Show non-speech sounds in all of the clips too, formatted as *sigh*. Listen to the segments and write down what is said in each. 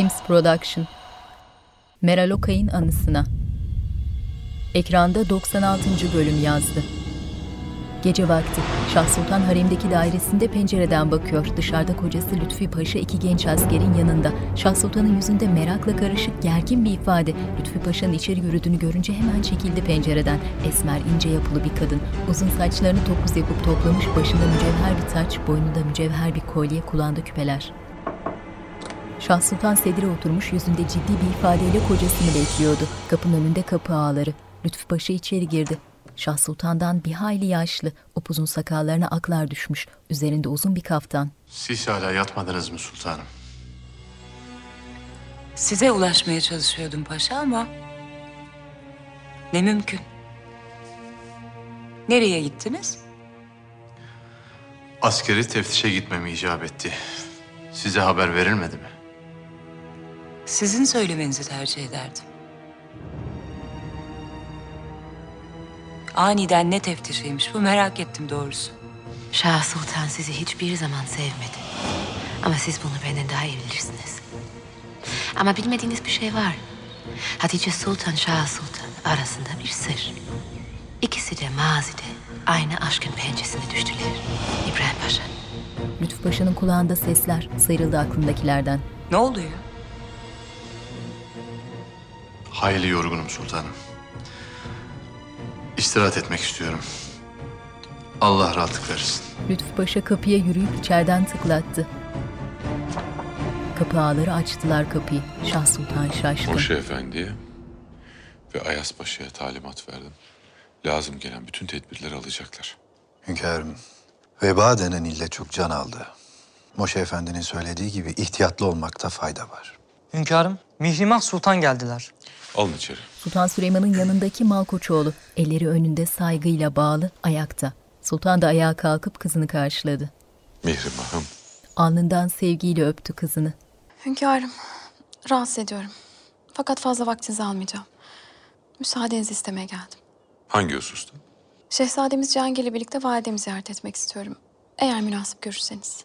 Films Production Meral Okay'ın anısına Ekranda 96. bölüm yazdı. Gece vakti Şah Sultan haremdeki dairesinde pencereden bakıyor. Dışarıda kocası Lütfi Paşa iki genç askerin yanında. Şah Sultan'ın yüzünde merakla karışık gergin bir ifade. Lütfi Paşa'nın içeri yürüdüğünü görünce hemen çekildi pencereden. Esmer ince yapılı bir kadın. Uzun saçlarını topuz yapıp toplamış başında mücevher bir taç, boynunda mücevher bir kolye, kulağında küpeler. Şah Sultan sedire oturmuş yüzünde ciddi bir ifadeyle kocasını bekliyordu. Kapının önünde kapı ağları. Lütfü Paşa içeri girdi. Şah Sultan'dan bir hayli yaşlı, upuzun sakallarına aklar düşmüş, üzerinde uzun bir kaftan. Siz hala yatmadınız mı sultanım? Size ulaşmaya çalışıyordum paşa ama... Ne mümkün. Nereye gittiniz? Askeri teftişe gitmemi icap etti. Size haber verilmedi mi? Sizin söylemenizi tercih ederdim. Aniden ne teftişiymiş bu merak ettim doğrusu. Şah Sultan sizi hiçbir zaman sevmedi. Ama siz bunu benden daha iyi bilirsiniz. Ama bilmediğiniz bir şey var. Hatice Sultan, Şah Sultan arasında bir sır. İkisi de mazide aynı aşkın pençesine düştüler. İbrahim Paşa. Lütfü Paşa'nın kulağında sesler sıyrıldı aklındakilerden. Ne oluyor? Hayli yorgunum sultanım. İstirahat etmek istiyorum. Allah rahatlık versin. Lütfü Paşa kapıya yürüyüp içeriden tıklattı. Kapı ağları açtılar kapıyı. Şah Sultan şaşkın. Moşe Efendi'ye ve Ayas Paşa'ya talimat verdim. Lazım gelen bütün tedbirleri alacaklar. Hünkârım, veba denen ille çok can aldı. Moşe Efendi'nin söylediği gibi ihtiyatlı olmakta fayda var. Hünkârım, Mihrimah Sultan geldiler. Alın içeri. Sultan Süleyman'ın yanındaki Malkoçoğlu, elleri önünde saygıyla bağlı, ayakta. Sultan da ayağa kalkıp kızını karşıladı. Mihrimah'ım. Alnından sevgiyle öptü kızını. Hünkârım, rahatsız ediyorum. Fakat fazla vaktinizi almayacağım. Müsaadenizi istemeye geldim. Hangi hususta? Şehzademiz Cihangir'le birlikte validemi ziyaret etmek istiyorum. Eğer münasip görürseniz.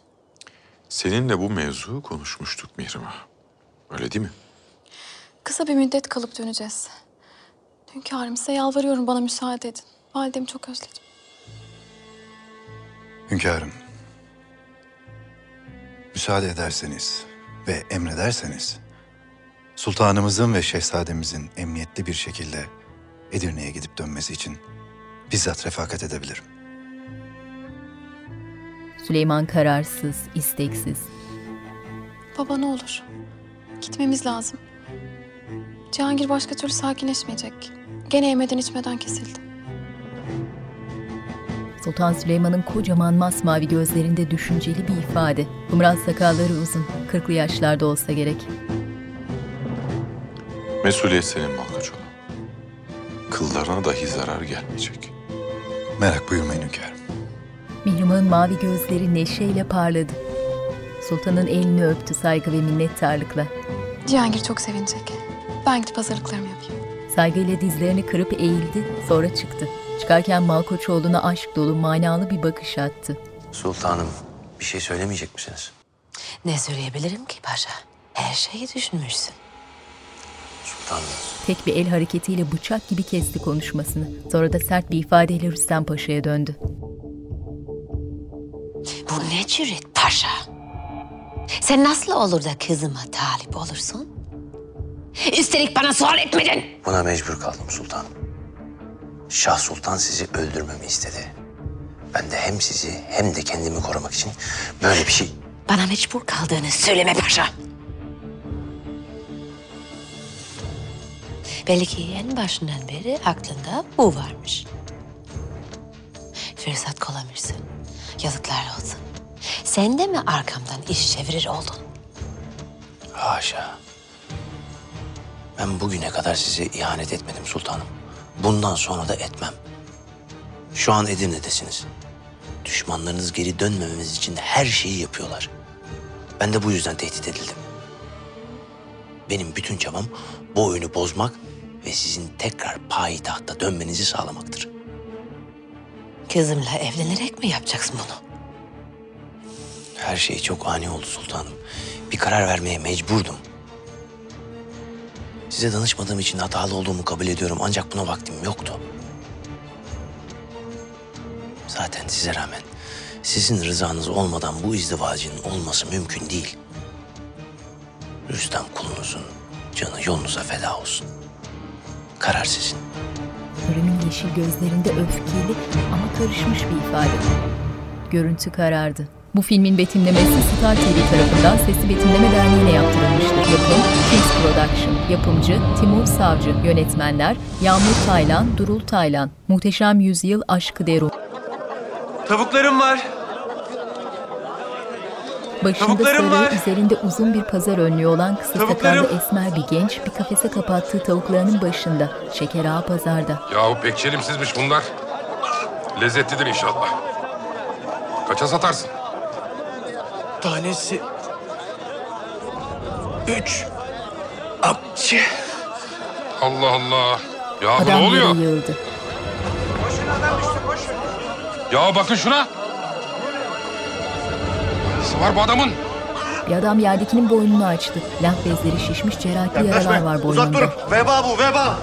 Seninle bu mevzu konuşmuştuk Mihrimah. Öyle değil mi? Kısa bir müddet kalıp döneceğiz. Hünkârım size yalvarıyorum bana müsaade edin. Validemi çok özledim. Hünkârım, müsaade ederseniz ve emrederseniz, sultanımızın ve şehzademizin emniyetli bir şekilde Edirne'ye gidip dönmesi için bizzat refakat edebilirim. Süleyman kararsız, isteksiz. Baba ne olur. Gitmemiz lazım. Cihangir başka türlü sakinleşmeyecek. Gene yemeden içmeden kesildi. Sultan Süleyman'ın kocaman masmavi gözlerinde düşünceli bir ifade. Kumral sakalları uzun, kırklı yaşlarda olsa gerek. Mesuliyet senin Malkaçoğlu. Kıllarına dahi zarar gelmeyecek. Merak buyurmayın hünkârım. Mihrimah'ın mavi gözleri neşeyle parladı. Sultanın elini öptü saygı ve minnettarlıkla. Cihangir çok sevinecek. Ben gidip hazırlıklarımı yapayım. Saygıyla dizlerini kırıp eğildi, sonra çıktı. Çıkarken Malkoçoğlu'na aşk dolu, manalı bir bakış attı. Sultanım, bir şey söylemeyecek misiniz? Ne söyleyebilirim ki paşa? Her şeyi düşünmüşsün. Sultanım, Tek bir el hareketiyle bıçak gibi kesti konuşmasını. Sonra da sert bir ifadeyle Rüstem Paşa'ya döndü. Bu ne cüret paşa? Sen nasıl olur da kızıma talip olursun? Üstelik bana sual etmedin. buna mecbur kaldım sultanım. Şah Sultan sizi öldürmemi istedi. Ben de hem sizi hem de kendimi korumak için böyle bir şey... Bana mecbur kaldığını söyleme paşa. Belli ki en başından beri aklında bu varmış. Fırsat kollamışsın. Yazıklar olsun. Sen de mi arkamdan iş çevirir oldun? Haşa. Ben bugüne kadar size ihanet etmedim sultanım. Bundan sonra da etmem. Şu an Edirne'desiniz. Düşmanlarınız geri dönmememiz için her şeyi yapıyorlar. Ben de bu yüzden tehdit edildim. Benim bütün çabam bu oyunu bozmak ve sizin tekrar payitahta dönmenizi sağlamaktır. Kızımla evlenerek mi yapacaksın bunu? Her şey çok ani oldu sultanım. Bir karar vermeye mecburdum. Size danışmadığım için hatalı olduğumu kabul ediyorum ancak buna vaktim yoktu. Zaten size rağmen sizin rızanız olmadan bu izdivacın olması mümkün değil. Rüstem kulunuzun canı yolunuza feda olsun. Karar sizin. Hürrem'in yeşil gözlerinde öfkeli ama karışmış bir ifade. Görüntü karardı. Bu filmin betimlemesi Star TV tarafından Sesli Betimleme Derneği'ne yaptırılmıştır. Yapım Kings Production. Yapımcı Timur Savcı. Yönetmenler Yağmur Taylan, Durul Taylan. Muhteşem Yüzyıl Aşkı Deru. Tavuklarım var. Başında Tavuklarım sarı, var. üzerinde uzun bir pazar önlüğü olan kısa Tavuklarım. sakallı esmer bir genç bir kafese kapattığı tavuklarının başında. Şeker ağa pazarda. Yahu pek çelimsizmiş bunlar. Lezzetlidir inşallah. Kaça satarsın? Tanesi... Üç. Apçı. Allah Allah. Ya bu Adam ne oluyor? yere yığıldı. Ya bakın şuna. Nesi var bu adamın? Bir adam yerdekinin boynunu açtı. Lenf bezleri şişmiş cerrahli yaralar var boynunda. Veba bu veba.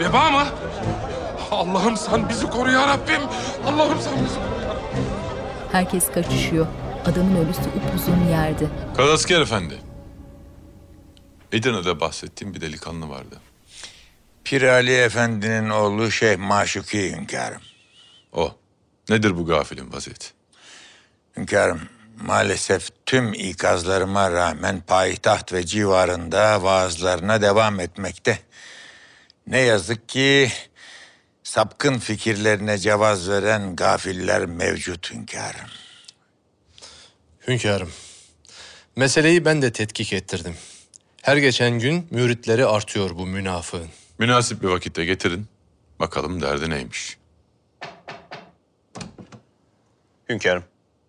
Veba mı? Allah'ım sen bizi koru ya Rabbim. Allah'ım sen bizi Herkes kaçışıyor. Adamın ölüsü upuzun yerde. Karasker Efendi. Edirne'de bahsettiğim bir delikanlı vardı. Pir Ali Efendi'nin oğlu Şeyh Maşuki hünkârım. O. Nedir bu gafilin vaziyeti? Hünkârım, maalesef tüm ikazlarıma rağmen payitaht ve civarında vaazlarına devam etmekte. Ne yazık ki sapkın fikirlerine cevaz veren gafiller mevcut hünkârım. Hünkârım, meseleyi ben de tetkik ettirdim. Her geçen gün müritleri artıyor bu münafığın. Münasip bir vakitte getirin. Bakalım derdi neymiş. Hünkârım.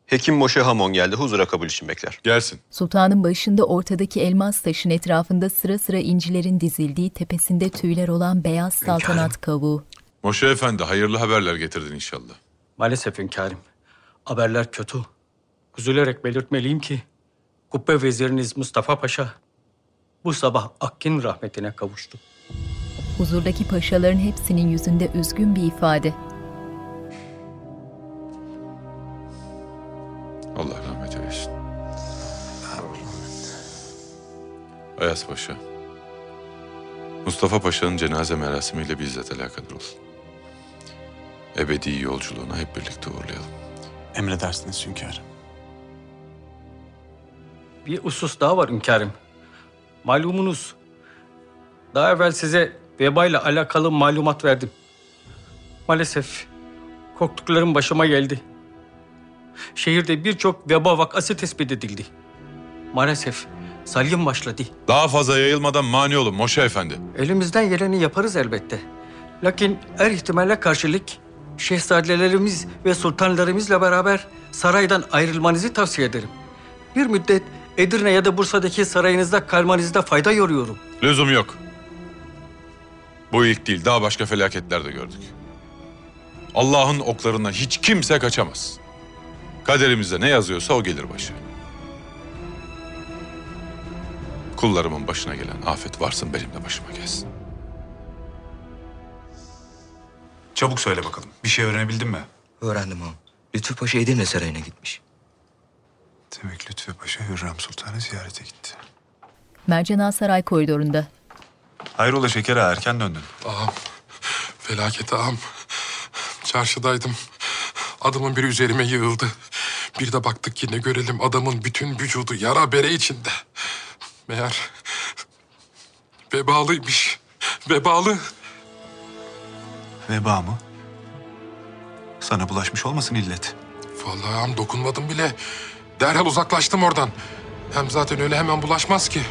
Hekim Moşe Hamon geldi. Huzura kabul için bekler. Gelsin. Sultanın başında ortadaki elmas taşın etrafında sıra sıra incilerin dizildiği tepesinde tüyler olan beyaz saltanat kavuğu. Moşe Efendi hayırlı haberler getirdin inşallah. Maalesef hünkârım. Haberler kötü. Üzülerek belirtmeliyim ki Kubbe Veziriniz Mustafa Paşa bu sabah Akkin rahmetine kavuştu. Huzurdaki paşaların hepsinin yüzünde üzgün bir ifade. Allah rahmet eylesin. Ayas Paşa. Mustafa Paşa'nın cenaze merasimiyle bizzat alakadar olsun. Ebedi yolculuğuna hep birlikte uğurlayalım. Emredersiniz hünkârım. Bir husus daha var hünkârım. Malumunuz daha evvel size vebayla alakalı malumat verdim. Maalesef korktuklarım başıma geldi. Şehirde birçok veba vakası tespit edildi. Maalesef salgın başladı. Daha fazla yayılmadan mani olun Moşe Efendi. Elimizden geleni yaparız elbette. Lakin her ihtimale karşılık şehzadelerimiz ve sultanlarımızla beraber saraydan ayrılmanızı tavsiye ederim. Bir müddet Edirne ya da Bursa'daki sarayınızda kalmanızda fayda yoruyorum. Lüzum yok. Bu ilk değil, daha başka felaketler de gördük. Allah'ın oklarından hiç kimse kaçamaz. Kaderimizde ne yazıyorsa o gelir başı. Kullarımın başına gelen afet varsın benim de başıma gelsin. Çabuk söyle bakalım. Bir şey öğrenebildin mi? Öğrendim ağam. Lütfü Paşa Edirne Sarayı'na gitmiş. Demek Lütfü Paşa Hürrem Sultan'ı ziyarete gitti. Mercan Saray koridorunda. Hayrola şeker ağa, erken döndün. Ağam, felaket ağam. Çarşıdaydım. Adamın biri üzerime yığıldı. Bir de baktık ki ne görelim adamın bütün vücudu yara bere içinde. Meğer vebalıymış. Vebalı. Veba mı? Sana bulaşmış olmasın illet? Vallahi ağam dokunmadım bile. Derhal uzaklaştım oradan. Hem zaten öyle hemen bulaşmaz ki.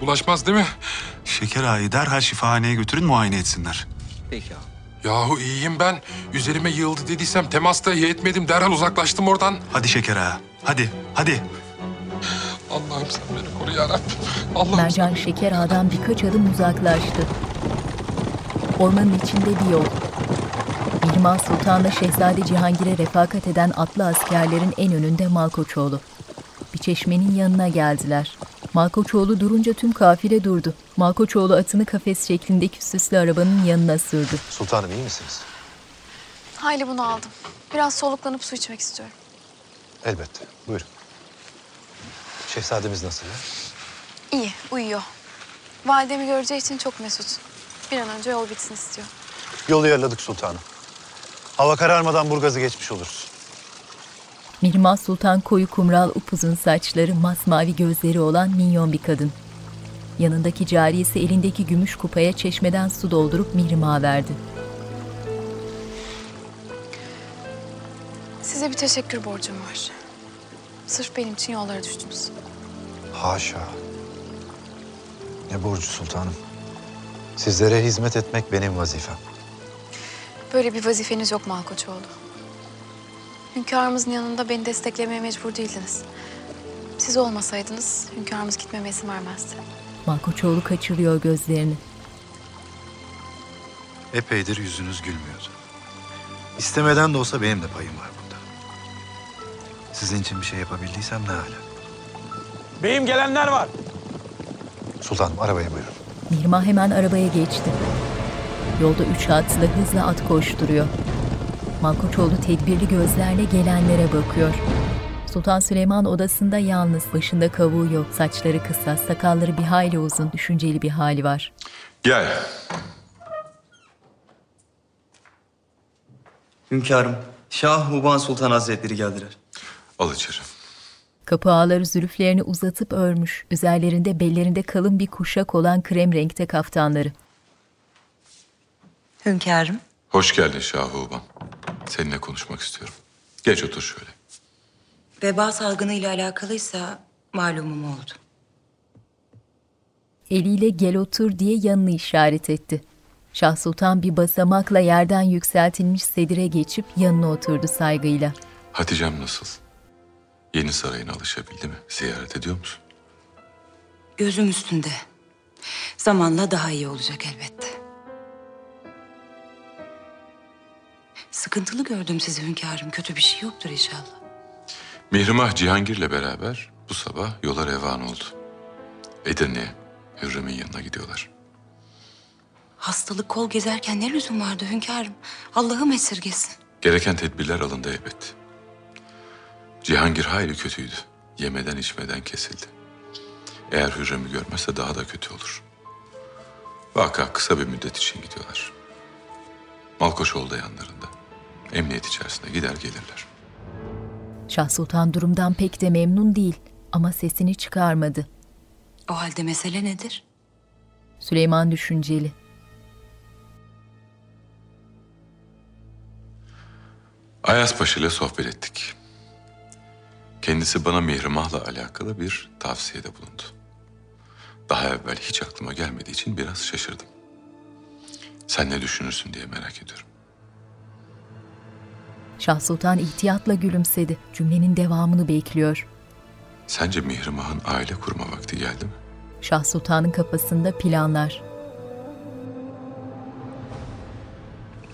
Bulaşmaz değil mi? Şeker ağayı derhal şifahaneye götürün muayene etsinler. Peki ağam. Yahu iyiyim ben. Üzerime yığıldı dediysem temas dahi etmedim. Derhal uzaklaştım oradan. Hadi şeker ağa. Hadi, hadi. Allah'ım sen beni koru ya Rabbim. Allah'ım Mercan Şeker Ağa'dan birkaç adım uzaklaştı. Ormanın içinde bir yol. Mihrimah Sultan'la Şehzade Cihangir'e refakat eden atlı askerlerin en önünde Malkoçoğlu. Bir çeşmenin yanına geldiler. Malkoçoğlu durunca tüm kafile durdu. Malkoçoğlu atını kafes şeklindeki süslü arabanın yanına sürdü. Sultanım iyi misiniz? Hayli bunu aldım. Biraz soluklanıp su içmek istiyorum. Elbette. Buyurun. Şehzademiz nasıl? ya? İyi, uyuyor. Validemi göreceği için çok mesut. Bir an önce yol bitsin istiyor. Yolu yarladık sultanım. Hava kararmadan Burgaz'ı geçmiş oluruz. Mihrimah Sultan koyu kumral upuzun saçları, masmavi gözleri olan minyon bir kadın. Yanındaki cariyesi elindeki gümüş kupaya çeşmeden su doldurup Mihrimah'a verdi. Size bir teşekkür borcum var. Sırf benim için yollara düştünüz. Haşa. Ne borcu sultanım. Sizlere hizmet etmek benim vazifem. Böyle bir vazifeniz yok Malkoçoğlu. Hünkârımızın yanında beni desteklemeye mecbur değildiniz. Siz olmasaydınız hünkârımız gitmeme izin vermezdi. Malkoçoğlu kaçırıyor gözlerini. Epeydir yüzünüz gülmüyordu. İstemeden de olsa benim de payım var bunda. Sizin için bir şey yapabildiysem ne hala. Beyim gelenler var. Sultanım arabaya buyurun. Mihrimah hemen arabaya geçti. Yolda üç atlı hızla at koşturuyor. Malkoçoğlu tedbirli gözlerle gelenlere bakıyor. Sultan Süleyman odasında yalnız, başında kavuğu yok, saçları kısa, sakalları bir hayli uzun, düşünceli bir hali var. Gel. Hünkârım, Şah Huban Sultan Hazretleri geldiler. Al içeri. Kapı ağları zülüflerini uzatıp örmüş, üzerlerinde bellerinde kalın bir kuşak olan krem renkte kaftanları. Hünkârım. Hoş geldin Şahuban. Seninle konuşmak istiyorum. Geç otur şöyle. Veba salgını ile alakalıysa malumum oldu. Eliyle gel otur diye yanını işaret etti. Şah Sultan bir basamakla yerden yükseltilmiş sedire geçip yanına oturdu saygıyla. Hatice'm nasıl? Yeni sarayına alışabildi mi? Ziyaret ediyor musun? Gözüm üstünde. Zamanla daha iyi olacak elbette. Sıkıntılı gördüm sizi hünkârım. Kötü bir şey yoktur inşallah. Mihrimah Cihangir'le beraber bu sabah yola revan oldu. Edirne'ye, Hürrem'in yanına gidiyorlar. Hastalık kol gezerken ne lüzum vardı hünkârım? Allah'ım esirgesin. Gereken tedbirler alındı elbet. Cihangir hayli kötüydü. Yemeden içmeden kesildi. Eğer Hürrem'i görmezse daha da kötü olur. Vaka kısa bir müddet için gidiyorlar. Malkoçoğlu da yanlarında. Emniyet içerisinde gider gelirler. Şah Sultan durumdan pek de memnun değil ama sesini çıkarmadı. O halde mesele nedir? Süleyman düşünceli. Ayas Paşa ile sohbet ettik. Kendisi bana Mihrimah'la alakalı bir tavsiyede bulundu. Daha evvel hiç aklıma gelmediği için biraz şaşırdım. Sen ne düşünürsün diye merak ediyorum. Şah Sultan ihtiyatla gülümsedi. Cümlenin devamını bekliyor. Sence Mihrimah'ın aile kurma vakti geldi mi? Şah Sultan'ın kafasında planlar.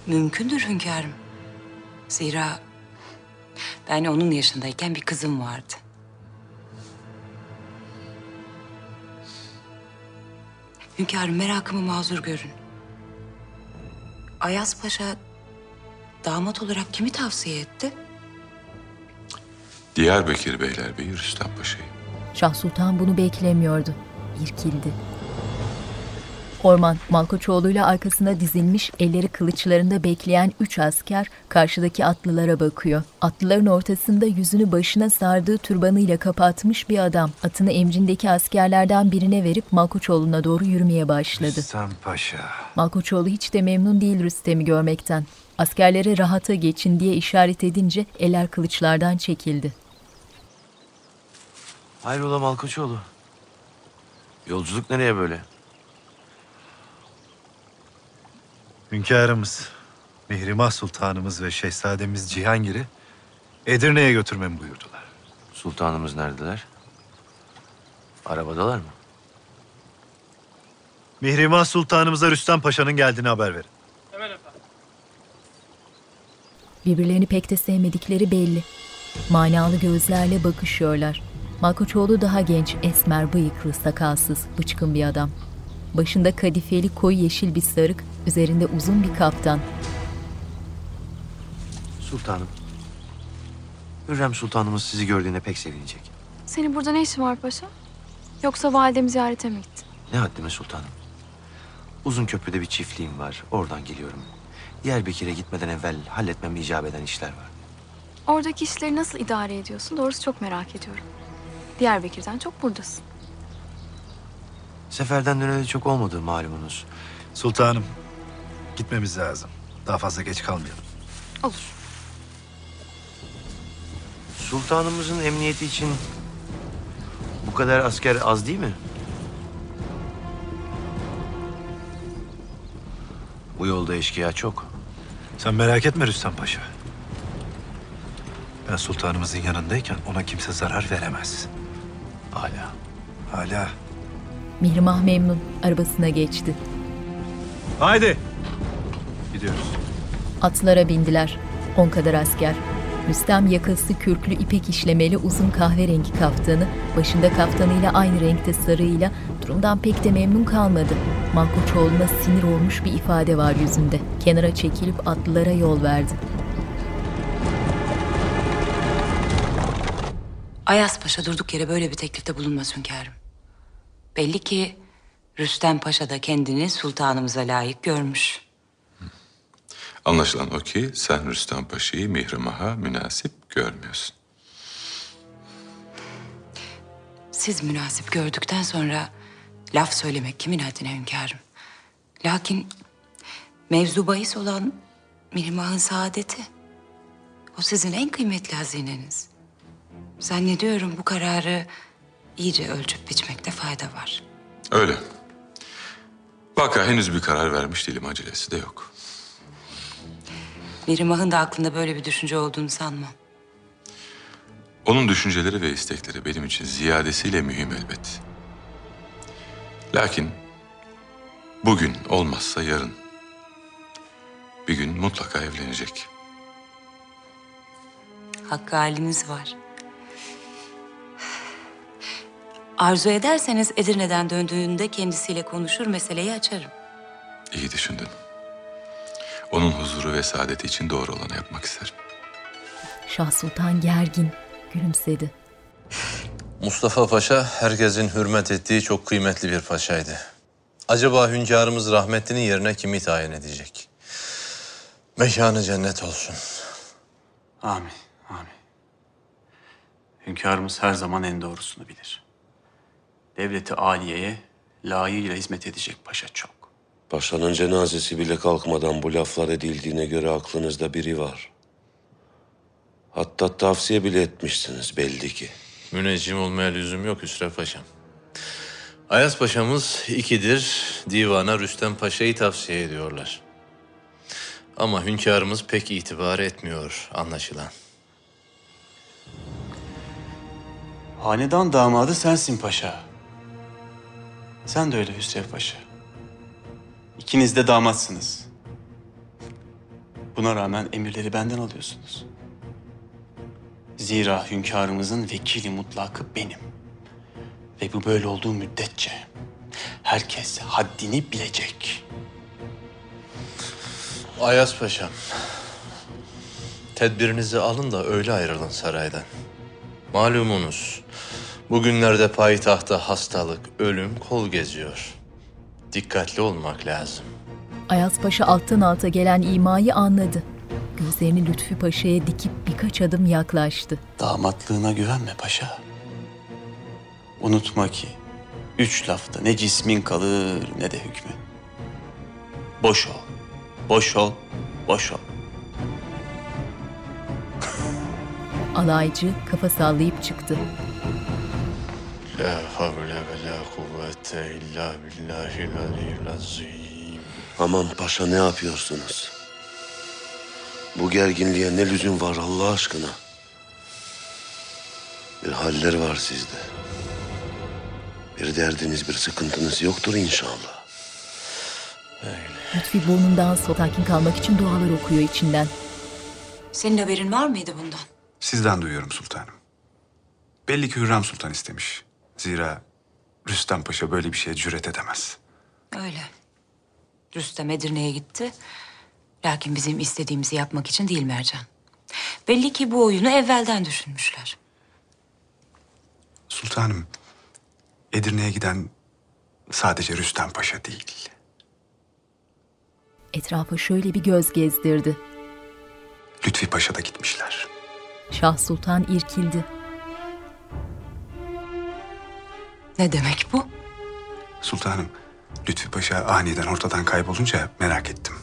Mümkündür hünkârım. Zira ben onun yaşındayken bir kızım vardı. Hünkârım merakımı mazur görün. Ayaz Paşa damat olarak kimi tavsiye etti? Diyarbakır Beylerbeyi Rüstem Paşa'yı. Şah Sultan bunu beklemiyordu. İrkildi. Orman, Malkoçoğlu'yla arkasına dizilmiş, elleri kılıçlarında bekleyen üç asker karşıdaki atlılara bakıyor. Atlıların ortasında yüzünü başına sardığı türbanıyla kapatmış bir adam. Atını emcindeki askerlerden birine verip Malkoçoğlu'na doğru yürümeye başladı. Rüstem Paşa. Malkoçoğlu hiç de memnun değil Rüstem'i görmekten. Askerlere rahata geçin diye işaret edince eller kılıçlardan çekildi. Hayrola Malkoçoğlu? Yolculuk nereye böyle? Hünkârımız, Mihrimah Sultanımız ve Şehzademiz Cihangir'i Edirne'ye götürmemi buyurdular. Sultanımız neredeler? Arabadalar mı? Mihrimah Sultanımıza Rüstem Paşa'nın geldiğini haber verin. Birbirlerini pek de sevmedikleri belli. Manalı gözlerle bakışıyorlar. Malkoçoğlu daha genç, esmer, bıyıklı, sakalsız, bıçkın bir adam. Başında kadifeli koyu yeşil bir sarık, üzerinde uzun bir kaftan. Sultanım. Hürrem Sultanımız sizi gördüğüne pek sevinecek. Senin burada ne işin var paşa? Yoksa validemi ziyarete mi gittin? Ne haddime sultanım. Uzun köprüde bir çiftliğim var. Oradan geliyorum. Diyarbakır'a gitmeden evvel halletmem icap eden işler var. Oradaki işleri nasıl idare ediyorsun? Doğrusu çok merak ediyorum. Diyarbakır'dan çok buradasın. Seferden döneli çok olmadı malumunuz. Sultanım, gitmemiz lazım. Daha fazla geç kalmayalım. Olur. Sultanımızın emniyeti için bu kadar asker az değil mi? Bu yolda eşkıya çok. Sen merak etme Rüstem Paşa. Ben sultanımızın yanındayken ona kimse zarar veremez. Hala. Hala. Mihrimah memnun, arabasına geçti. Haydi. Gidiyoruz. Atlara bindiler. On kadar asker. Rüstem yakası kürklü ipek işlemeli uzun kahverengi kaftanı, başında kaftanıyla aynı renkte sarığıyla durumdan pek de memnun kalmadı. Malkoçoğlu'na sinir olmuş bir ifade var yüzünde. Kenara çekilip atlılara yol verdi. Ayas Paşa durduk yere böyle bir teklifte bulunmaz hünkârım. Belli ki Rüstem Paşa da kendini sultanımıza layık görmüş. Anlaşılan o ki sen Rüstem Paşa'yı Mihrimah'a münasip görmüyorsun. Siz münasip gördükten sonra laf söylemek kimin haddine hünkârım? Lakin mevzu bahis olan Mihrimah'ın saadeti. O sizin en kıymetli hazineniz. Zannediyorum bu kararı iyice ölçüp biçmekte fayda var. Öyle. Vaka henüz bir karar vermiş değilim. Acelesi de yok. Mihrimah'ın da aklında böyle bir düşünce olduğunu sanmam. Onun düşünceleri ve istekleri benim için ziyadesiyle mühim elbet. Lakin bugün olmazsa yarın bir gün mutlaka evlenecek. Hakkı haliniz var. Arzu ederseniz Edirne'den döndüğünde kendisiyle konuşur meseleyi açarım. İyi düşündün. Onun huzuru ve saadeti için doğru olanı yapmak isterim. Şah Sultan gergin, gülümsedi. *laughs* Mustafa Paşa herkesin hürmet ettiği çok kıymetli bir paşaydı. Acaba hünkârımız rahmetlinin yerine kimi tayin edecek? Mekanı cennet olsun. Amin, amin. Hünkârımız her zaman en doğrusunu bilir. Devleti aliyeye layığıyla hizmet edecek paşa çok. Paşanın cenazesi bile kalkmadan bu laflar edildiğine göre aklınızda biri var. Hatta tavsiye bile etmişsiniz belli ki. Müneccim olmaya lüzum yok Hüsrev Paşam. Ayas Paşa'mız ikidir divana Rüstem Paşa'yı tavsiye ediyorlar. Ama hünkârımız pek itibar etmiyor anlaşılan. Hanedan damadı sensin paşa. Sen de öyle Hüsrev Paşa. İkiniz de damatsınız. Buna rağmen emirleri benden alıyorsunuz. Zira hünkârımızın vekili mutlakı benim. Ve bu böyle olduğu müddetçe herkes haddini bilecek. Ayas Paşam, tedbirinizi alın da öyle ayrılın saraydan. Malumunuz, bugünlerde payitahta hastalık, ölüm kol geziyor. Dikkatli olmak lazım. Ayaz Paşa alttan alta gelen imayı anladı. Gözlerini Lütfü Paşa'ya dikip birkaç adım yaklaştı. Damatlığına güvenme paşa. Unutma ki üç lafta ne cismin kalır ne de hükmü. Boş ol, boş ol, boş ol. *laughs* Alaycı kafa sallayıp çıktı. La havle ve la kuvvete illa billahil aliyyil azim. Aman paşa ne yapıyorsunuz? Bu gerginliğe ne lüzum var Allah aşkına? Bir haller var sizde. Bir derdiniz, bir sıkıntınız yoktur inşallah. Lütfi burnundan sakin kalmak için dualar okuyor içinden. Senin haberin var mıydı bundan? Sizden duyuyorum sultanım. Belli ki Hürrem Sultan istemiş. Zira Rüstem Paşa böyle bir şeye cüret edemez. Öyle. Rüstem Edirne'ye gitti. Lakin bizim istediğimizi yapmak için değil Mercan. Belli ki bu oyunu evvelden düşünmüşler. Sultanım, Edirne'ye giden sadece Rüstem Paşa değil. Etrafa şöyle bir göz gezdirdi. Lütfi Paşa da gitmişler. Şah Sultan irkildi. Ne demek bu? Sultanım, Lütfi Paşa aniden ortadan kaybolunca merak ettim.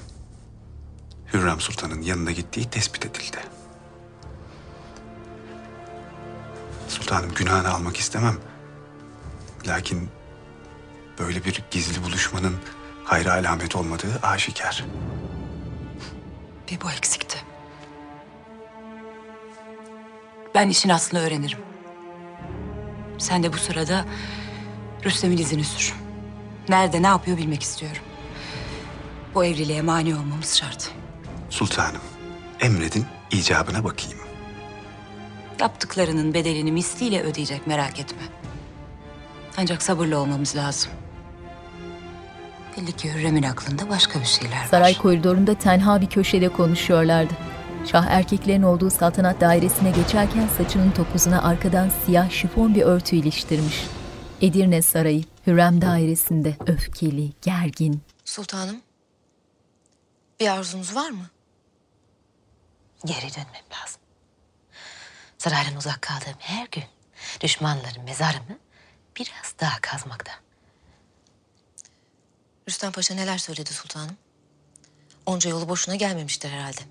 Hürrem Sultan'ın yanına gittiği tespit edildi. Sultanım günahını almak istemem. Lakin böyle bir gizli buluşmanın hayra alamet olmadığı aşikar. Bir bu eksikti. Ben işin aslını öğrenirim. Sen de bu sırada Rüstem'in izini sür. Nerede ne yapıyor bilmek istiyorum. Bu evliliğe mani olmamız şart. Sultanım, emredin icabına bakayım. Yaptıklarının bedelini misliyle ödeyecek merak etme. Ancak sabırlı olmamız lazım. Belli ki Hürrem'in aklında başka bir şeyler var. Saray koridorunda tenha bir köşede konuşuyorlardı. Şah erkeklerin olduğu saltanat dairesine geçerken saçının topuzuna arkadan siyah şifon bir örtü iliştirmiş. Edirne Sarayı, Hürrem dairesinde öfkeli, gergin. Sultanım, bir arzunuz var mı? Geri dönmem lazım. Saraydan uzak kaldığım her gün düşmanların mezarımı biraz daha kazmakta. Rüstem Paşa neler söyledi sultanım? Onca yolu boşuna gelmemiştir herhalde.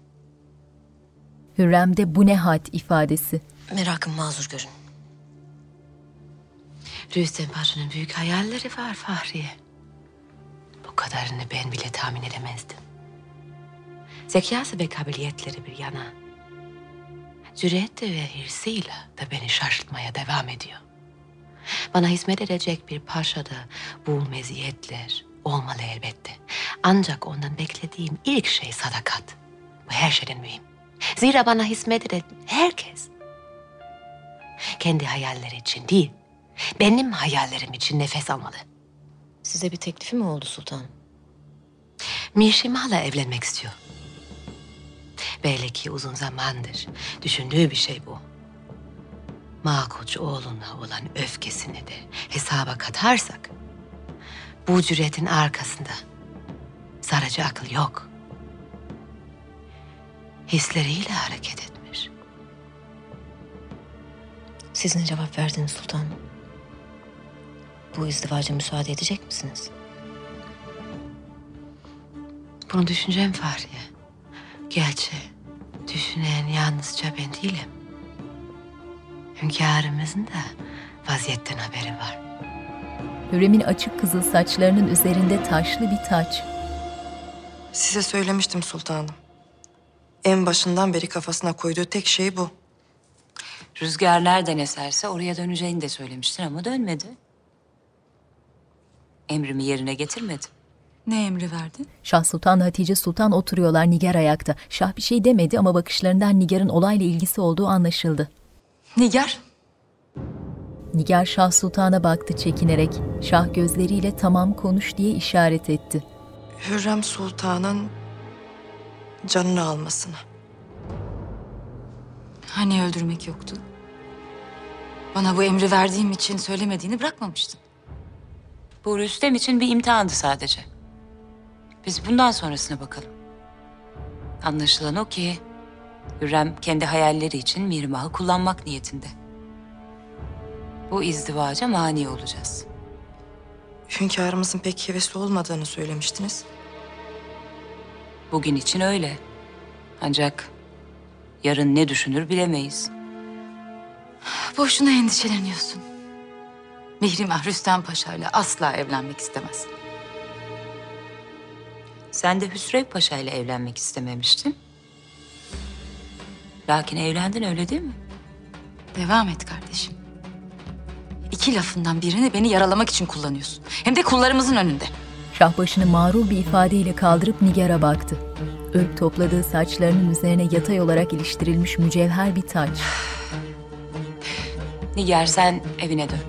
Hürrem'de bu ne hat ifadesi. Merakım mazur görün. Rüstem Paşa'nın büyük hayalleri var Fahriye. Bu kadarını ben bile tahmin edemezdim. Zekası ve kabiliyetleri bir yana. Cüreti ve hırsıyla da beni şaşırtmaya devam ediyor. Bana hizmet edecek bir paşada bu meziyetler olmalı elbette. Ancak ondan beklediğim ilk şey sadakat. Bu her şeyden mühim. Zira bana hizmet eden herkes kendi hayalleri için değil, benim hayallerim için nefes almalı. Size bir teklifi mi oldu sultanım? Mişimal'la evlenmek istiyor. Belli ki uzun zamandır düşündüğü bir şey bu. Makoç oğluna olan öfkesini de hesaba katarsak... ...bu cüretin arkasında sarıcı akıl yok. Hisleriyle hareket etmiş. Siz ne cevap verdiniz sultanım? Bu izdivaca müsaade edecek misiniz? Bunu düşüneceğim Fahriye. Gerçi düşünen yalnızca ben değilim. Hünkârımızın da vaziyetten haberi var. Hürrem'in açık kızıl saçlarının üzerinde taşlı bir taç. Size söylemiştim sultanım. En başından beri kafasına koyduğu tek şey bu. Rüzgar nereden eserse oraya döneceğini de söylemiştin ama dönmedi. Emrimi yerine getirmedi. Ne emri verdi? Şah Sultan Hatice Sultan oturuyorlar Nigar ayakta. Şah bir şey demedi ama bakışlarından Nigar'ın olayla ilgisi olduğu anlaşıldı. Nigar? Nigar Şah Sultan'a baktı çekinerek. Şah gözleriyle tamam konuş diye işaret etti. Hürrem Sultan'ın canını almasına. Hani öldürmek yoktu? Bana bu emri verdiğim için söylemediğini bırakmamıştın. Bu Rüstem için bir imtihandı sadece. Biz bundan sonrasına bakalım. Anlaşılan o ki Hürrem kendi hayalleri için Mirmah'ı kullanmak niyetinde. Bu izdivaca mani olacağız. Hünkârımızın pek hevesli olmadığını söylemiştiniz. Bugün için öyle. Ancak yarın ne düşünür bilemeyiz. Boşuna endişeleniyorsun. Mihrimah Rüstem Paşa ile asla evlenmek istemez. Sen de Hüsrev Paşa ile evlenmek istememiştin. Lakin evlendin öyle değil mi? Devam et kardeşim. İki lafından birini beni yaralamak için kullanıyorsun. Hem de kullarımızın önünde. Şah başını mağrur bir ifadeyle kaldırıp Nigar'a baktı. Örüp topladığı saçlarının üzerine yatay olarak iliştirilmiş mücevher bir taç. *sighs* Nigar sen evine dön.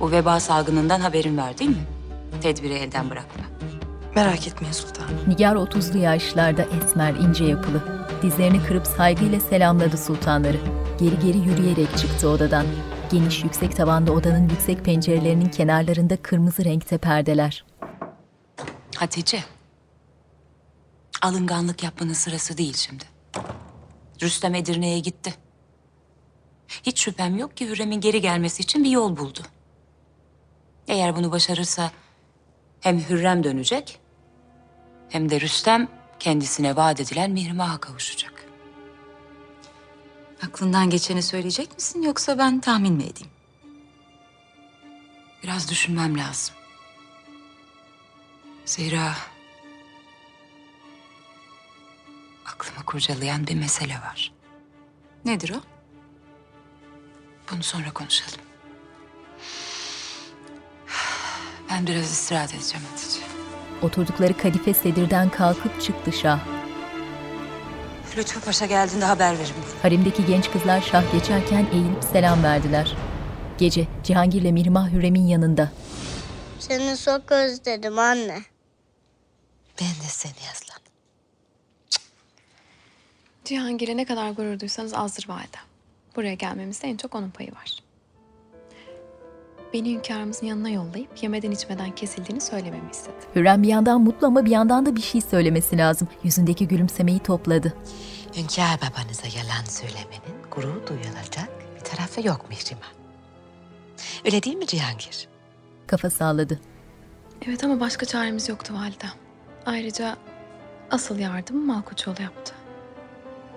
Bu veba salgınından haberin var değil mi? Tedbiri elden bırakma. Merak etmeyin sultanım. Nigar 30'lu yaşlarda esmer, ince yapılı. Dizlerini kırıp saygıyla selamladı sultanları. Geri geri yürüyerek çıktı odadan. Geniş yüksek tavanlı odanın yüksek pencerelerinin kenarlarında kırmızı renkte perdeler. Hatice. Alınganlık yapmanın sırası değil şimdi. Rüstem Edirne'ye gitti. Hiç şüphem yok ki Hürrem'in geri gelmesi için bir yol buldu. Eğer bunu başarırsa hem Hürrem dönecek hem de Rüstem kendisine vaat edilen Mihrimah'a kavuşacak. Aklından geçeni söyleyecek misin yoksa ben tahmin mi edeyim? Biraz düşünmem lazım. Zira aklımı kurcalayan bir mesele var. Nedir o? Bunu sonra konuşalım. Ben biraz istirahat edeceğim Hatice. Oturdukları kadife sedirden kalkıp çıktı Şah. Lütfü Paşa geldiğinde haber verin. Haremdeki genç kızlar Şah geçerken eğilip selam verdiler. Gece Cihangir'le Mihrimah Hürrem'in yanında. Seni çok özledim anne. Ben de seni aslan. Cihangir'e ne kadar gurur duysanız azdır validem. Buraya gelmemizde en çok onun payı var. Beni hünkârımızın yanına yollayıp yemeden içmeden kesildiğini söylememi istedi. Hürrem bir yandan mutlu ama bir yandan da bir şey söylemesi lazım. Yüzündeki gülümsemeyi topladı. Hünkâr babanıza yalan söylemenin gurur duyulacak bir tarafı yok Mihrimah. Öyle değil mi Cihangir? Kafa salladı. Evet ama başka çaremiz yoktu validem. Ayrıca asıl yardımı Malkoçoğlu yaptı.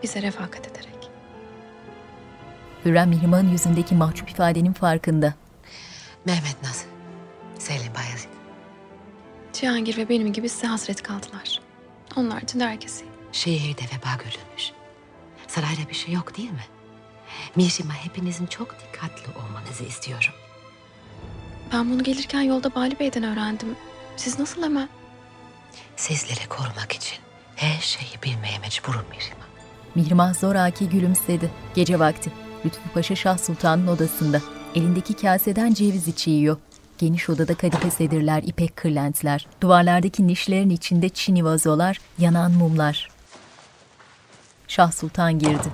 Bize refakat ederek. Hürrem Mihrimah'ın yüzündeki mahcup ifadenin farkında. Mehmet nasıl? Selim Bayezid. Cihangir ve benim gibi size hasret kaldılar. Onlar için de herkes iyi. Şehirde veba görülmüş. Sarayda bir şey yok değil mi? Mihrimah hepinizin çok dikkatli olmanızı istiyorum. Ben bunu gelirken yolda Bali Bey'den öğrendim. Siz nasıl hemen? Sizleri korumak için her şeyi bilmeye mecburum Mihrimah. Mihrimah zoraki gülümsedi. Gece vakti. Lütfü Paşa Şah Sultan'ın odasında. Elindeki kaseden ceviz içi yiyor. Geniş odada kadife sedirler, ipek kırlentler. Duvarlardaki nişlerin içinde çini vazolar, yanan mumlar. Şah Sultan girdi.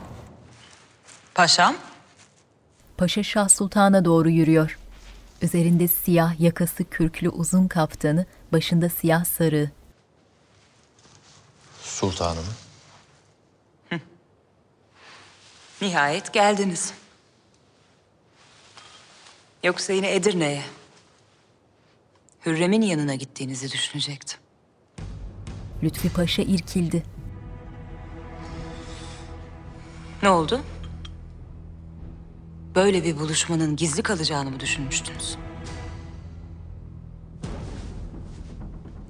Paşam. Paşa Şah Sultan'a doğru yürüyor. Üzerinde siyah yakası kürklü uzun kaftanı, başında siyah sarığı. Sultanım. Nihayet geldiniz. Yoksa yine Edirne'ye. Hürrem'in yanına gittiğinizi düşünecektim. Lütfi Paşa irkildi. Ne oldu? Böyle bir buluşmanın gizli kalacağını mı düşünmüştünüz?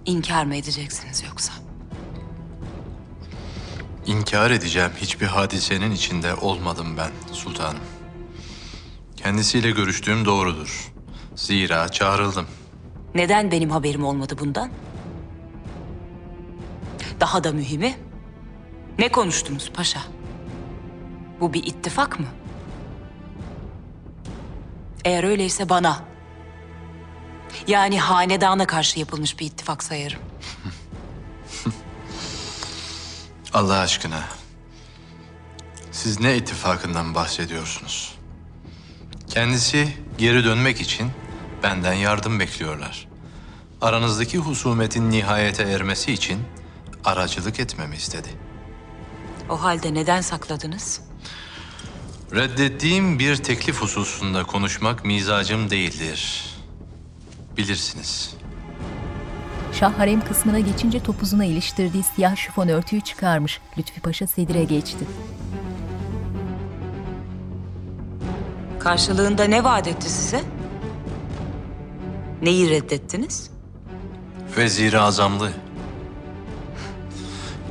İnkar mı edeceksiniz yoksa? İnkar edeceğim hiçbir hadisenin içinde olmadım ben sultanım. Kendisiyle görüştüğüm doğrudur. Zira çağrıldım. Neden benim haberim olmadı bundan? Daha da mühimi, ne konuştunuz paşa? Bu bir ittifak mı? Eğer öyleyse bana, yani hanedana karşı yapılmış bir ittifak sayarım. *laughs* Allah aşkına. Siz ne ittifakından bahsediyorsunuz? Kendisi geri dönmek için benden yardım bekliyorlar. Aranızdaki husumetin nihayete ermesi için aracılık etmemi istedi. O halde neden sakladınız? Reddettiğim bir teklif hususunda konuşmak mizacım değildir. Bilirsiniz. Şah harem kısmına geçince topuzuna iliştirdiği siyah şifon örtüyü çıkarmış. Lütfi Paşa sedire geçti. Karşılığında ne vaat etti size? Neyi reddettiniz? Vezir-i Azamlı.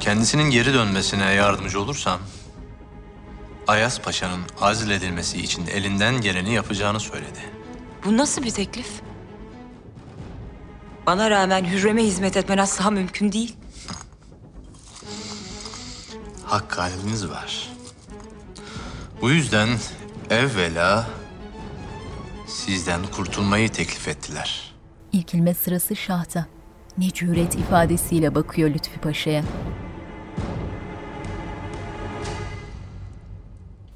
Kendisinin geri dönmesine yardımcı olursam... Ayas Paşa'nın azledilmesi için elinden geleni yapacağını söyledi. Bu nasıl bir teklif? Bana rağmen Hürrem'e hizmet etmen asla mümkün değil. Hak haliniz var. Bu yüzden Evvela sizden kurtulmayı teklif ettiler. İrkilme sırası şahta. Ne cüret ifadesiyle bakıyor Lütfi Paşa'ya.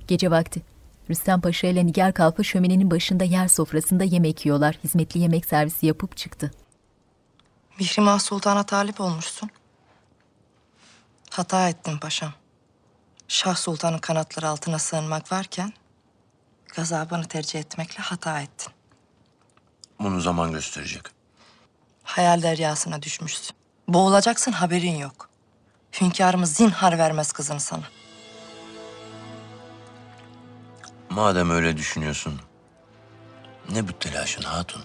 Gece vakti. Rüstem Paşa ile Nigar Kalfa şöminenin başında yer sofrasında yemek yiyorlar. Hizmetli yemek servisi yapıp çıktı. Mihrimah Sultan'a talip olmuşsun. Hata ettin paşam. Şah Sultan'ın kanatları altına sığınmak varken... ...gazabını tercih etmekle hata ettin. Bunu zaman gösterecek. Hayal deryasına düşmüşsün. Boğulacaksın haberin yok. Hünkârımız zinhar vermez kızını sana. Madem öyle düşünüyorsun, ne bu telaşın hatun?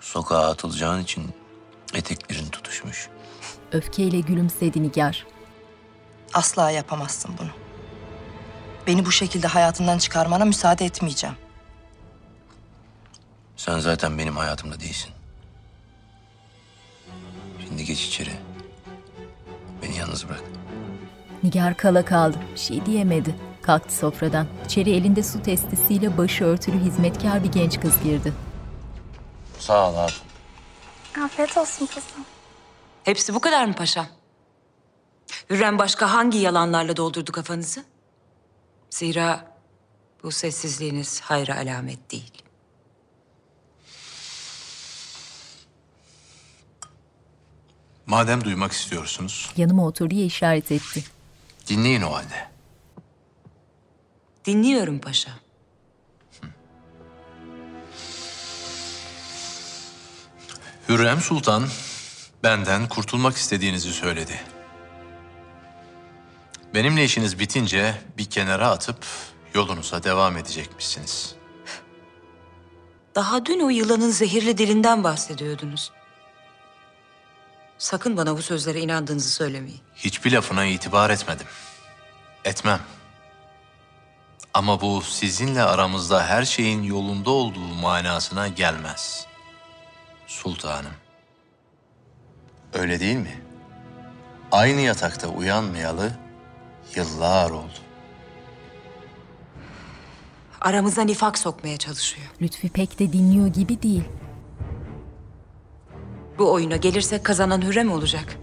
Sokağa atılacağın için eteklerin tutuşmuş. Öfkeyle gülümsedi Nigar. Asla yapamazsın bunu. Beni bu şekilde hayatından çıkarmana müsaade etmeyeceğim. Sen zaten benim hayatımda değilsin. Şimdi geç içeri. Beni yalnız bırak. Nigar kala kaldı. Bir şey diyemedi. Kalktı sofradan. İçeri elinde su testisiyle başı örtülü hizmetkar bir genç kız girdi. Sağ ol abi. Afiyet olsun kızım. Hepsi bu kadar mı paşam? Hürrem başka hangi yalanlarla doldurdu kafanızı? Zira bu sessizliğiniz hayra alamet değil. Madem duymak istiyorsunuz, Yanıma otur diye işaret etti. dinleyin o halde. Dinliyorum paşa. Hürrem Sultan benden kurtulmak istediğinizi söyledi. Benimle işiniz bitince bir kenara atıp yolunuza devam edecekmişsiniz. Daha dün o yılanın zehirli dilinden bahsediyordunuz. Sakın bana bu sözlere inandığınızı söylemeyin. Hiçbir lafına itibar etmedim. Etmem. Ama bu sizinle aramızda her şeyin yolunda olduğu manasına gelmez. Sultanım. Öyle değil mi? Aynı yatakta uyanmayalı yıllar oldu. Aramıza nifak sokmaya çalışıyor. Lütfi pek de dinliyor gibi değil. Bu oyuna gelirse kazanan Hürrem olacak.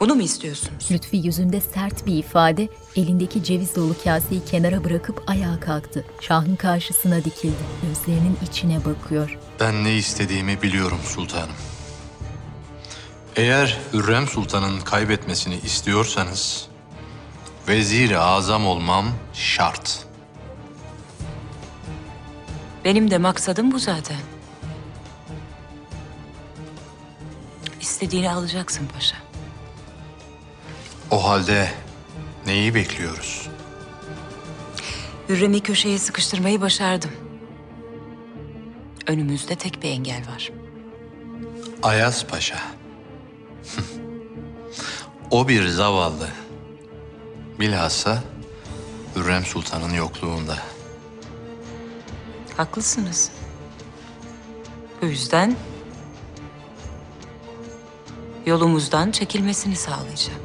Bunu mu istiyorsunuz? Lütfi yüzünde sert bir ifade, elindeki ceviz dolu kaseyi kenara bırakıp ayağa kalktı. Şahın karşısına dikildi. Gözlerinin içine bakıyor. Ben ne istediğimi biliyorum sultanım. Eğer Hürrem Sultan'ın kaybetmesini istiyorsanız, vezir-i azam olmam şart. Benim de maksadım bu zaten. İstediğini alacaksın paşa. O halde neyi bekliyoruz? Hürrem'i köşeye sıkıştırmayı başardım. Önümüzde tek bir engel var. Ayaz Paşa. *laughs* o bir zavallı. Bilhassa Hürrem Sultan'ın yokluğunda. Haklısınız. Bu yüzden yolumuzdan çekilmesini sağlayacağım.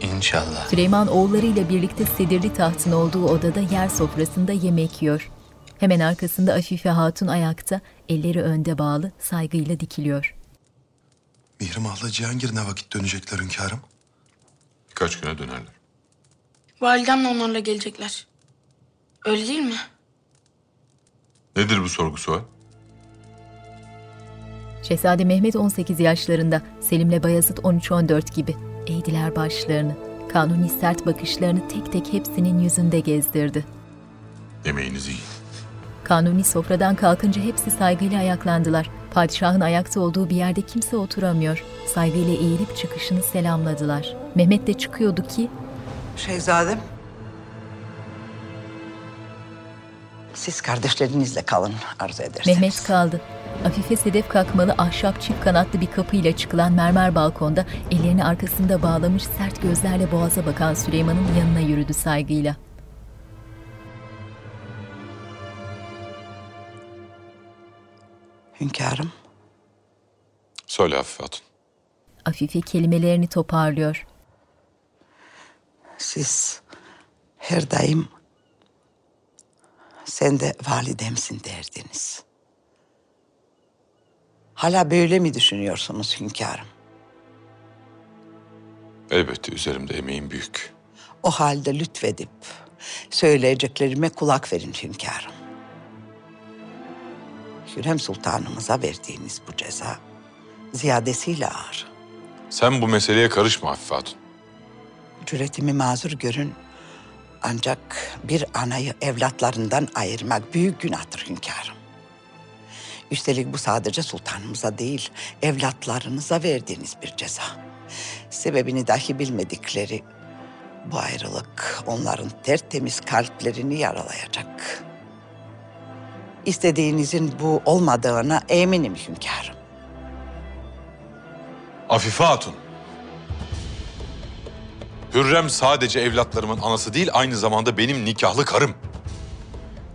İnşallah. Süleyman oğullarıyla birlikte sedirli tahtın olduğu odada yer sofrasında yemek yiyor. Hemen arkasında Afife Hatun ayakta, elleri önde bağlı, saygıyla dikiliyor. Mihrimah'la Cihangir ne vakit dönecekler hünkârım? Birkaç güne dönerler. Validemle onlarla gelecekler. Öyle değil mi? Nedir bu sorgu sual? Şehzade Mehmet 18 yaşlarında, Selim'le Bayezid 13-14 gibi. Eğdiler başlarını. Kanuni sert bakışlarını tek tek hepsinin yüzünde gezdirdi. Yemeğinizi yiyin. Kanuni sofradan kalkınca hepsi saygıyla ayaklandılar. Padişahın ayakta olduğu bir yerde kimse oturamıyor. Saygıyla eğilip çıkışını selamladılar. Mehmet de çıkıyordu ki Şehzadem. Siz kardeşlerinizle kalın arzu ederseniz. Mehmet kaldı. Afife sedef kakmalı ahşap çift kanatlı bir kapıyla çıkılan mermer balkonda ellerini arkasında bağlamış sert gözlerle boğaza bakan Süleyman'ın yanına yürüdü saygıyla. Hünkârım. Söyle Hafife Hatun. Afife kelimelerini toparlıyor. Siz her daim Sen de validemsin derdiniz. Hala böyle mi düşünüyorsunuz hünkârım? Elbette üzerimde emeğim büyük. O halde lütfedip söyleyeceklerime kulak verin hünkârım. Hürrem Sultanımıza verdiğiniz bu ceza ziyadesiyle ağır. Sen bu meseleye karışma Hafife Hatun. Cüretimi mazur görün. Ancak bir anayı evlatlarından ayırmak büyük günahtır hünkârım. Üstelik bu sadece sultanımıza değil, evlatlarınıza verdiğiniz bir ceza. Sebebini dahi bilmedikleri bu ayrılık onların tertemiz kalplerini yaralayacak. İstediğinizin bu olmadığına eminim hünkârım. Afife Hatun. Hürrem sadece evlatlarımın anası değil, aynı zamanda benim nikahlı karım.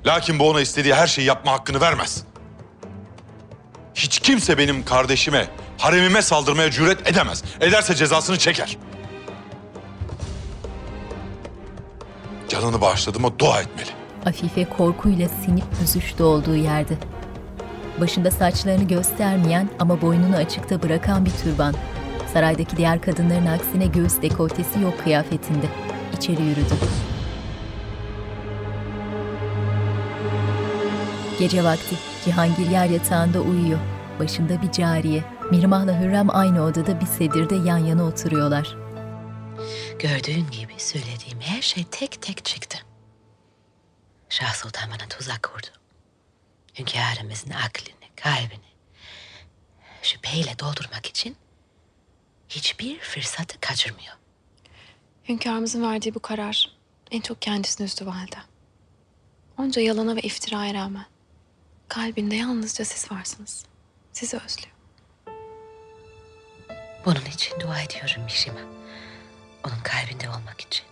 Lakin bu ona istediği her şeyi yapma hakkını vermez. Hiç kimse benim kardeşime, haremime saldırmaya cüret edemez. Ederse cezasını çeker. Canını bağışladığıma dua etmeli. Afife korkuyla sinip büzüştü olduğu yerde. Başında saçlarını göstermeyen ama boynunu açıkta bırakan bir türban. Saraydaki diğer kadınların aksine göğüs dekoltesi yok kıyafetinde. İçeri yürüdü. Gece vakti Cihangir yer yatağında uyuyor. Başında bir cariye. Mirmah'la Hürrem aynı odada bir sedirde yan yana oturuyorlar. Gördüğün gibi söylediğim her şey tek tek çıktı. Şah Sultan bana tuzak kurdu. Hünkârımızın aklını, kalbini şüpheyle doldurmak için hiçbir fırsatı kaçırmıyor. Hünkârımızın verdiği bu karar en çok kendisini üzdü valide. Onca yalana ve iftiraya rağmen kalbinde yalnızca siz varsınız. Sizi özlüyor. Bunun için dua ediyorum Mishima. Onun kalbinde olmak için.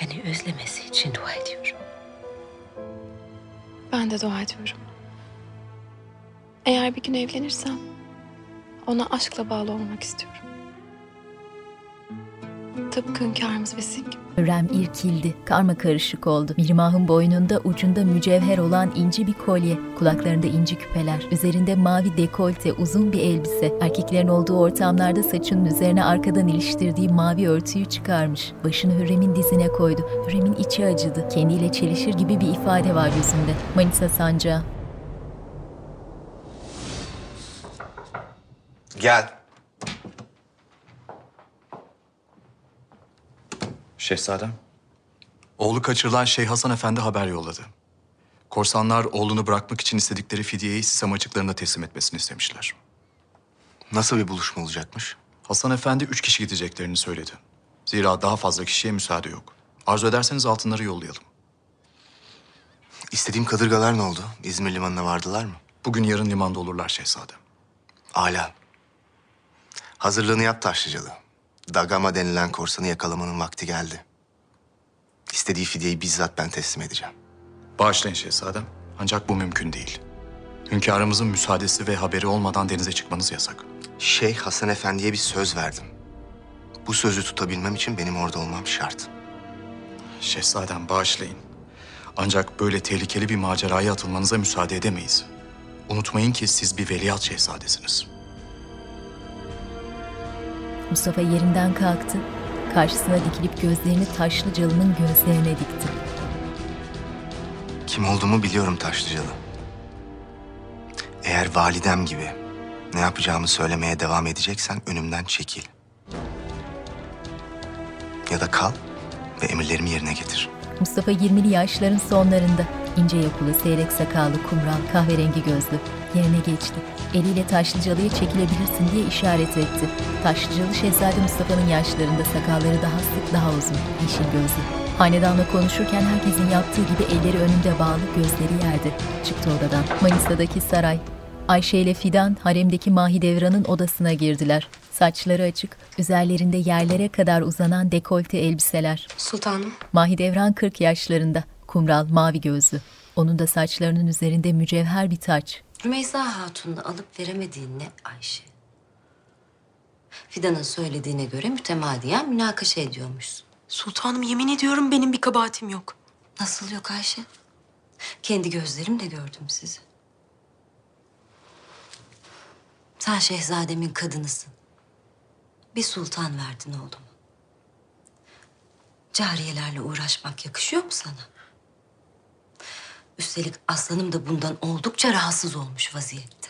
Beni özlemesi için dua ediyorum. Ben de dua ediyorum. Eğer bir gün evlenirsem ona aşkla bağlı olmak istiyorum. Tıpkı hünkârımız ve sizin gibi. Hürrem irkildi, karma karışık oldu. Mirmah'ın boynunda ucunda mücevher olan inci bir kolye, kulaklarında inci küpeler, üzerinde mavi dekolte, uzun bir elbise. Erkeklerin olduğu ortamlarda saçının üzerine arkadan iliştirdiği mavi örtüyü çıkarmış. Başını Hürrem'in dizine koydu. Hürrem'in içi acıdı. Kendiyle çelişir gibi bir ifade var yüzünde. Manisa sancağı. Gel. Şehzadem. Oğlu kaçırılan Şeyh Hasan Efendi haber yolladı. Korsanlar oğlunu bırakmak için istedikleri fidyeyi Sisam açıklarında teslim etmesini istemişler. Nasıl bir buluşma olacakmış? Hasan Efendi üç kişi gideceklerini söyledi. Zira daha fazla kişiye müsaade yok. Arzu ederseniz altınları yollayalım. İstediğim kadırgalar ne oldu? İzmir limanına vardılar mı? Bugün yarın limanda olurlar şehzadem. Âlâ. Hazırlığını yap Taşlıcalı. Dagama denilen korsanı yakalamanın vakti geldi. İstediği fidyeyi bizzat ben teslim edeceğim. Bağışlayın şehzadem. Ancak bu mümkün değil. Hünkârımızın müsaadesi ve haberi olmadan denize çıkmanız yasak. Şeyh Hasan Efendi'ye bir söz verdim. Bu sözü tutabilmem için benim orada olmam şart. Şehzadem bağışlayın. Ancak böyle tehlikeli bir maceraya atılmanıza müsaade edemeyiz. Unutmayın ki siz bir veliaht şehzadesiniz. Mustafa yerinden kalktı. Karşısına dikilip gözlerini Taşlıcalı'nın gözlerine dikti. Kim olduğumu biliyorum Taşlıcalı. Eğer validem gibi ne yapacağımı söylemeye devam edeceksen önümden çekil. Ya da kal ve emirlerimi yerine getir. Mustafa 20'li yaşların sonlarında. ince yapılı, seyrek sakallı, kumral, kahverengi gözlü. Yerine geçti. Eliyle Taşlıcalı'ya çekilebilirsin diye işaret etti. Taşlıcalı Şehzade Mustafa'nın yaşlarında sakalları daha sık, daha uzun, yeşil gözlü. Hanedanla konuşurken herkesin yaptığı gibi elleri önünde bağlı, gözleri yerde. Çıktı odadan. Manisa'daki saray. Ayşe ile Fidan haremdeki Mahidevran'ın odasına girdiler. Saçları açık, üzerlerinde yerlere kadar uzanan dekolte elbiseler. Sultanım. Mahidevran 40 yaşlarında, kumral, mavi gözlü. Onun da saçlarının üzerinde mücevher bir taç. Rümeysa Hatun'u alıp veremediğin ne Ayşe? Fidan'ın söylediğine göre mütemadiyen münakaşa ediyormuşsun. Sultanım yemin ediyorum benim bir kabahatim yok. Nasıl yok Ayşe? Kendi gözlerimle gördüm sizi. Sen şehzademin kadınısın. Bir sultan verdin oğluma. Cariyelerle uğraşmak yakışıyor mu sana? Üstelik aslanım da bundan oldukça rahatsız olmuş vaziyette.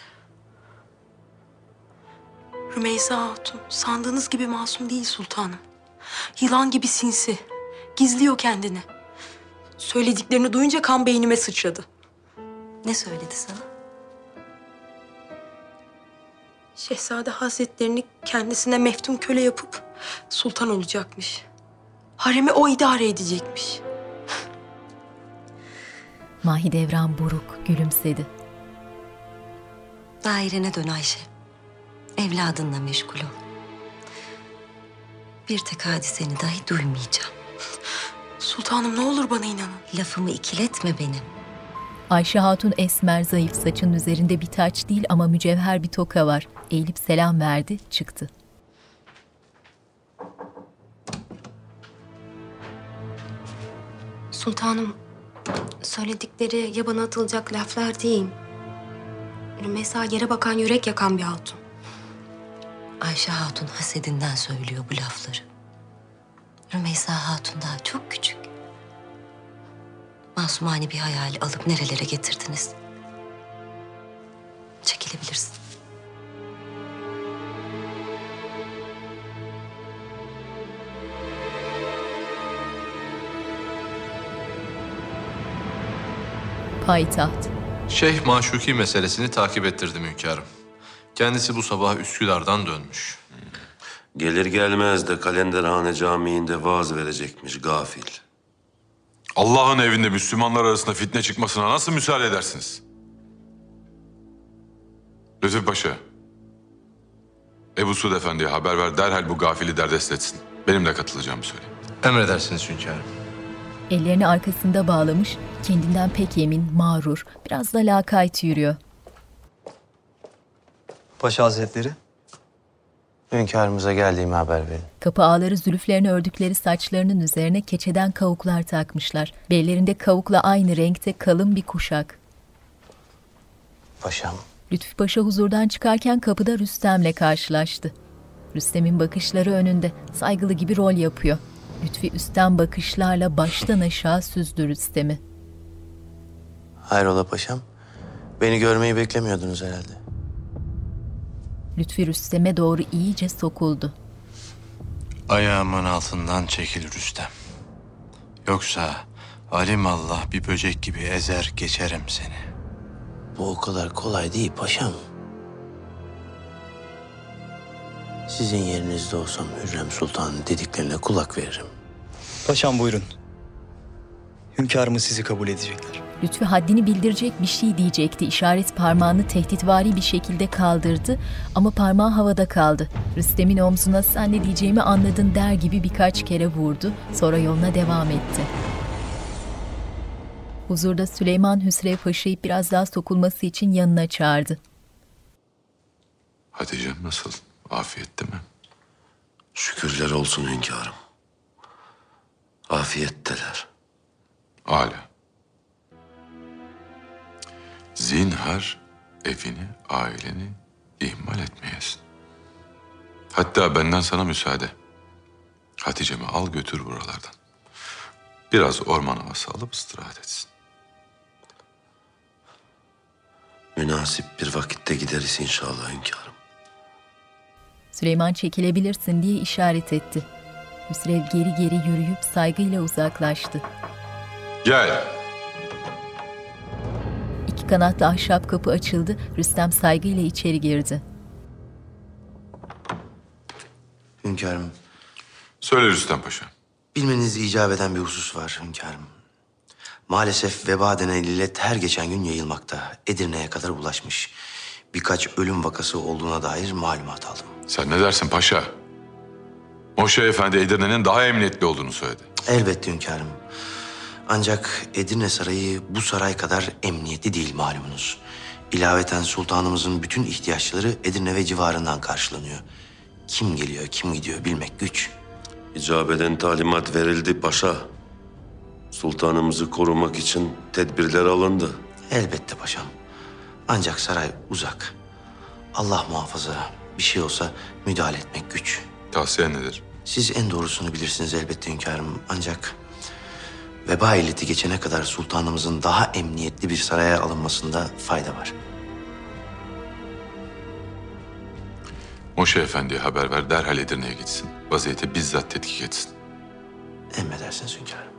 Rümeysa Hatun sandığınız gibi masum değil sultanım. Yılan gibi sinsi. Gizliyor kendini. Söylediklerini duyunca kan beynime sıçradı. Ne söyledi sana? Şehzade Hazretlerini kendisine meftun köle yapıp sultan olacakmış. Haremi o idare edecekmiş. Mahidevran buruk gülümsedi. Dairene dön Ayşe. Evladınla meşgul ol. Bir tek hadiseni dahi duymayacağım. Sultanım ne olur bana inanın. Lafımı ikiletme benim. Ayşe Hatun esmer zayıf saçın üzerinde bir taç değil ama mücevher bir toka var. Eğilip selam verdi, çıktı. Sultanım, söyledikleri yabana atılacak laflar değil. Rümeysa yere bakan yürek yakan bir hatun. Ayşe Hatun hasedinden söylüyor bu lafları. Rümeysa Hatun daha çok küçük. Masumane bir hayal alıp nerelere getirdiniz? Çekilebilirsin. Payitaht. Şeyh Maşuki meselesini takip ettirdim hünkârım. Kendisi bu sabah Üsküdar'dan dönmüş. Gelir gelmez de Kalenderhane Camii'nde vaaz verecekmiş gafil. Allah'ın evinde Müslümanlar arasında fitne çıkmasına nasıl müsaade edersiniz? Lütfü Paşa, Ebu Suud Efendi'ye haber ver derhal bu gafili derdest etsin. Benim de katılacağımı söyle. Emredersiniz hünkârım. Ellerini arkasında bağlamış, kendinden pek emin, mağrur, biraz da lakayt yürüyor. Paşa Hazretleri. Hünkârımıza geldiğimi haber verin. Kapı ağları zülüflerini ördükleri saçlarının üzerine keçeden kavuklar takmışlar. Bellerinde kavukla aynı renkte kalın bir kuşak. Paşam. Lütfü Paşa huzurdan çıkarken kapıda Rüstem'le karşılaştı. Rüstem'in bakışları önünde, saygılı gibi rol yapıyor. Lütfi üstten bakışlarla baştan aşağı süzdü Rüstem'i. Hayrola paşam? Beni görmeyi beklemiyordunuz herhalde. Lütfi Rüstem'e doğru iyice sokuldu. Ayağımın altından çekil Rüstem. Yoksa alim Allah bir böcek gibi ezer geçerim seni. Bu o kadar kolay değil paşam. Sizin yerinizde olsam Hürrem Sultan'ın dediklerine kulak veririm. Paşam buyurun. Hünkârımız sizi kabul edecekler. Lütfü haddini bildirecek bir şey diyecekti. İşaret parmağını tehditvari bir şekilde kaldırdı ama parmağı havada kaldı. Rüstem'in omzuna sen ne diyeceğimi anladın der gibi birkaç kere vurdu. Sonra yoluna devam etti. Huzurda Süleyman Hüsrev Paşa'yı biraz daha sokulması için yanına çağırdı. Hatice'm nasıl? Afiyette mi? Şükürler olsun hünkârım. Afiyetteler. Âlâ. Zinhar evini, aileni ihmal etmeyesin. Hatta benden sana müsaade. Hatice'mi al götür buralardan. Biraz orman havası alıp istirahat etsin. Münasip bir vakitte gideriz inşallah hünkârım. Süleyman çekilebilirsin diye işaret etti. Hüsrev geri geri yürüyüp saygıyla uzaklaştı. Gel. İki kanatlı ahşap kapı açıldı. Rüstem saygıyla içeri girdi. Hünkârım, Söyle Rüstem Paşa. bilmeniz icap eden bir husus var hünkârım. Maalesef veba denen illet her geçen gün yayılmakta. Edirne'ye kadar ulaşmış. Birkaç ölüm vakası olduğuna dair malumat aldım. Sen ne dersin paşa? Moşe Efendi Edirne'nin daha emniyetli olduğunu söyledi. Elbette hünkârım. Ancak Edirne Sarayı bu saray kadar emniyetli değil malumunuz. İlaveten sultanımızın bütün ihtiyaçları Edirne ve civarından karşılanıyor. Kim geliyor, kim gidiyor bilmek güç. İcab eden talimat verildi paşa. Sultanımızı korumak için tedbirler alındı. Elbette paşam. Ancak saray uzak. Allah muhafaza bir şey olsa müdahale etmek güç. Tavsiye nedir? Siz en doğrusunu bilirsiniz elbette hünkârım. Ancak veba illeti geçene kadar sultanımızın daha emniyetli bir saraya alınmasında fayda var. Moşe Efendi'ye haber ver, derhal Edirne'ye gitsin. Vaziyeti bizzat tetkik etsin. Emredersiniz hünkârım.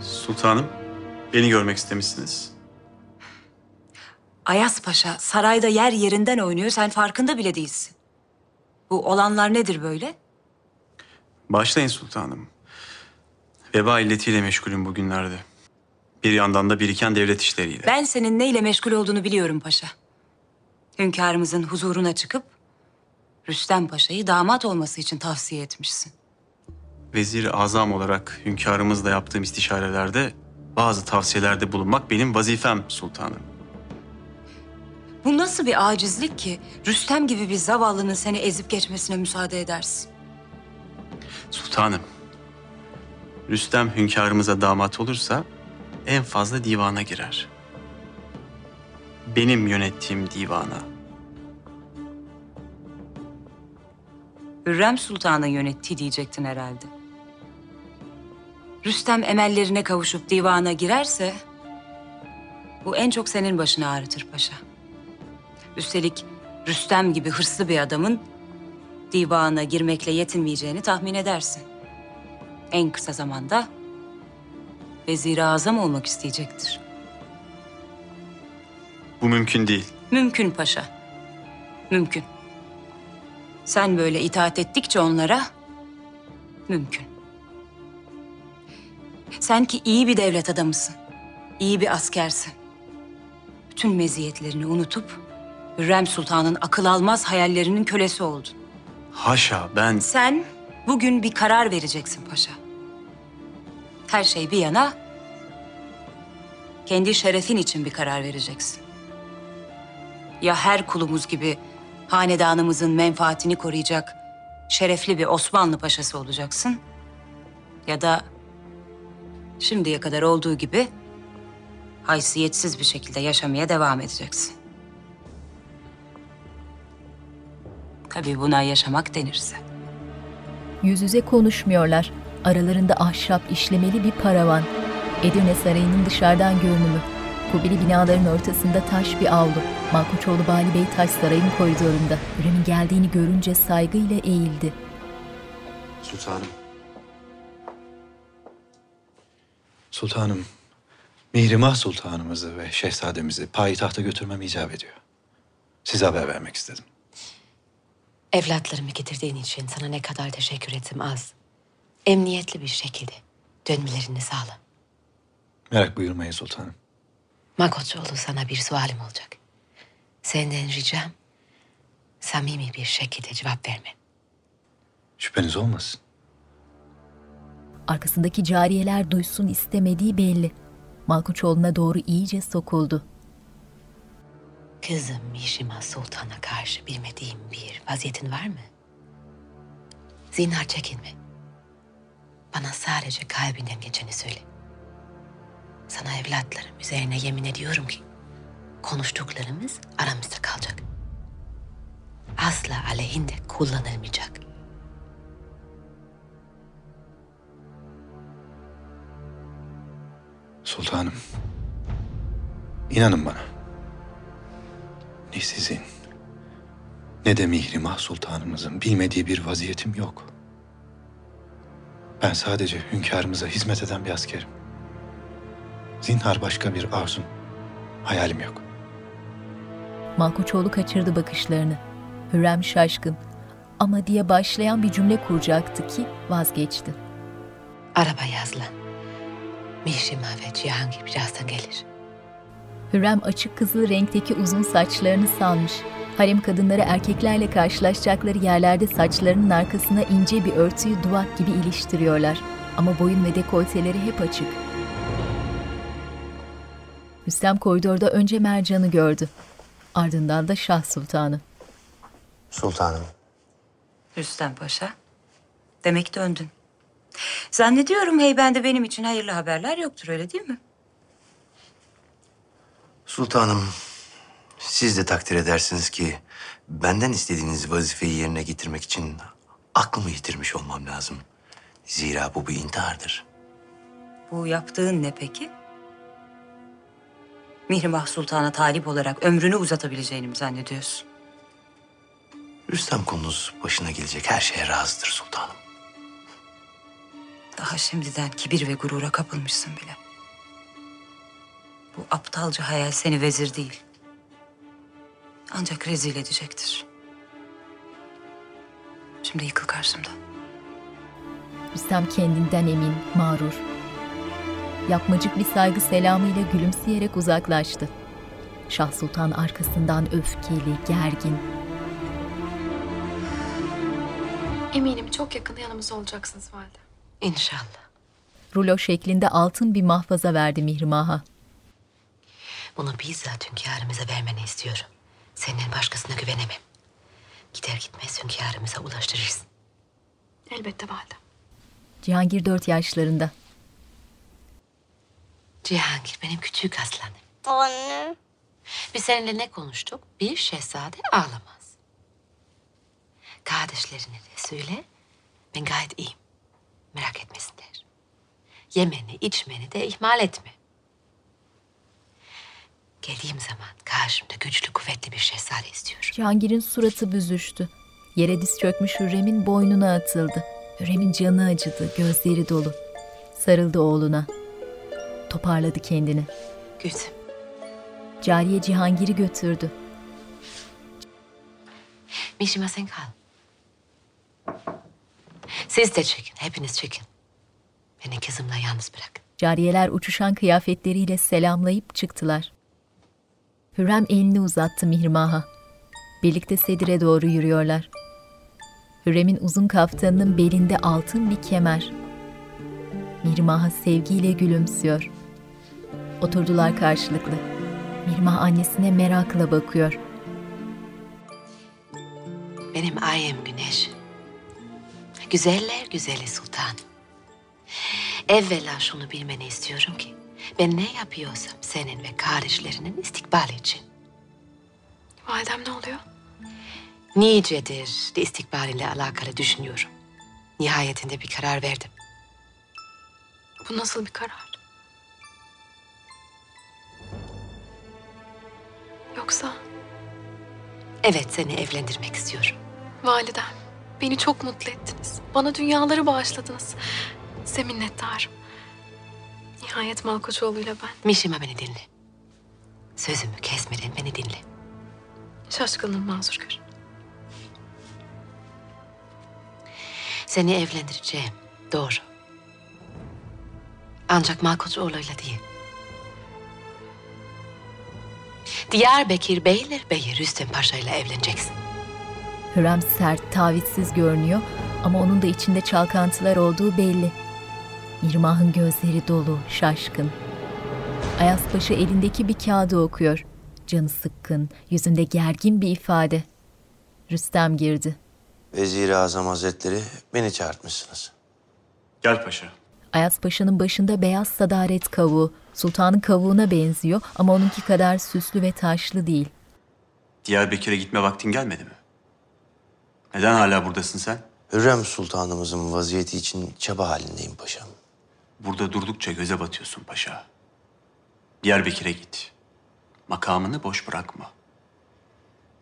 Sultanım, beni görmek istemişsiniz. Ayas Paşa sarayda yer yerinden oynuyor. Sen farkında bile değilsin. Bu olanlar nedir böyle? Başlayın sultanım. Veba illetiyle meşgulüm bugünlerde. Bir yandan da biriken devlet işleriyle. Ben senin neyle meşgul olduğunu biliyorum paşa. Hünkârımızın huzuruna çıkıp Rüstem Paşa'yı damat olması için tavsiye etmişsin. Vezir azam olarak hünkârımızla yaptığım istişarelerde bazı tavsiyelerde bulunmak benim vazifem sultanım. Bu nasıl bir acizlik ki Rüstem gibi bir zavallının seni ezip geçmesine müsaade edersin? Sultanım, Rüstem hünkârımıza damat olursa en fazla divana girer. Benim yönettiğim divana. Hürrem Sultan'ın yönettiği diyecektin herhalde. Rüstem emellerine kavuşup divana girerse... ...bu en çok senin başını ağrıtır paşa. Üstelik Rüstem gibi hırslı bir adamın... ...divana girmekle yetinmeyeceğini tahmin edersin. En kısa zamanda... ...vezir-i azam olmak isteyecektir. Bu mümkün değil. Mümkün paşa. Mümkün. Sen böyle itaat ettikçe onlara mümkün. Sen ki iyi bir devlet adamısın. iyi bir askersin. Bütün meziyetlerini unutup Hürrem Sultan'ın akıl almaz hayallerinin kölesi oldun. Haşa ben... Sen bugün bir karar vereceksin paşa. Her şey bir yana kendi şerefin için bir karar vereceksin. Ya her kulumuz gibi hanedanımızın menfaatini koruyacak şerefli bir Osmanlı paşası olacaksın ya da şimdiye kadar olduğu gibi haysiyetsiz bir şekilde yaşamaya devam edeceksin. Tabii buna yaşamak denirse. Yüz yüze konuşmuyorlar. Aralarında ahşap işlemeli bir paravan. Edirne Sarayı'nın dışarıdan görünümü. Kubili binaların ortasında taş bir avlu. Malkoçoğlu Bali Bey taş sarayın koridorunda. Hürrem'in geldiğini görünce saygıyla eğildi. Sultanım. Sultanım, Mihrimah Sultanımızı ve şehzademizi payitahta götürmem icap ediyor. Size haber vermek istedim. Evlatlarımı getirdiğin için sana ne kadar teşekkür ettim az. Emniyetli bir şekilde dönmelerini sağla. Merak buyurmayın sultanım. Makoçoğlu sana bir sualim olacak. Senden ricam samimi bir şekilde cevap verme. Şüpheniz olmasın. Arkasındaki cariyeler duysun istemediği belli. Malkoçoğlu'na doğru iyice sokuldu. Kızım Mişima Sultan'a karşı bilmediğim bir vaziyetin var mı? Zinhar çekinme. Bana sadece kalbinden geçeni söyle. Sana evlatlarım üzerine yemin ediyorum ki konuştuklarımız aramızda kalacak. Asla aleyhinde kullanılmayacak. Sultanım, inanın bana. Ne sizin ne de Mihrimah Sultanımızın bilmediği bir vaziyetim yok. Ben sadece hünkârımıza hizmet eden bir askerim. Zinhar başka bir arzum, hayalim yok. Malkoçoğlu kaçırdı bakışlarını. Hürrem şaşkın. Ama diye başlayan bir cümle kuracaktı ki vazgeçti. Araba yazla. Mişima ve Cihangir birazdan gelir. Hürrem açık kızıl renkteki uzun saçlarını salmış. Harem kadınları erkeklerle karşılaşacakları yerlerde saçlarının arkasına ince bir örtüyü duvak gibi iliştiriyorlar. Ama boyun ve dekolteleri hep açık. Rüstem koridorda önce Mercan'ı gördü. Ardından da Şah Sultan'ı. Sultanım. Rüstem Paşa, demek döndün. Zannediyorum heybende benim için hayırlı haberler yoktur öyle değil mi? Sultanım, siz de takdir edersiniz ki benden istediğiniz vazifeyi yerine getirmek için aklımı yitirmiş olmam lazım. Zira bu bir intihardır. Bu yaptığın ne peki? Mihrimah Sultan'a talip olarak ömrünü uzatabileceğini mi zannediyorsun? Rüstem konunuz başına gelecek her şeye razıdır sultanım. Daha şimdiden kibir ve gurura kapılmışsın bile. Bu aptalca hayal seni vezir değil. Ancak rezil edecektir. Şimdi yıkıl karşımdan. Rüstem kendinden emin, mağrur. Yapmacık bir saygı selamıyla gülümseyerek uzaklaştı. Şah Sultan arkasından öfkeli, gergin. Eminim çok yakında yanımızda olacaksınız valide. İnşallah. Rulo şeklinde altın bir mahfaza verdi Mihrimah'a. Bunu bizzat hünkârımıza vermeni istiyorum. Senden başkasına güvenemem. Gider gitmez hünkârımıza ulaştırırsın. Elbette valide. Cihangir dört yaşlarında. Cihangir benim küçük aslanım. Anne. Biz seninle ne konuştuk? Bir şehzade ağlamaz. Kardeşlerine de söyle. Ben gayet iyiyim. Merak etmesinler. Yemeni, içmeni de ihmal etme. Geldiğim zaman karşımda güçlü, kuvvetli bir şehzade istiyorum. Cihangir'in suratı büzüştü. Yere diz çökmüş Hürrem'in boynuna atıldı. Hürrem'in canı acıdı, gözleri dolu. Sarıldı oğluna. Toparladı kendini. Gülsüm. Cariye Cihangir'i götürdü. Mişima sen kal. Siz de çekin, hepiniz çekin. Beni kızımla yalnız bırakın. Cariyeler uçuşan kıyafetleriyle selamlayıp çıktılar. Hürrem elini uzattı Mihrimah'a. Birlikte Sedir'e doğru yürüyorlar. Hürrem'in uzun kaftanının belinde altın bir kemer. Mihrimah'a sevgiyle gülümsüyor. Oturdular karşılıklı. Mihrimah annesine merakla bakıyor. Benim ayım güneş. Güzeller güzeli sultan. Evvela şunu bilmeni istiyorum ki... ...ben ne yapıyorsam senin ve kardeşlerinin istikbali için. Validem ne oluyor? Nicedir de istikbaliyle alakalı düşünüyorum. Nihayetinde bir karar verdim. Bu nasıl bir karar? Yoksa Evet seni evlendirmek istiyorum. validem beni çok mutlu ettiniz. Bana dünyaları bağışladınız. Size minnettarım. Nihayet Malkoçoğlu'yla ben. Mişima beni dinle. Sözümü kesmeden beni dinle. Şaşkınım mazur görün. Seni evlendireceğim. Doğru. Ancak Malkoçoğlu'yla değil. Diyarbakır Beylerbeyi Rüstem Paşa ile evleneceksin. Hürrem sert, tavizsiz görünüyor ama onun da içinde çalkantılar olduğu belli. Mirmah'ın gözleri dolu, şaşkın. Ayasbaşı elindeki bir kağıdı okuyor. Canı sıkkın, yüzünde gergin bir ifade. Rüstem girdi. Vezir-i Azam Hazretleri beni çağırtmışsınız. Gel paşa. Ayaspaşa'nın başında beyaz sadaret kavuğu, sultanın kavuğuna benziyor ama onunki kadar süslü ve taşlı değil. Diyarbakır'a gitme vaktin gelmedi mi? Neden hala buradasın sen? Hürrem Sultanımızın vaziyeti için çaba halindeyim paşam. Burada durdukça göze batıyorsun paşa. Diyarbakır'a git. Makamını boş bırakma.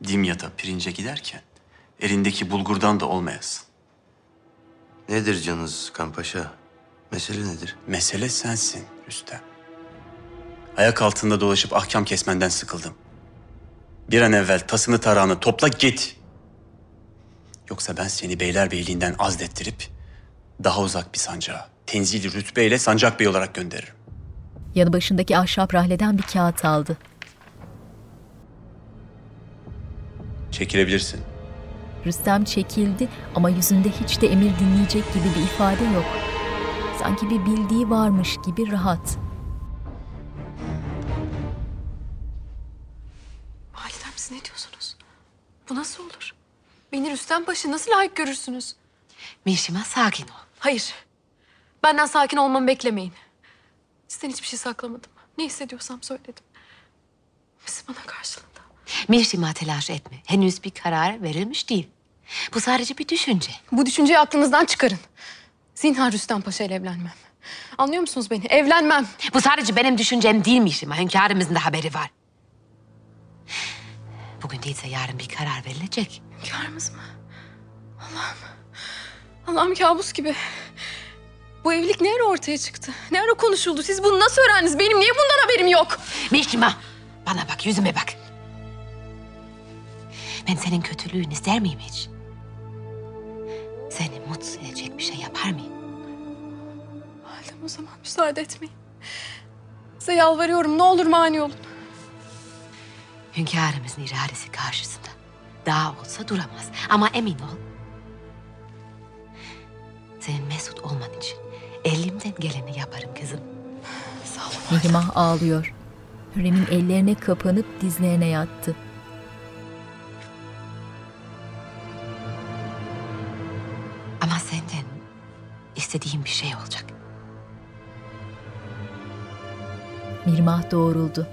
Dimyat'a pirince giderken elindeki bulgurdan da olmayasın. Nedir canınız sıkan paşa? Mesele nedir? Mesele sensin Rüstem. Ayak altında dolaşıp ahkam kesmenden sıkıldım. Bir an evvel tasını tarağını topla git. Yoksa ben seni beylerbeyliğinden azlettirip daha uzak bir sancağa, tenzili rütbeyle sancak bey olarak gönderirim. Yanı başındaki ahşap rahleden bir kağıt aldı. Çekilebilirsin. Rüstem çekildi ama yüzünde hiç de emir dinleyecek gibi bir ifade yok. Sanki bir bildiği varmış gibi rahat. Validem siz ne diyorsunuz? Bu nasıl olur? Beni Rüstem Paşa nasıl layık görürsünüz? Mişima sakin ol. Hayır. Benden sakin olmamı beklemeyin. Sizden hiçbir şey saklamadım. Ne hissediyorsam söyledim. Siz bana karşılığında. Mihrimah telaş etme. Henüz bir karar verilmiş değil. Bu sadece bir düşünce. Bu düşünceyi aklınızdan çıkarın. Zinhar Rüstem Paşa ile evlenmem. Anlıyor musunuz beni? Evlenmem. Bu sadece benim düşüncem değil Mihrimah. Hünkârımızın da haberi var. Bugün değilse yarın bir karar verilecek. Hünkârımız mı? Allah'ım. Allah'ım kabus gibi. Bu evlilik ne ara ortaya çıktı? Ne ara konuşuldu? Siz bunu nasıl öğrendiniz? Benim niye bundan haberim yok? Mihrimah bana bak yüzüme bak. Ben senin kötülüğünü ister miyim hiç? Seni mutsuz edecek bir şey yapar mıyım? Validem o zaman müsaade etmeyin. Size yalvarıyorum ne olur mani olun. Hünkârımızın iradesi karşısında daha olsa duramaz. Ama emin ol. Senin mesut olman için elimden geleni yaparım kızım. Sağ olun. Mihrimah ağlıyor. Hürrem'in ellerine kapanıp dizlerine yattı. Ama senden istediğim bir şey olacak. Mihrimah doğruldu.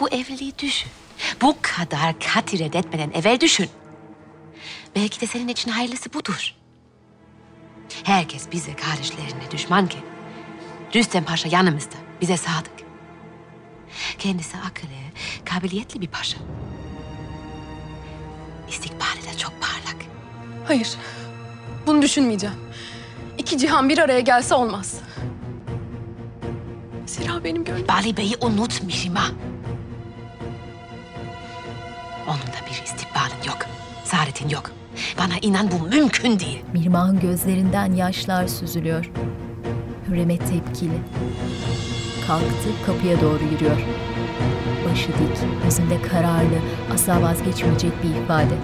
Bu evliliği düşün. Bu kadar katı reddetmeden evvel düşün. Belki de senin için hayırlısı budur. Herkes bize kardeşlerine düşmanken Rüstem Paşa yanımızda, bize sadık. Kendisi akıllı, kabiliyetli bir paşa. İstikbali de çok parlak. Hayır. Bunu düşünmeyeceğim. İki cihan bir araya gelse olmaz. Zira benim gönlüm... Bali Bey'i unut Mihrimah. Onun da bir istikbalin yok. Saadetin yok. Bana inan bu mümkün değil. Mihrimah'ın gözlerinden yaşlar süzülüyor. Hürrem'e tepkili. Kalktı kapıya doğru yürüyor. Başı dik, yüzünde kararlı, asla vazgeçmeyecek bir ifade.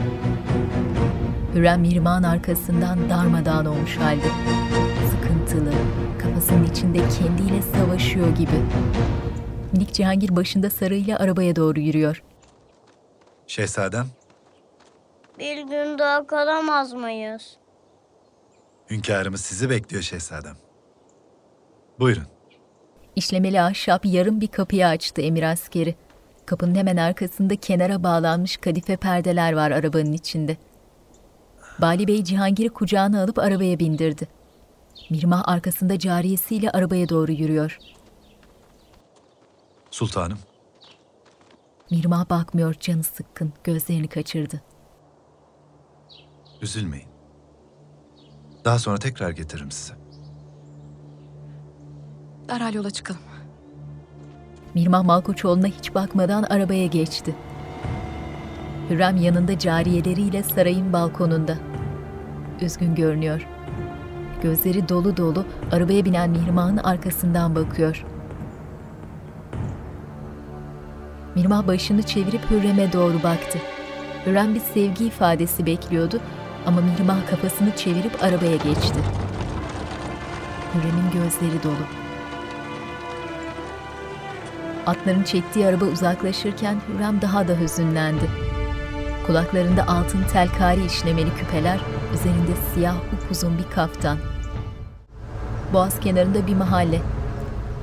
Hürrem Mihrimah'ın arkasından darmadağın olmuş halde. Sıkıntılı, kafasının içinde kendiyle savaşıyor gibi. Minik Cihangir başında sarıyla arabaya doğru yürüyor. Şehzadem, Bir gün daha kalamaz mıyız? hünkârımız sizi bekliyor şehzadem. Buyurun. İşlemeli ahşap yarım bir kapıyı açtı emir askeri. Kapının hemen arkasında kenara bağlanmış kadife perdeler var arabanın içinde. Bali Bey Cihangir'i kucağına alıp arabaya bindirdi. Mirmah arkasında cariyesiyle arabaya doğru yürüyor. Sultanım, Mirmah bakmıyor canı sıkkın, gözlerini kaçırdı. Üzülmeyin. Daha sonra tekrar getiririm size. Derhal yola çıkalım. Mirmah Malkoçoğlu'na hiç bakmadan arabaya geçti. Hürrem yanında cariyeleriyle sarayın balkonunda. Üzgün görünüyor. Gözleri dolu dolu arabaya binen Mihrimah'ın arkasından bakıyor. Mirmah başını çevirip Hürrem'e doğru baktı. Hürrem bir sevgi ifadesi bekliyordu ama Mihrimah kafasını çevirip arabaya geçti. Hürrem'in gözleri dolu. Atların çektiği araba uzaklaşırken Hürrem daha da hüzünlendi. Kulaklarında altın telkari işlemeli küpeler, üzerinde siyah upuzun bir kaftan. Boğaz kenarında bir mahalle.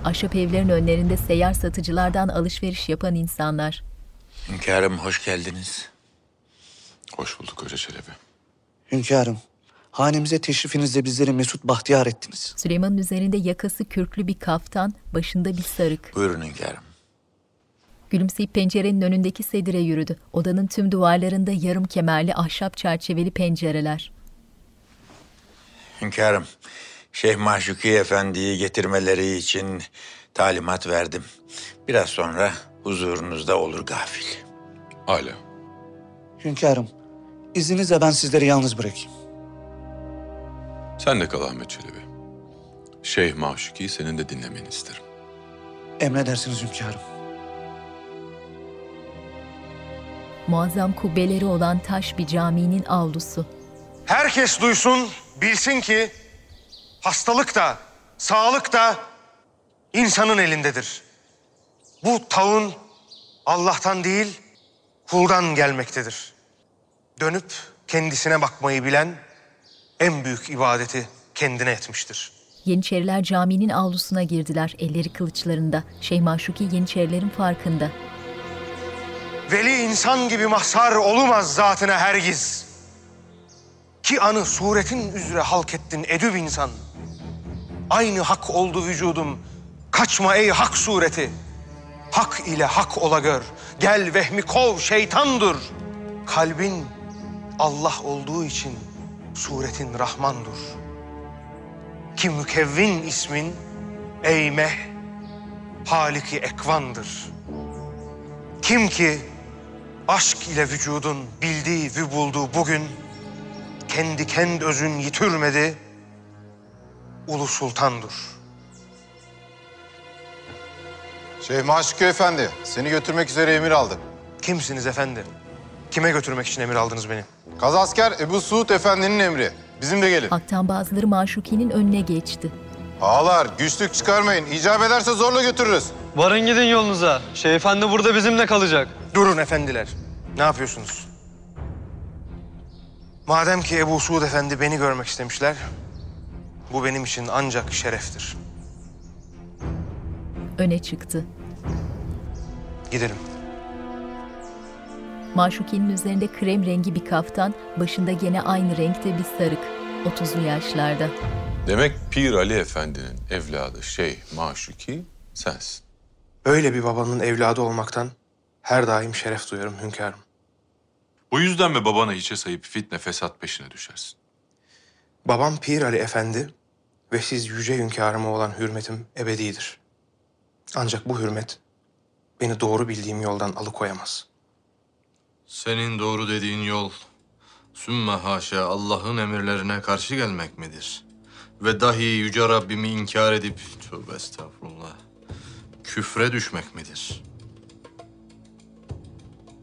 Ahşap evlerin önlerinde seyyar satıcılardan alışveriş yapan insanlar. Hünkârım hoş geldiniz. Hoş bulduk Hoca Çelebi. Hünkârım, hanemize teşrifinizle bizleri mesut bahtiyar ettiniz. Süleyman'ın üzerinde yakası kürklü bir kaftan, başında bir sarık. Buyurun hünkârım. Gülümseyip pencerenin önündeki sedire yürüdü. Odanın tüm duvarlarında yarım kemerli ahşap çerçeveli pencereler. Hünkârım, Şeyh Mahşuki Efendi'yi getirmeleri için talimat verdim. Biraz sonra huzurunuzda olur gafil. Hala. Hünkârım, izninizle ben sizleri yalnız bırakayım. Sen de kal Ahmet Çelebi. Şeyh Maşuki'yi senin de dinlemeni isterim. Emredersiniz hünkârım. Muazzam kubbeleri olan taş bir caminin avlusu. Herkes duysun, bilsin ki hastalık da, sağlık da insanın elindedir. Bu taun Allah'tan değil, kuldan gelmektedir. Dönüp kendisine bakmayı bilen en büyük ibadeti kendine etmiştir. Yeniçeriler caminin avlusuna girdiler, elleri kılıçlarında. Şeyh Maşuki Yeniçerilerin farkında. Veli insan gibi mahsar olmaz zatına hergiz. Ki anı suretin üzere halk ettin edüb insan. Aynı hak oldu vücudum. Kaçma ey hak sureti. Hak ile hak ola gör. Gel vehmi kov şeytandır. Kalbin Allah olduğu için suretin Rahmandır. Ki mükevvin ismin ey meh Haliki ekvandır. Kim ki aşk ile vücudun bildiği ve bulduğu bugün kendi kend özün yitirmedi, ulu sultandır. Şeyh Maşuki Efendi, seni götürmek üzere emir aldım. Kimsiniz efendi? Kime götürmek için emir aldınız beni? Kazasker Ebu Suud Efendi'nin emri. Bizim de gelin. Halktan bazıları Maşuki'nin önüne geçti. Ağalar, güçlük çıkarmayın. İcap ederse zorla götürürüz. Varın gidin yolunuza. Şeyh Efendi burada bizimle kalacak. Durun efendiler. Ne yapıyorsunuz? Madem ki Ebu Suud Efendi beni görmek istemişler, bu benim için ancak şereftir. Öne çıktı. Gidelim. Maşuki'nin üzerinde krem rengi bir kaftan, başında gene aynı renkte bir sarık. 30'lu yaşlarda. Demek Pir Ali Efendi'nin evladı Şeyh Maşuki sensin. Öyle bir babanın evladı olmaktan her daim şeref duyarım hünkârım. Bu yüzden mi babana hiçe sayıp fitne fesat peşine düşersin? Babam Pir Ali Efendi ve siz yüce hünkârıma olan hürmetim ebedidir. Ancak bu hürmet beni doğru bildiğim yoldan alıkoyamaz. Senin doğru dediğin yol sümme haşa Allah'ın emirlerine karşı gelmek midir? Ve dahi yüce Rabbimi inkar edip tövbe estağfurullah küfre düşmek midir?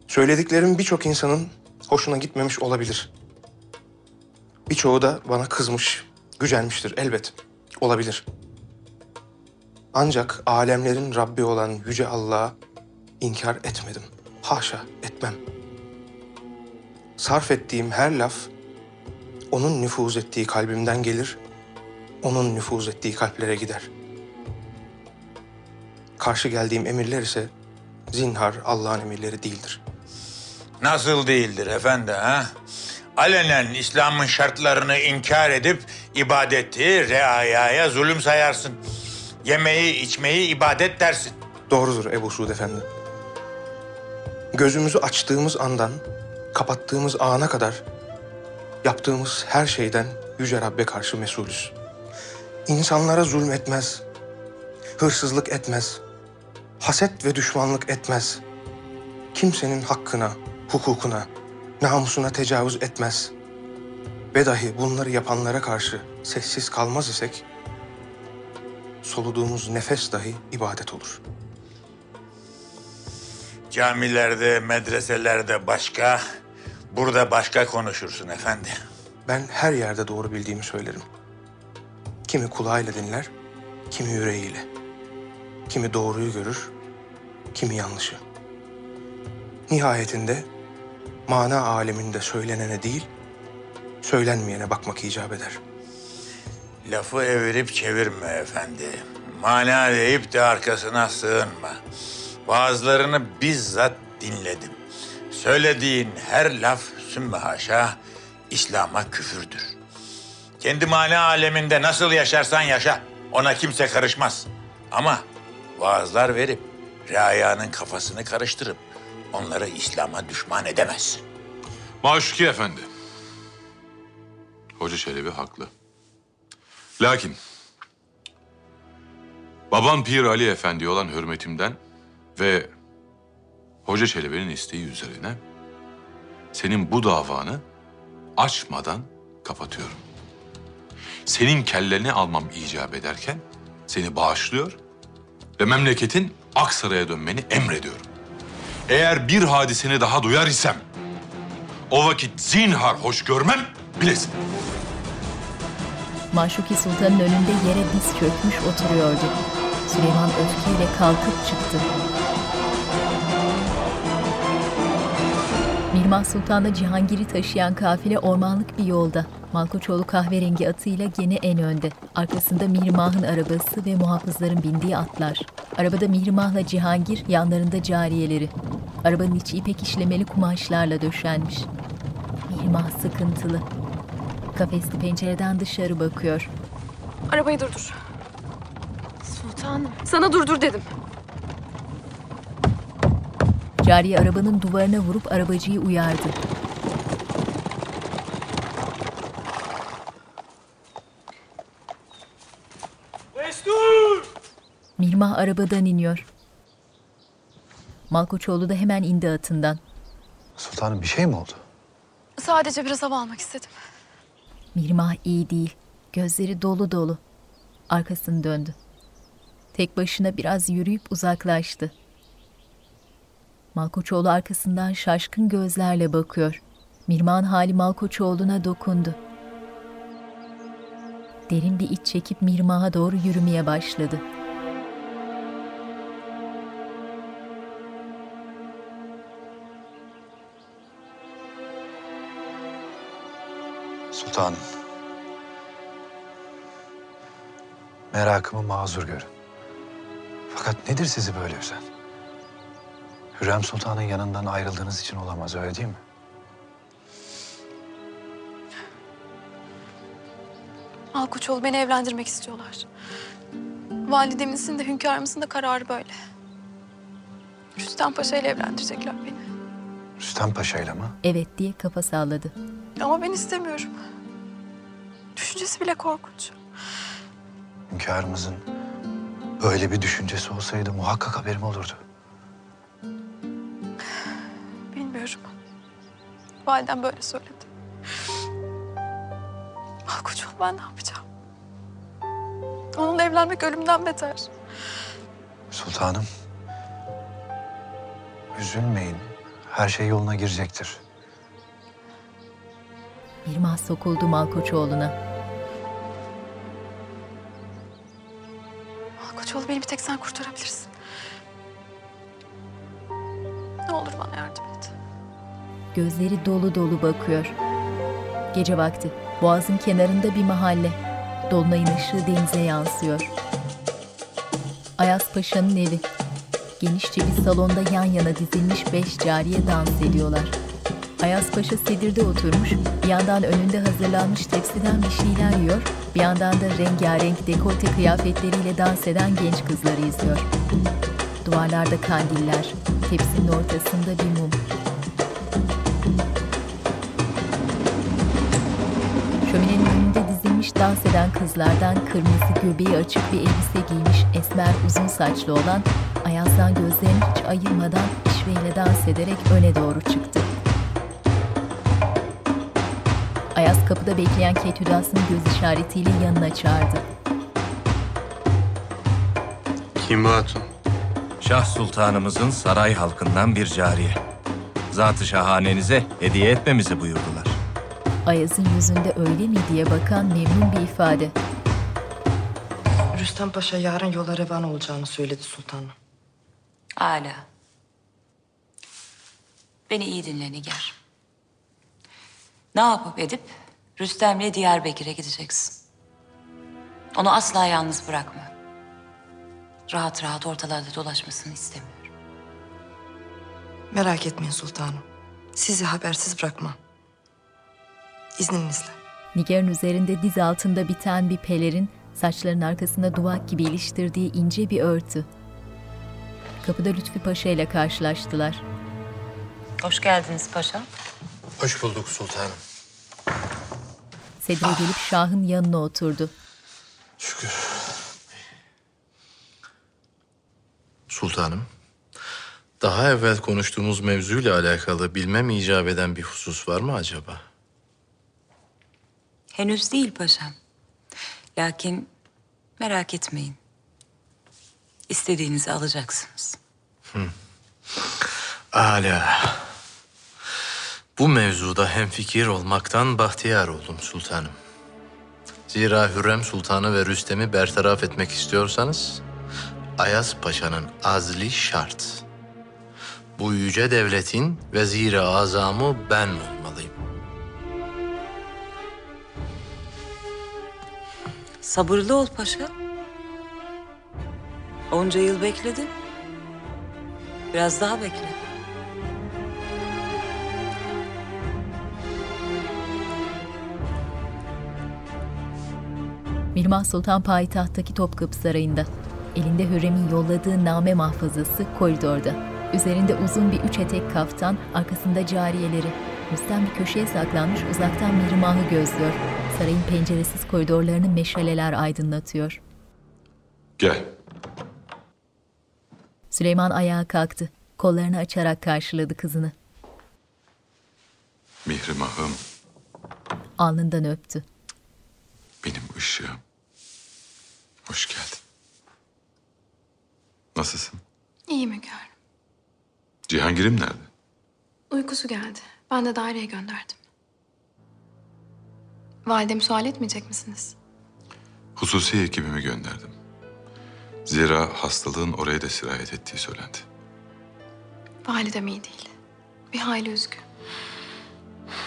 Söylediklerim birçok insanın hoşuna gitmemiş olabilir. Birçoğu da bana kızmış, gücenmiştir elbet. Olabilir. Ancak alemlerin Rabbi olan Yüce Allah'a inkar etmedim. Haşa etmem. Sarf ettiğim her laf onun nüfuz ettiği kalbimden gelir, onun nüfuz ettiği kalplere gider. Karşı geldiğim emirler ise zinhar Allah'ın emirleri değildir. Nasıl değildir efendi ha? Alenen İslam'ın şartlarını inkar edip ibadeti reayaya zulüm sayarsın. Yemeği, içmeyi ibadet dersin. Doğrudur Ebu Suud Efendi. Gözümüzü açtığımız andan kapattığımız ana kadar yaptığımız her şeyden Yüce Rabbe karşı mesulüz. İnsanlara zulmetmez, hırsızlık etmez, haset ve düşmanlık etmez. Kimsenin hakkına, hukukuna, namusuna tecavüz etmez. Ve dahi bunları yapanlara karşı sessiz kalmaz isek, soluduğumuz nefes dahi ibadet olur. Camilerde, medreselerde başka, burada başka konuşursun efendi. Ben her yerde doğru bildiğimi söylerim. Kimi kulağıyla dinler, kimi yüreğiyle. Kimi doğruyu görür, kimi yanlışı. Nihayetinde mana aleminde söylenene değil, söylenmeyene bakmak icap eder. Lafı evirip çevirme efendi. Mana deyip de arkasına sığınma. Bazılarını bizzat dinledim. Söylediğin her laf sümme haşa İslam'a küfürdür. Kendi mana aleminde nasıl yaşarsan yaşa. Ona kimse karışmaz. Ama vaazlar verip reayanın kafasını karıştırıp onları İslam'a düşman edemezsin. Maşuki Efendi. Hoca Çelebi haklı. Lakin baban Pir Ali Efendi'ye olan hürmetimden ve Hoca Çelebi'nin isteği üzerine senin bu davanı açmadan kapatıyorum. Senin kelleni almam icap ederken seni bağışlıyor ve memleketin Aksaray'a dönmeni emrediyorum. Eğer bir hadiseni daha duyar isem o vakit zinhar hoş görmem bilesin. Maşuki Sultan'ın önünde yere diz çökmüş oturuyordu. Süleyman öfkeyle kalkıp çıktı. Mirmah Sultan'la Cihangir'i taşıyan kafile ormanlık bir yolda. Malkoçoğlu kahverengi atıyla gene en önde. Arkasında Mihrimah'ın arabası ve muhafızların bindiği atlar. Arabada Mihrimah'la Cihangir, yanlarında cariyeleri. Arabanın içi ipek işlemeli kumaşlarla döşenmiş. Mihrimah sıkıntılı. Kafesli pencereden dışarı bakıyor. Arabayı durdur. Sultanım. Sana durdur dedim. Cariye arabanın duvarına vurup arabacıyı uyardı. Mirmah arabadan iniyor. Malkoçoğlu da hemen indi atından. Sultanım bir şey mi oldu? Sadece biraz hava almak istedim. Mirmah iyi değil. Gözleri dolu dolu. Arkasını döndü. Tek başına biraz yürüyüp uzaklaştı. Malkoçoğlu arkasından şaşkın gözlerle bakıyor. Mirmah'ın hali Malkoçoğlu'na dokundu. Derin bir iç çekip Mirmah'a doğru yürümeye başladı. Sultanım. Merakımı mazur görün. Fakat nedir sizi böyle üzen? Hürrem Sultan'ın yanından ayrıldığınız için olamaz öyle değil mi? Malkoçoğlu beni evlendirmek istiyorlar. Validemizin de hünkârımızın da kararı böyle. Rüstem Paşa ile evlendirecekler beni. Rüstem Paşa'yla mı? Evet diye kafa salladı. Ama ben istemiyorum. Düşüncesi bile korkunç. Hünkârımızın böyle bir düşüncesi olsaydı muhakkak haberim olurdu. Bilmiyorum. Validem böyle söyledi. Malkoçoğlu ben ne yapacağım? Onunla evlenmek ölümden beter. Sultanım. Üzülmeyin. Her şey yoluna girecektir. Mirmah sokuldu Malkoçoğlu'na. Malkoçoğlu beni bir tek sen kurtarabilirsin. Ne olur bana yardım et. Gözleri dolu dolu bakıyor. Gece vakti. Boğazın kenarında bir mahalle. Dolunayın ışığı denize yansıyor. Ayaz Paşa'nın evi. Genişçe bir salonda yan yana dizilmiş beş cariye dans ediyorlar. Ayaz Paşa sedirde oturmuş, bir yandan önünde hazırlanmış tepsiden bir şeyler yiyor, bir yandan da rengarenk dekolte kıyafetleriyle dans eden genç kızları izliyor. Duvarlarda kandiller, tepsinin ortasında bir mum. Dans eden kızlardan kırmızı göbeği açık bir elbise giymiş esmer uzun saçlı olan Ayaz'dan gözlerini hiç ayırmadan işveyle dans ederek öne doğru çıktı. Ayaz kapıda bekleyen Ketüdas'ın göz işaretiyle yanına çağırdı. Kim bu hatun? Şah Sultanımızın saray halkından bir cariye. Zat-ı şahanenize hediye etmemizi buyurdular. Ayaz'ın yüzünde öyle mi diye bakan memnun bir ifade. Rüstem Paşa yarın yola revan olacağını söyledi sultanım. Âlâ. Beni iyi dinle Nigar. Ne yapıp edip Rüstem'le Diyarbakır'a gideceksin. Onu asla yalnız bırakma. Rahat rahat ortalarda dolaşmasını istemiyorum. Merak etmeyin sultanım. Sizi habersiz bırakmam. İzninizle. Nigar'ın üzerinde diz altında biten bir pelerin, saçların arkasında duvak gibi iliştirdiği ince bir örtü. Kapıda Lütfi Paşa ile karşılaştılar. Hoş geldiniz paşam. Hoş bulduk sultanım. Sedre gelip Şah'ın yanına oturdu. Şükür. Sultanım, daha evvel konuştuğumuz mevzuyla alakalı bilmem icap eden bir husus var mı acaba? Henüz değil paşam. Lakin merak etmeyin. İstediğinizi alacaksınız. Âlâ. Bu mevzuda hemfikir olmaktan bahtiyar oldum sultanım. Zira Hürrem Sultanı ve Rüstem'i bertaraf etmek istiyorsanız Ayaz Paşa'nın azli şart. Bu yüce devletin veziri azamı ben olmalıyım. Sabırlı ol paşa. Onca yıl bekledin. Biraz daha bekle. Mirmah Sultan payitahttaki Topkapı Sarayı'nda. Elinde Hürrem'in yolladığı name mahfazası koridorda. Üzerinde uzun bir üç etek kaftan, arkasında cariyeleri. Rüstem bir köşeye saklanmış uzaktan Mirmah'ı gözlüyor. Sarayın penceresiz koridorlarını meşaleler aydınlatıyor. Gel. Süleyman ayağa kalktı. Kollarını açarak karşıladı kızını. Mihrimah'ım, Alnından öptü. benim ışığım. Hoş geldin. Nasılsın? İyiyim hünkârım. Cihangir'im nerede? Uykusu geldi. Ben de daireye gönderdim. Validemi sual etmeyecek misiniz? Hususi ekibimi gönderdim. Zira hastalığın oraya da sirayet ettiği söylendi. Validem iyi değil. Bir hayli üzgün.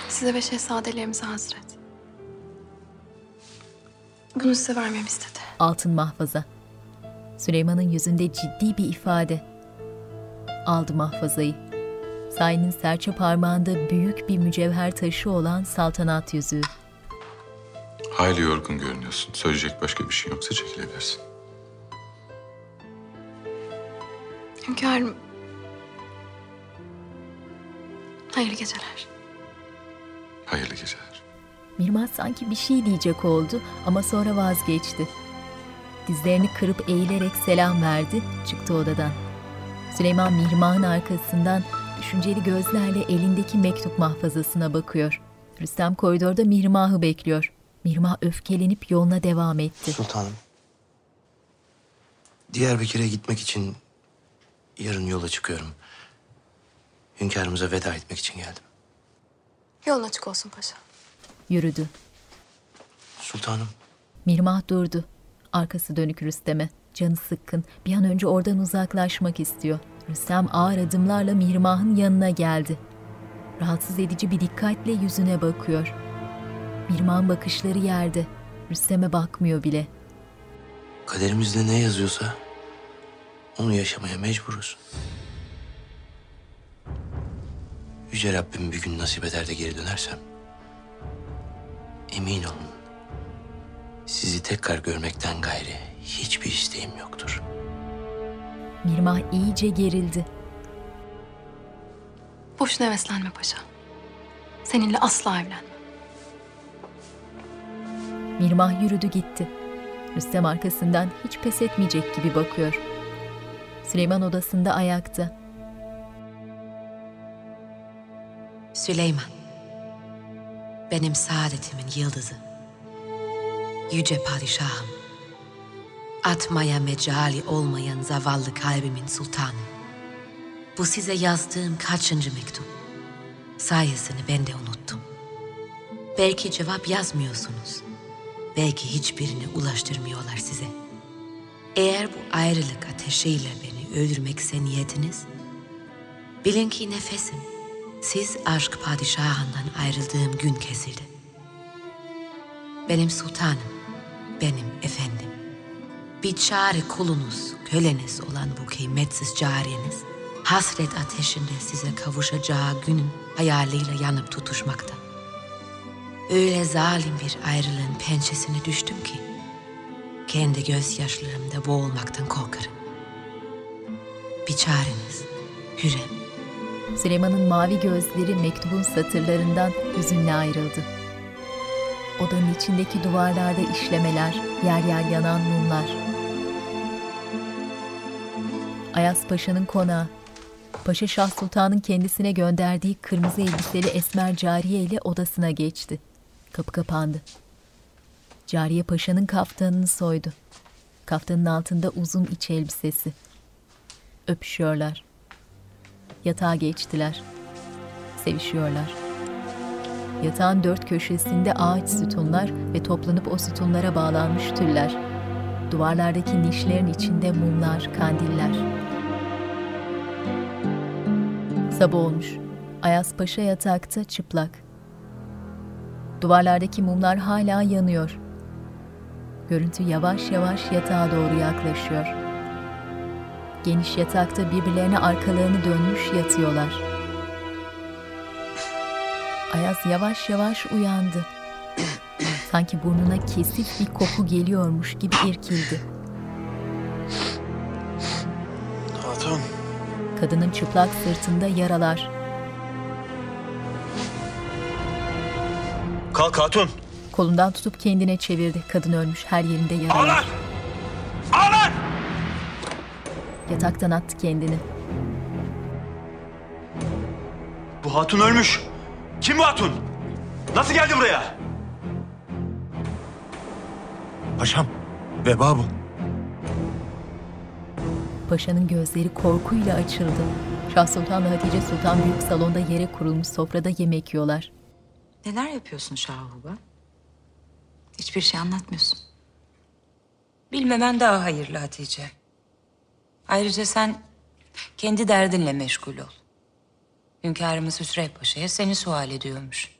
Size ve şehzadelerimize hazret. Bunu size vermemi istedi. Altın mahfaza. Süleyman'ın yüzünde ciddi bir ifade. Aldı mahfazayı. Sahi'nin serçe parmağında büyük bir mücevher taşı olan saltanat yüzüğü. Hayli yorgun görünüyorsun. Söyleyecek başka bir şey yoksa çekilebilirsin. Hünkârım. Hayırlı geceler. Hayırlı geceler. Mirmah sanki bir şey diyecek oldu ama sonra vazgeçti. Dizlerini kırıp eğilerek selam verdi, çıktı odadan. Süleyman Mirmah'ın arkasından düşünceli gözlerle elindeki mektup mahfazasına bakıyor. Rüstem koridorda Mirmah'ı bekliyor. Mirmah öfkelenip yoluna devam etti. Sultanım. Diyarbakır'a gitmek için yarın yola çıkıyorum. Hünkârımıza veda etmek için geldim. Yolun açık olsun paşa. Yürüdü. Sultanım. Mirmah durdu. Arkası dönük Rüstem'e. Canı sıkkın. Bir an önce oradan uzaklaşmak istiyor. Rüstem ağır adımlarla Mirmah'ın yanına geldi. Rahatsız edici bir dikkatle yüzüne bakıyor. Mirmah'ın bakışları yerde. Rüstem'e bakmıyor bile. Kaderimizde ne yazıyorsa onu yaşamaya mecburuz. Yüce Rabbim bir gün nasip eder de geri dönersem emin olun sizi tekrar görmekten gayri hiçbir isteğim yoktur. Mirmah iyice gerildi. Boşuna heveslenme paşa. Seninle asla evlenmem. Mirmah yürüdü gitti. Rüstem arkasından hiç pes etmeyecek gibi bakıyor. Süleyman odasında ayakta. Süleyman. Benim saadetimin yıldızı. Yüce padişahım. Atmaya mecali olmayan zavallı kalbimin sultanı. Bu size yazdığım kaçıncı mektup? Sayesini ben de unuttum. Belki cevap yazmıyorsunuz. Belki hiçbirini ulaştırmıyorlar size. Eğer bu ayrılık ateşiyle beni öldürmekse niyetiniz, bilin ki nefesim siz aşk padişahından ayrıldığım gün kesildi. Benim sultanım, benim efendim. Bir çare kulunuz, köleniz olan bu kıymetsiz cariyeniz, hasret ateşinde size kavuşacağı günün hayaliyle yanıp tutuşmakta. Öyle zalim bir ayrılığın pençesine düştüm ki, kendi gözyaşlarımda boğulmaktan korkarım. Bir çareniz, Hürrem. Süleyman'ın mavi gözleri mektubun satırlarından hüzünle ayrıldı. Odanın içindeki duvarlarda işlemeler, yer yer yanan mumlar. Ayas Paşa'nın konağı. Paşa Şah Sultan'ın kendisine gönderdiği kırmızı elbiseli esmer cariye ile odasına geçti. Kapı kapandı. Cariye Paşa'nın kaftanını soydu. Kaftanın altında uzun iç elbisesi. Öpüşüyorlar. Yatağa geçtiler. Sevişiyorlar. Yatağın dört köşesinde ağaç sütunlar ve toplanıp o sütunlara bağlanmış tüller. Duvarlardaki nişlerin içinde mumlar, kandiller. Sabah olmuş. Ayas Paşa yatakta çıplak. Duvarlardaki mumlar hala yanıyor. Görüntü yavaş yavaş yatağa doğru yaklaşıyor. Geniş yatakta birbirlerine arkalarını dönmüş yatıyorlar. Ayaz yavaş yavaş uyandı. Sanki burnuna kesif bir koku geliyormuş gibi irkildi. Hatun. Kadının çıplak sırtında yaralar. Kalk hatun. Kolundan tutup kendine çevirdi. Kadın ölmüş her yerinde yaralar. Ağlar! Ağlar! Yataktan attı kendini. Bu hatun ölmüş. Kim bu hatun? Nasıl geldi buraya? Paşam, veba bu. Paşanın gözleri korkuyla açıldı. Şah Sultan'la Hatice Sultan büyük salonda yere kurulmuş sofrada yemek yiyorlar. Neler yapıyorsun Şahuba? Hiçbir şey anlatmıyorsun. Bilmemen daha hayırlı Hatice. Ayrıca sen kendi derdinle meşgul ol. Hünkârımız Hüsrev Paşa'ya seni sual ediyormuş.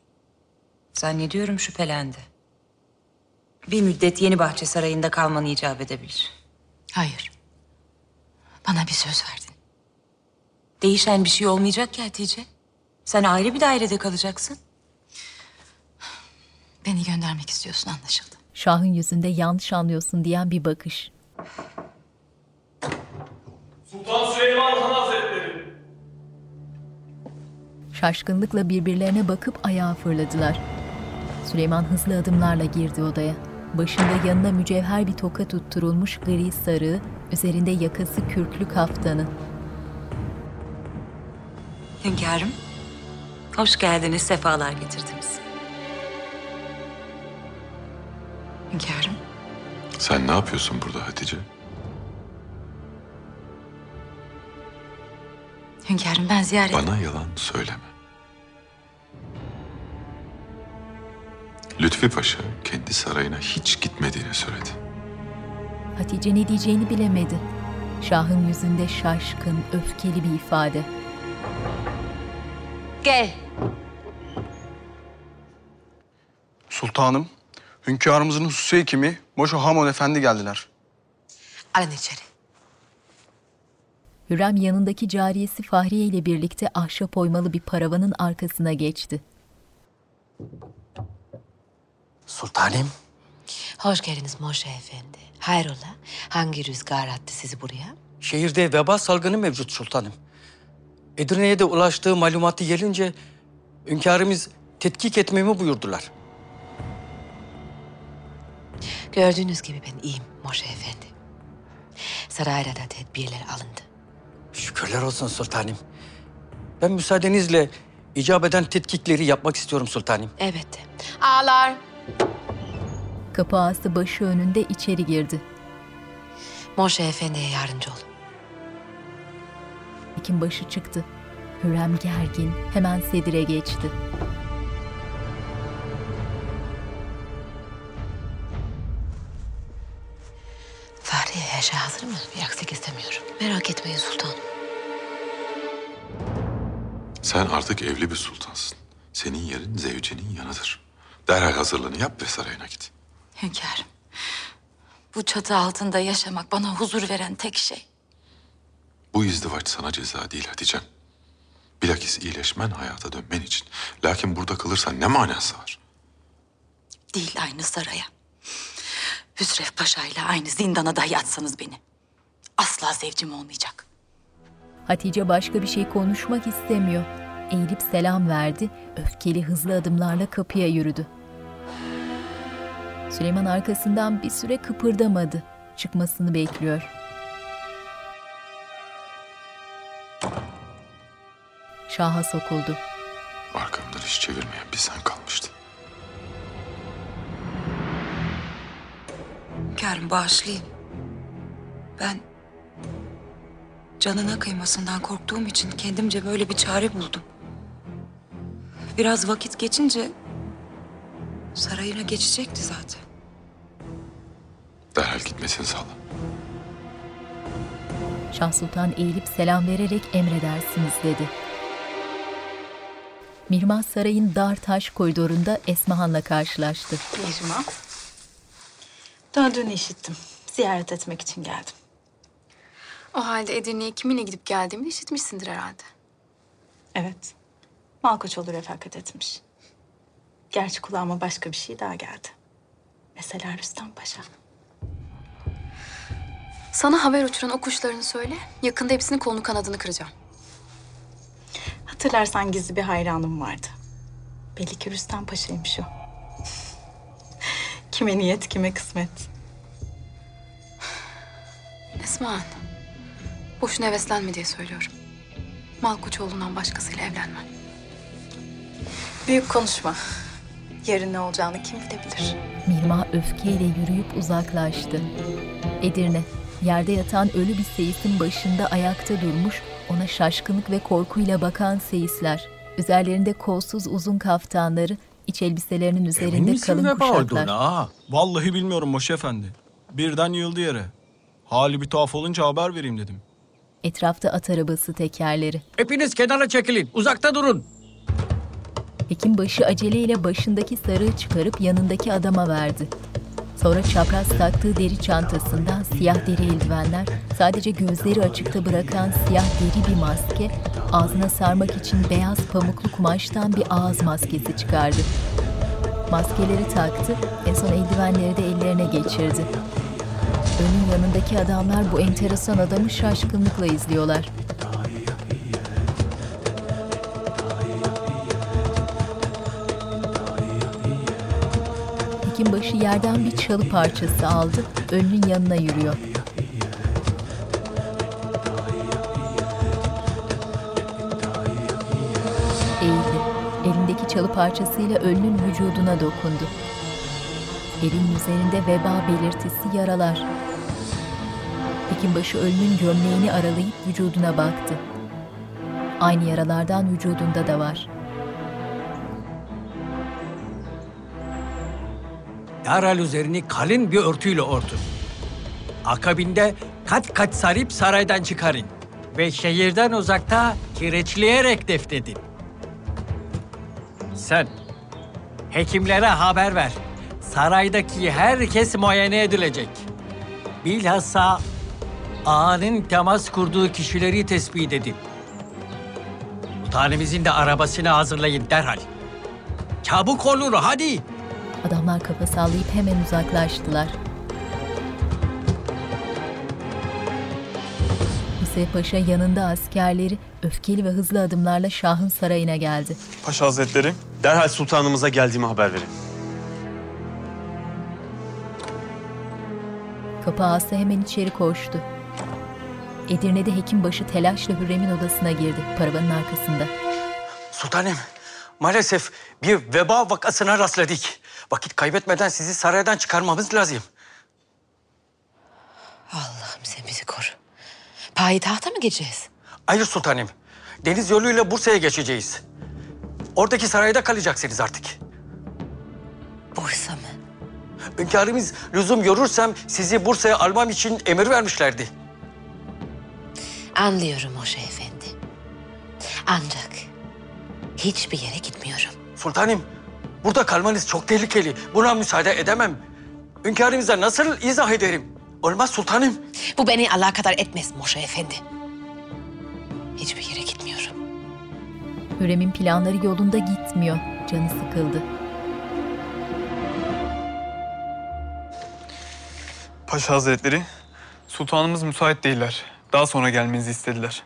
Zannediyorum şüphelendi. Bir müddet Yeni Bahçe Sarayı'nda kalman icap edebilir. Hayır. Bana bir söz verdin. Değişen bir şey olmayacak ki Hatice. Sen ayrı bir dairede kalacaksın. Beni göndermek istiyorsun anlaşıldı. Şahın yüzünde yanlış anlıyorsun diyen bir bakış. Sultan Süleyman Han Hazretleri. Şaşkınlıkla birbirlerine bakıp ayağa fırladılar. Süleyman hızlı adımlarla girdi odaya. Başında yanına mücevher bir toka tutturulmuş gri sarığı, üzerinde yakası kürklü kaftanı. Hünkârım, hoş geldiniz, sefalar getirdiniz. Hünkârım. Sen ne yapıyorsun burada Hatice? Hünkârım ben ziyaret... Bana yalan söyleme. Lütfi Paşa kendi sarayına hiç gitmediğini söyledi. Hatice ne diyeceğini bilemedi. Şahın yüzünde şaşkın, öfkeli bir ifade. Gel. Sultanım, hünkârımızın hususi hekimi Moşo Hamon Efendi geldiler. Alın içeri. Hürrem yanındaki cariyesi Fahriye ile birlikte ahşap oymalı bir paravanın arkasına geçti. Sultanım. Hoş geldiniz Moşe Efendi. Hayrola? Hangi rüzgar attı sizi buraya? Şehirde veba salgını mevcut sultanım. Edirne'ye de ulaştığı malumatı gelince hünkârımız tetkik etmemi buyurdular. Gördüğünüz gibi ben iyiyim Moşe Efendi. Sarayda da tedbirler alındı. Şükürler olsun sultanım. Ben müsaadenizle icap eden tetkikleri yapmak istiyorum sultanım. Elbette. Ağlar. Kapı ağası başı önünde içeri girdi. Moşe Efendi'ye yardımcı ol. Hekim başı çıktı. Hürrem gergin, hemen sedire geçti. Fahriye her şey hazır mı? Bir aksilik istemiyorum. Merak etmeyin sultanım. Sen artık evli bir sultansın. Senin yerin zevcenin yanıdır. Derhal hazırlığını yap ve sarayına git. Hünkârım, bu çatı altında yaşamak bana huzur veren tek şey. Bu izdivaç sana ceza değil Hatice'm. Bilakis iyileşmen, hayata dönmen için. Lakin burada kalırsan ne manası var? Değil aynı saraya. Hüsrev Paşa ile aynı zindana dahi atsanız beni. Asla zevcim olmayacak. Hatice başka bir şey konuşmak istemiyor. Eğilip selam verdi, öfkeli hızlı adımlarla kapıya yürüdü. Süleyman arkasından bir süre kıpırdamadı. Çıkmasını bekliyor. Şaha sokuldu. Arkamdan hiç çevirmeyen bir sen kalmıştın. Hünkârım bağışlayın. Ben canına kıymasından korktuğum için kendimce böyle bir çare buldum. Biraz vakit geçince sarayına geçecekti zaten. Derhal gitmesini sağla. Şah Sultan eğilip selam vererek emredersiniz dedi. Mihrimah Saray'ın dar taş koridorunda Esmahan'la karşılaştı. Mihrimah. Döndüğünü işittim. Ziyaret etmek için geldim. O halde Edirne'ye kiminle gidip geldiğimi de işitmişsindir herhalde. Evet. Malkoçoğlu refakat etmiş. Gerçi kulağıma başka bir şey daha geldi. Mesela Rüstem Paşa. Sana haber uçuran o kuşlarını söyle. Yakında hepsinin kolunu kanadını kıracağım. Hatırlarsan gizli bir hayranım vardı. Belli ki Rüstem Paşa'ymış o. kime niyet, kime kısmet. Esma Boşuna heveslenme diye söylüyorum. Malkoçoğlu'ndan başkasıyla evlenmem. Büyük konuşma. Yarın ne olacağını kim bilebilir? Mihrimah öfkeyle yürüyüp uzaklaştı. Edirne, yerde yatan ölü bir seyisin başında ayakta durmuş, ona şaşkınlık ve korkuyla bakan seyisler. Üzerlerinde kolsuz uzun kaftanları, iç elbiselerinin Emin üzerinde misin kalın veba kuşaklar. olduğuna ha? Vallahi bilmiyorum Moş Efendi. Birden yıldı yere. Hali bir tuhaf olunca haber vereyim dedim. Etrafta at arabası tekerleri. Hepiniz kenara çekilin. Uzakta durun. Hekimbaşı aceleyle başındaki sarığı çıkarıp yanındaki adama verdi. Sonra çapraz taktığı deri çantasından siyah deri eldivenler, sadece gözleri açıkta bırakan siyah deri bir maske, ağzına sarmak için beyaz pamuklu kumaştan bir ağız maskesi çıkardı. Maskeleri taktı, en son eldivenleri de ellerine geçirdi. Önün yanındaki adamlar bu enteresan adamı şaşkınlıkla izliyorlar. Hekimbaşı yerden bir çalı parçası aldı, önünün yanına yürüyor. Eğildi. Elindeki çalı parçasıyla ölünün vücuduna dokundu. Elinin üzerinde veba belirtisi yaralar. Hekimbaşı ölünün gömleğini aralayıp vücuduna baktı. Aynı yaralardan vücudunda da var. Derhal üzerini kalın bir örtüyle örtün. Akabinde kat kat sarıp saraydan çıkarın. Ve şehirden uzakta kireçleyerek defnedin. Sen hekimlere haber ver. Saraydaki herkes muayene edilecek. Bilhassa ağanın temas kurduğu kişileri tespit edin. Sultanımızın da arabasını hazırlayın derhal. Çabuk olun hadi. Adamlar kafa sallayıp hemen uzaklaştılar. Hüseyin Paşa yanında askerleri öfkeli ve hızlı adımlarla Şah'ın sarayına geldi. Paşa Hazretleri, derhal sultanımıza geldiğimi haber verin. Kapı ağası hemen içeri koştu. Edirne'de hekimbaşı telaşla Hürrem'in odasına girdi, paravanın arkasında. Sultanım, maalesef bir veba vakasına rastladık. Vakit kaybetmeden sizi saraydan çıkarmamız lazım. Allah'ım sen bizi koru. Payitahta mı geçeceğiz? Hayır sultanım, deniz yoluyla Bursa'ya geçeceğiz. Oradaki sarayda kalacaksınız artık. Bursa mı? Hünkârımız lüzum görürsem sizi Bursa'ya almam için emir vermişlerdi. Anlıyorum Hoca Efendi. Ancak hiçbir yere gitmiyorum. Sultanım, burada kalmanız çok tehlikeli. Buna müsaade edemem. Hünkârımıza nasıl izah ederim? Olmaz sultanım. Bu beni alakadar etmez Moşe Efendi. Hiçbir yere gitmiyorum. Hürrem'in planları yolunda gitmiyor, canı sıkıldı. Paşa Hazretleri, sultanımız müsait değiller. Daha sonra gelmenizi istediler.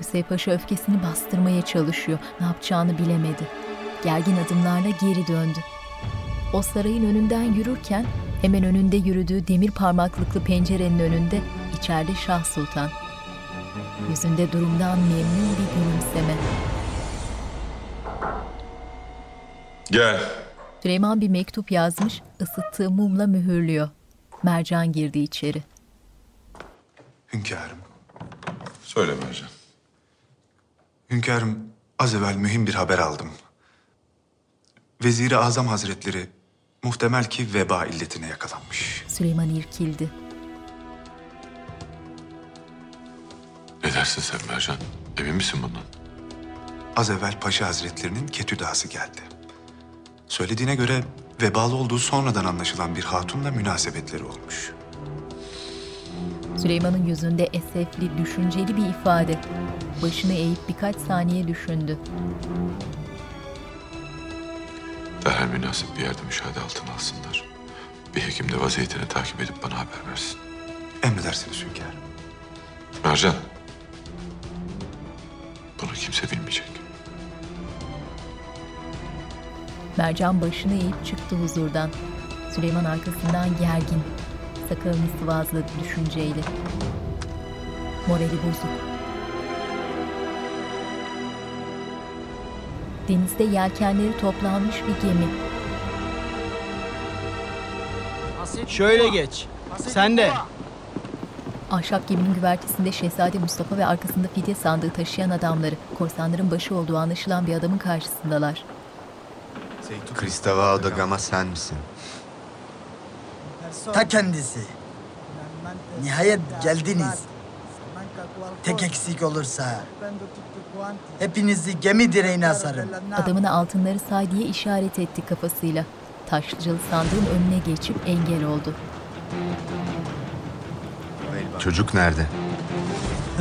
Hüseyin Paşa öfkesini bastırmaya çalışıyor. Ne yapacağını bilemedi. Gergin adımlarla geri döndü. O sarayın önünden yürürken hemen önünde yürüdüğü demir parmaklıklı pencerenin önünde içeride Şah Sultan. Yüzünde durumdan memnun bir gülümseme. Gel. Süleyman bir mektup yazmış, ısıttığı mumla mühürlüyor. Mercan girdi içeri. Hünkârım. Söyle Mercan. Hünkârım, az evvel mühim bir haber aldım. Vezir-i Azam Hazretleri muhtemel ki veba illetine yakalanmış. Süleyman irkildi. Ne dersin sen Mercan? Emin misin bundan? Az evvel Paşa Hazretlerinin ketüdası geldi. Söylediğine göre vebalı olduğu sonradan anlaşılan bir hatunla münasebetleri olmuş. Süleyman'ın yüzünde esefli, düşünceli bir ifade. Başını eğip birkaç saniye düşündü. Derhal münasip bir yerde müşahede altına alsınlar. Bir hekim de vaziyetini takip edip bana haber versin. Emredersiniz hünkârım. Mercan. Bunu kimse bilmeyecek. Mercan başını eğip çıktı huzurdan. Süleyman arkasından gergin. Sakalını sıvazladı düşünceyle. Morali bozuk. Denizde yelkenleri toplanmış bir gemi. Şöyle geç. Sen de. Ahşap geminin güvertesinde Şehzade Mustafa ve arkasında fidye sandığı taşıyan adamları, korsanların başı olduğu anlaşılan bir adamın karşısındalar. Kristava Odagama sen misin? Ta kendisi. Nihayet geldiniz. Tek eksik olursa hepinizi gemi direğine asarım. Adamına altınları say diye işaret etti kafasıyla. Taşlıcalı sandığın önüne geçip engel oldu. Çocuk nerede?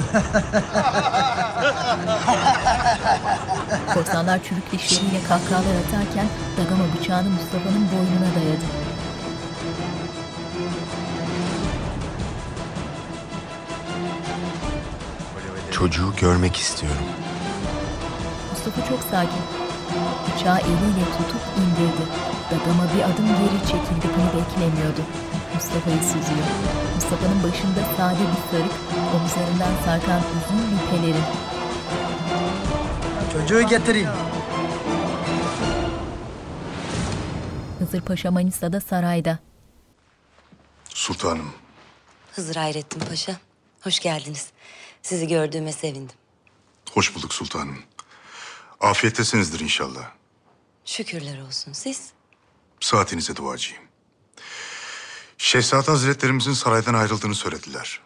*laughs* Korsanlar çürük dişleriyle kahkahalar atarken Dagama bıçağını Mustafa'nın boynuna dayadı. Çocuğu görmek istiyorum. Mustafa çok sakin. Bıçağı eliyle tutup indirdi. Dagama bir adım geri çekildi. Bunu beklemiyordu. Mustafa'yı süzüyor. Mustafa'nın başında sade bir sarık, omuzlarından sarkan uzun bir pelerin. Çocuğu getireyim. Hızır Paşa Manisa'da sarayda. Sultanım, Hızır Hayrettin Paşa, hoş geldiniz. Sizi gördüğüme sevindim. hoş bulduk sultanım. Afiyettesinizdir inşallah. Şükürler olsun siz. Saatinize duacıyım. Şehzade Hazretlerimizin saraydan ayrıldığını söylediler.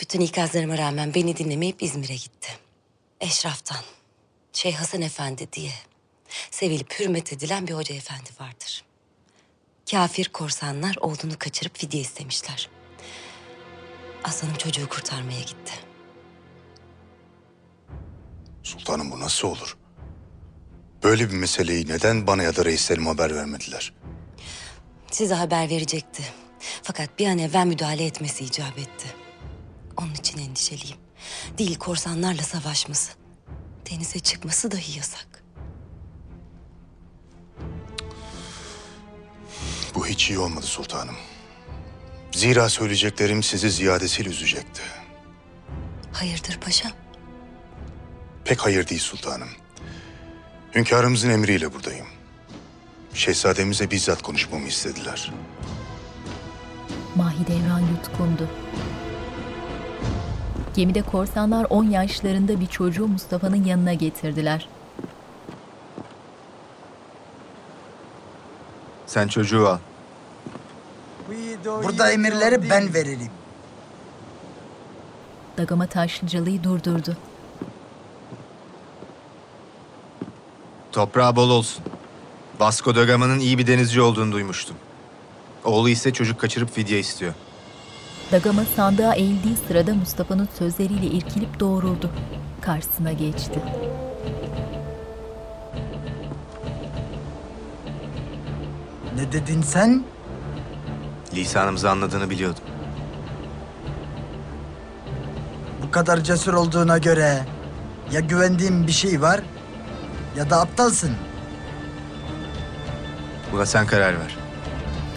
Bütün ikazlarıma rağmen beni dinlemeyip İzmir'e gitti. Eşraftan, Şeyh Hasan Efendi diye sevilip hürmet edilen bir hoca efendi vardır. Kafir korsanlar oğlunu kaçırıp fidye istemişler. Aslanım çocuğu kurtarmaya gitti. Sultanım bu nasıl olur? Böyle bir meseleyi neden bana ya da reislerim haber vermediler? Size haber verecekti. Fakat bir an evvel müdahale etmesi icap etti. Onun için endişeliyim. Değil korsanlarla savaşması. Denize çıkması dahi yasak. Bu hiç iyi olmadı sultanım. Zira söyleyeceklerim sizi ziyadesiyle üzecekti. Hayırdır paşam? Pek hayır değil sultanım. Hünkârımızın emriyle buradayım. Şehzademize bizzat konuşmamı istediler. Mahidevran yutkundu. Gemide korsanlar 10 yaşlarında bir çocuğu Mustafa'nın yanına getirdiler. Sen çocuğu al. Burada emirleri ben veririm. Dagama Taşlıcalı'yı durdurdu. Toprağı bol olsun. Vasco da Gama'nın iyi bir denizci olduğunu duymuştum. Oğlu ise çocuk kaçırıp fidye istiyor. Dagama sandığa eğildiği sırada Mustafa'nın sözleriyle irkilip doğruldu. Karşısına geçti. Ne dedin sen? Lisanımızı anladığını biliyordum. Bu kadar cesur olduğuna göre ya güvendiğin bir şey var ya da aptalsın. Buna sen karar ver.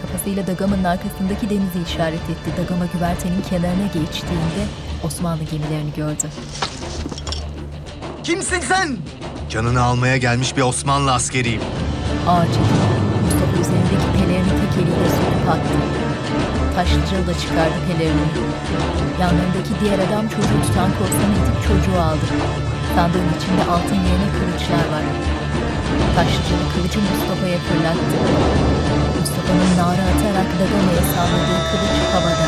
Kafasıyla Dagama'nın arkasındaki denizi işaret etti. Dagama güvertenin kenarına geçtiğinde Osmanlı gemilerini gördü. Kimsin sen? Canını almaya gelmiş bir Osmanlı askeriyim. Ağır çekildi. Mustafa üzerindeki pelerini tek eliyle söküp attı. Taşlıcalı da çıkardı pelerini. Yanlarındaki diğer adam çocuğu tutan korsanı itip çocuğu aldı. Sandığın içinde altın yerine kılıçlar var. Taşlıcalı kılıcı Mustafa'ya fırlattı. Mustafa'nın nara atarak Dagama'ya salladığı kılıç havada.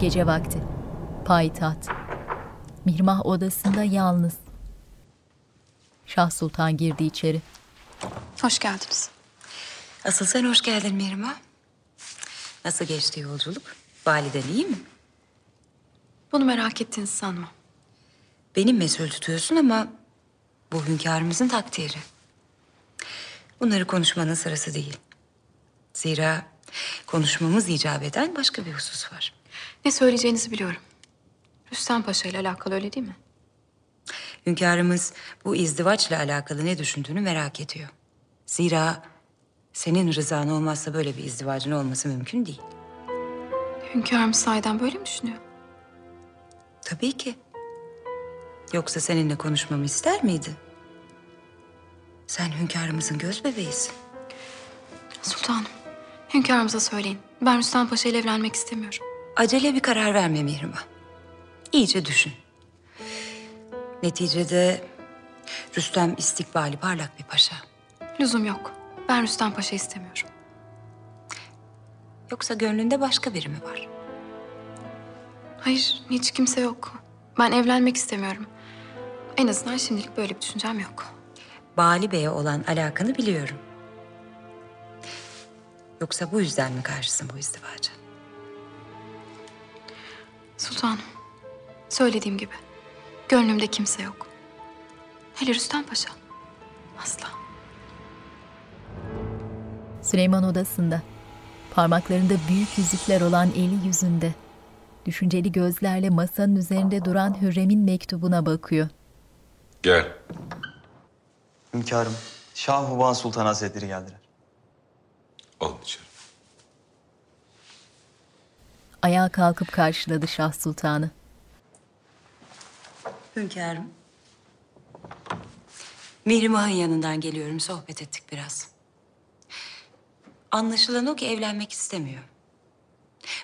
Gece vakti. Payitaht. Mihrimah odasında yalnız. Şah Sultan girdi içeri. Hoş geldiniz. Asıl sen hoş geldin Mirma. Nasıl geçti yolculuk? Validen iyi mi? Bunu merak ettiğinizi sanmam. Benim mesul tutuyorsun ama bu hünkârımızın takdiri. Bunları konuşmanın sırası değil. Zira konuşmamız icap eden başka bir husus var. Ne söyleyeceğinizi biliyorum. Rüstem Paşa ile alakalı öyle değil mi? Hünkârımız bu izdivaçla alakalı ne düşündüğünü merak ediyor. Zira senin rızan olmazsa böyle bir izdivacın olması mümkün değil. Hünkârımız sahiden böyle mi düşünüyor? Tabii ki. Yoksa seninle konuşmamı ister miydi? Sen hünkârımızın göz bebeğisin. Sultanım, hünkârımıza söyleyin. Ben Rüstem Paşa ile evlenmek istemiyorum. Acele bir karar verme Mihrimah. İyice düşün. Neticede Rüstem istikbali parlak bir paşa. Lüzum yok. Ben Rüstem Paşa istemiyorum. Yoksa gönlünde başka biri mi var? Hayır, hiç kimse yok. Ben evlenmek istemiyorum. En azından şimdilik böyle bir düşüncem yok. Bali Bey'e olan alakanı biliyorum. Yoksa bu yüzden mi karşısın bu izdivaca? Sultanım, söylediğim gibi gönlümde kimse yok. Hele Rüstem Paşa. Asla. Süleyman odasında. Parmaklarında büyük yüzükler olan eli yüzünde. Düşünceli gözlerle masanın üzerinde duran Hürrem'in mektubuna bakıyor. Gel. Hünkârım, Şah Huban Sultan Hazretleri geldiler. Alın içeri. Ayağa kalkıp karşıladı Şah Sultan'ı. Hünkârım. Mihrimah'ın yanından geliyorum. Sohbet ettik biraz. Anlaşılan o ki evlenmek istemiyor.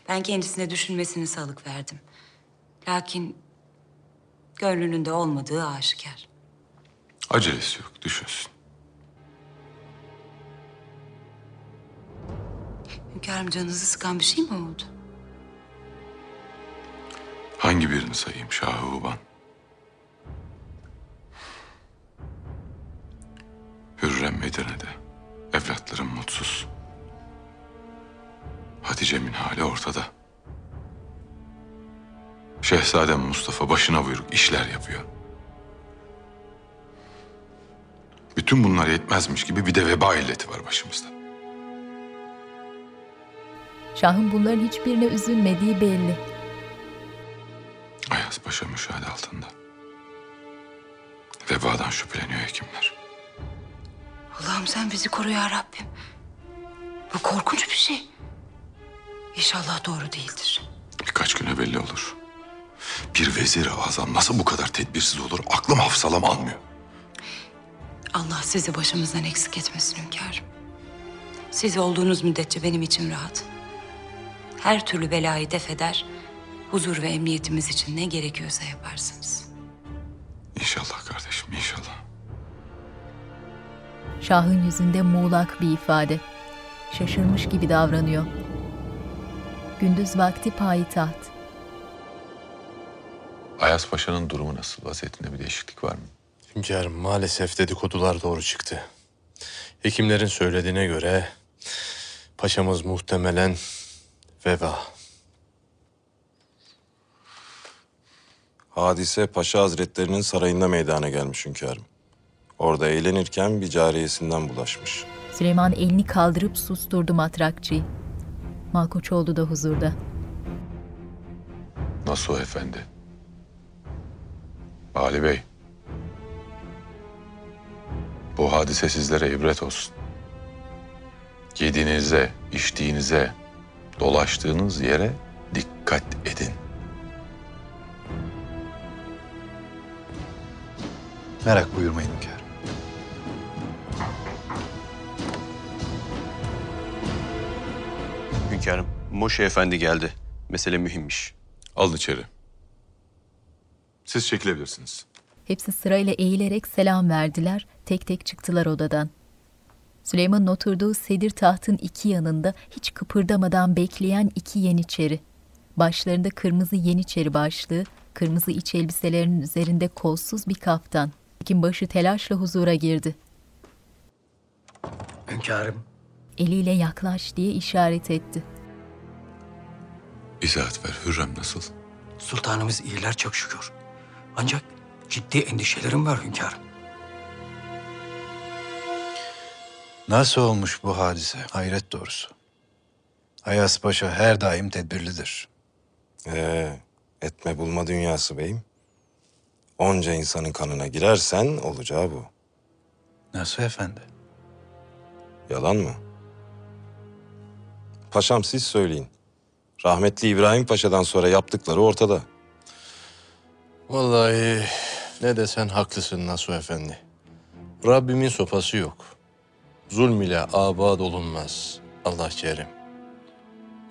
Ben kendisine düşünmesini salık verdim. Lakin gönlünün de olmadığı aşikar. Acelesi yok, düşünsün. Hünkârım canınızı sıkan bir şey mi oldu? Hangi birini sayayım Şahı Uban? Hürrem Medine'de. Evlatlarım mutsuz. Hatice'min hali ortada. Şehzadem Mustafa başına buyruk işler yapıyor. Bütün bunlar yetmezmiş gibi bir de veba illeti var başımızda. Şahın bunların hiçbirine üzülmediği belli. Ayaz Paşa müşahede altında. Vebadan şüpheleniyor hekimler. Allah'ım sen bizi koru ya Rabbim. Bu korkunç bir şey. İnşallah doğru değildir. Birkaç güne belli olur. Bir vezir azam nasıl bu kadar tedbirsiz olur aklım hafsalam almıyor. Allah sizi başımızdan eksik etmesin hünkârım. Siz olduğunuz müddetçe benim için rahat. Her türlü belayı def eder, huzur ve emniyetimiz için ne gerekiyorsa yaparsınız. İnşallah kardeşim inşallah. Şahın yüzünde muğlak bir ifade. Şaşırmış gibi davranıyor. Gündüz vakti payitaht. Ayas Paşa'nın durumu nasıl? Vaziyetinde bir değişiklik var mı? Hünkârım maalesef dedikodular doğru çıktı. Hekimlerin söylediğine göre paşamız muhtemelen veba. Hadise Paşa Hazretlerinin sarayında meydana gelmiş hünkârım. Orada eğlenirken bir cariyesinden bulaşmış. Süleyman elini kaldırıp susturdu matrakçıyı. Malkoçoğlu da huzurda. Nasıl efendi? Ali Bey. Bu hadise sizlere ibret olsun. Yediğinize, içtiğinize, dolaştığınız yere dikkat edin. Merak buyurmayın hünkârım. Moşe Efendi geldi. Mesele mühimmiş. Alın içeri. Siz çekilebilirsiniz. Hepsi sırayla eğilerek selam verdiler, tek tek çıktılar odadan. Süleyman'ın oturduğu sedir tahtın iki yanında hiç kıpırdamadan bekleyen iki yeniçeri. Başlarında kırmızı yeniçeri başlığı, kırmızı iç elbiselerinin üzerinde kolsuz bir kaftan. Hekim başı telaşla huzura girdi. Hünkârım, Eliyle yaklaş diye işaret etti. İzahat ver Hürrem nasıl? sultanımız iyiler çok şükür. Ancak ciddi endişelerim var hünkârım. Nasıl olmuş bu hadise? Hayret doğrusu. Ayas Paşa her daim tedbirlidir. Ee, etme bulma dünyası beyim. Onca insanın kanına girersen olacağı bu. Nasıl efendi? Yalan mı? Paşam siz söyleyin. Rahmetli İbrahim Paşa'dan sonra yaptıkları ortada. Vallahi ne desen haklısın Nasuh Efendi. Rabbimin sopası yok. Zulm ile abad olunmaz. Allah kerim.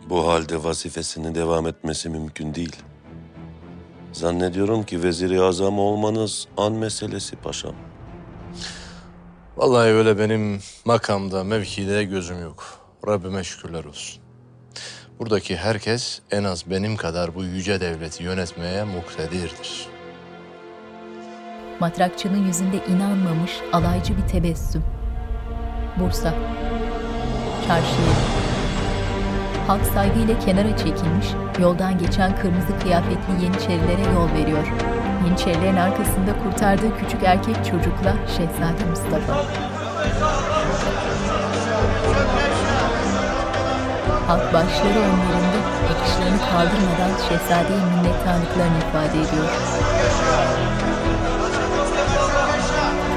Bu halde vazifesini devam etmesi mümkün değil. Zannediyorum ki veziri azam olmanız an meselesi paşam. Vallahi öyle benim makamda, mevkide gözüm yok. Rabbime şükürler olsun. Buradaki herkes en az benim kadar bu yüce devleti yönetmeye muktedirdir. Matrakçının yüzünde inanmamış alaycı bir tebessüm. Bursa. Çarşıya. Halk saygıyla kenara çekilmiş, yoldan geçen kırmızı kıyafetli Yeniçerilere yol veriyor. Yeniçerilerin arkasında kurtardığı küçük erkek çocukla Şehzade Mustafa. Halk başları önlerinde bakışlarını kaldırmadan şehzadeye minnettarlıklarını ifade ediyor.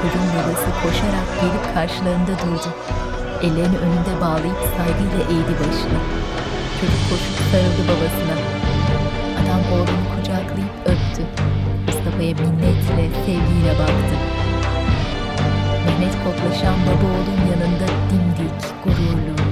Çocuğun babası koşarak gelip karşılarında durdu. Ellerini önünde bağlayıp saygıyla eğdi başını. Çocuk koşup sarıldı babasına. Adam oğlunu kucaklayıp öptü. Mustafa'ya minnetle, sevgiyle baktı. Mehmet koklaşan baba oğlun yanında dimdik, gururlu,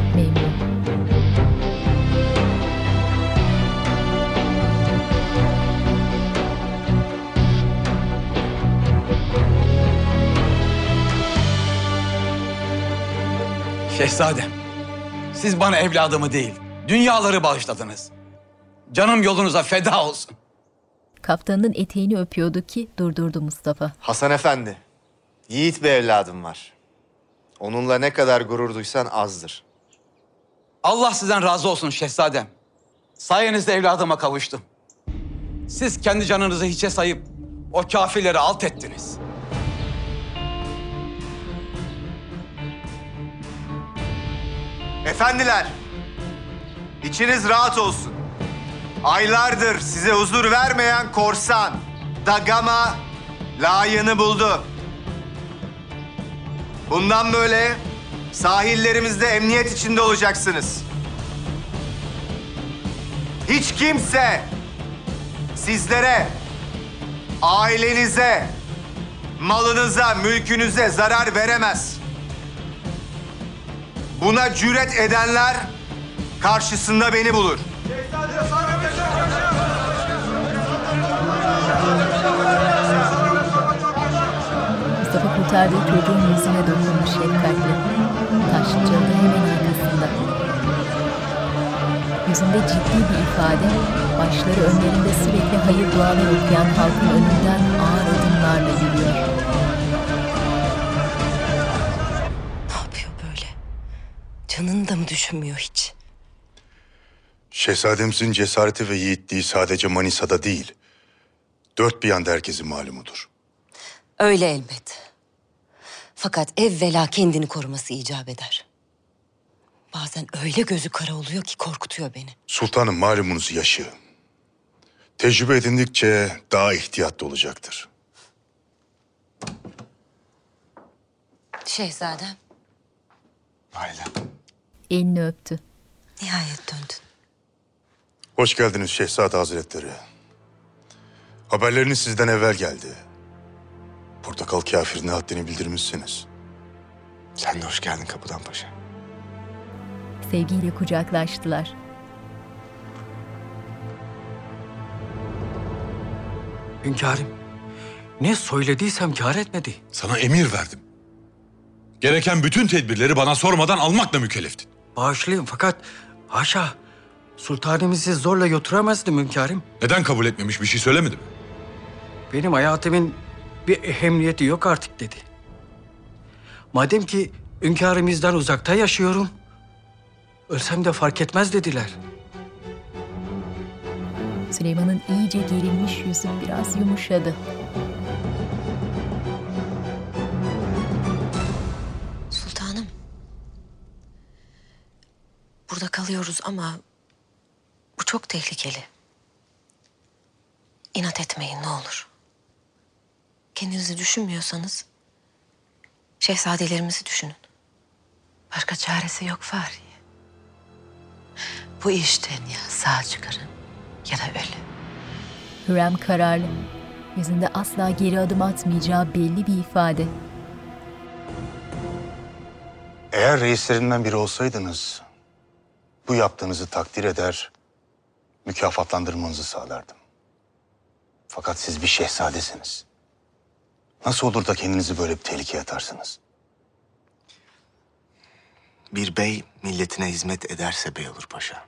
Şehzadem, siz bana evladımı değil, dünyaları bağışladınız. Canım yolunuza feda olsun. Kaftanının eteğini öpüyordu ki durdurdu Mustafa. Hasan Efendi, yiğit bir evladım var. Onunla ne kadar gurur duysan azdır. Allah sizden razı olsun şehzadem. Sayenizde evladıma kavuştum. Siz kendi canınızı hiçe sayıp o kafirleri alt ettiniz. Efendiler, içiniz rahat olsun. Aylardır size huzur vermeyen korsan, Dagama layığını buldu. Bundan böyle sahillerimizde emniyet içinde olacaksınız. Hiç kimse sizlere, ailenize, malınıza, mülkünüze zarar veremez. Buna cüret edenler karşısında beni bulur. Mustafa kurtardığı çocuğun yüzüne dokunmuş şefkatle. Taşlıcalı da hemen arkasında. Yüzünde ciddi bir ifade, başları önlerinde sürekli hayır dualar okuyan halkın önünden ağır adımlarla yürüyor. Canını da mı düşünmüyor hiç? Şehzademizin cesareti ve yiğitliği sadece Manisa'da değil, dört bir yanda herkesin malumudur. Öyle elbet. Fakat evvela kendini koruması icap eder. Bazen öyle gözü kara oluyor ki korkutuyor beni. Sultanım malumunuz yaşı. Tecrübe edindikçe daha ihtiyatlı olacaktır. Şehzadem, Elini öptü. nihayet döndün. Hoş geldiniz Şehzade Hazretleri. Haberleriniz sizden evvel geldi. Portakal kafirine haddini bildirmişsiniz. Sen de hoş geldin kapıdan paşa. Sevgiyle kucaklaştılar. Hünkârım, ne söylediysem kâr etmedi. Sana emir verdim. Gereken bütün tedbirleri bana sormadan almakla mükelleftin. Bağışlayın fakat haşa Sultanımızı zorla götüremezdim hünkârım. Neden kabul etmemiş bir şey söylemedi mi? Benim hayatımın bir ehemmiyeti yok artık dedi. Madem ki hünkârımızdan uzakta yaşıyorum, ölsem de fark etmez dediler. Süleyman'ın iyice gerilmiş yüzü biraz yumuşadı. Burada kalıyoruz ama bu çok tehlikeli. İnat etmeyin ne olur. Kendinizi düşünmüyorsanız şehzadelerimizi düşünün. Başka çaresi yok Fahriye. Bu işten ya sağ çıkarın ya da ölün. Hürrem kararlı. Yüzünde asla geri adım atmayacağı belli bir ifade. Eğer reislerinden biri olsaydınız, bu yaptığınızı takdir eder, mükafatlandırmanızı sağlardım. Fakat siz bir şehzadesiniz. Nasıl olur da kendinizi böyle bir tehlikeye atarsınız? Bir bey milletine hizmet ederse bey olur paşa.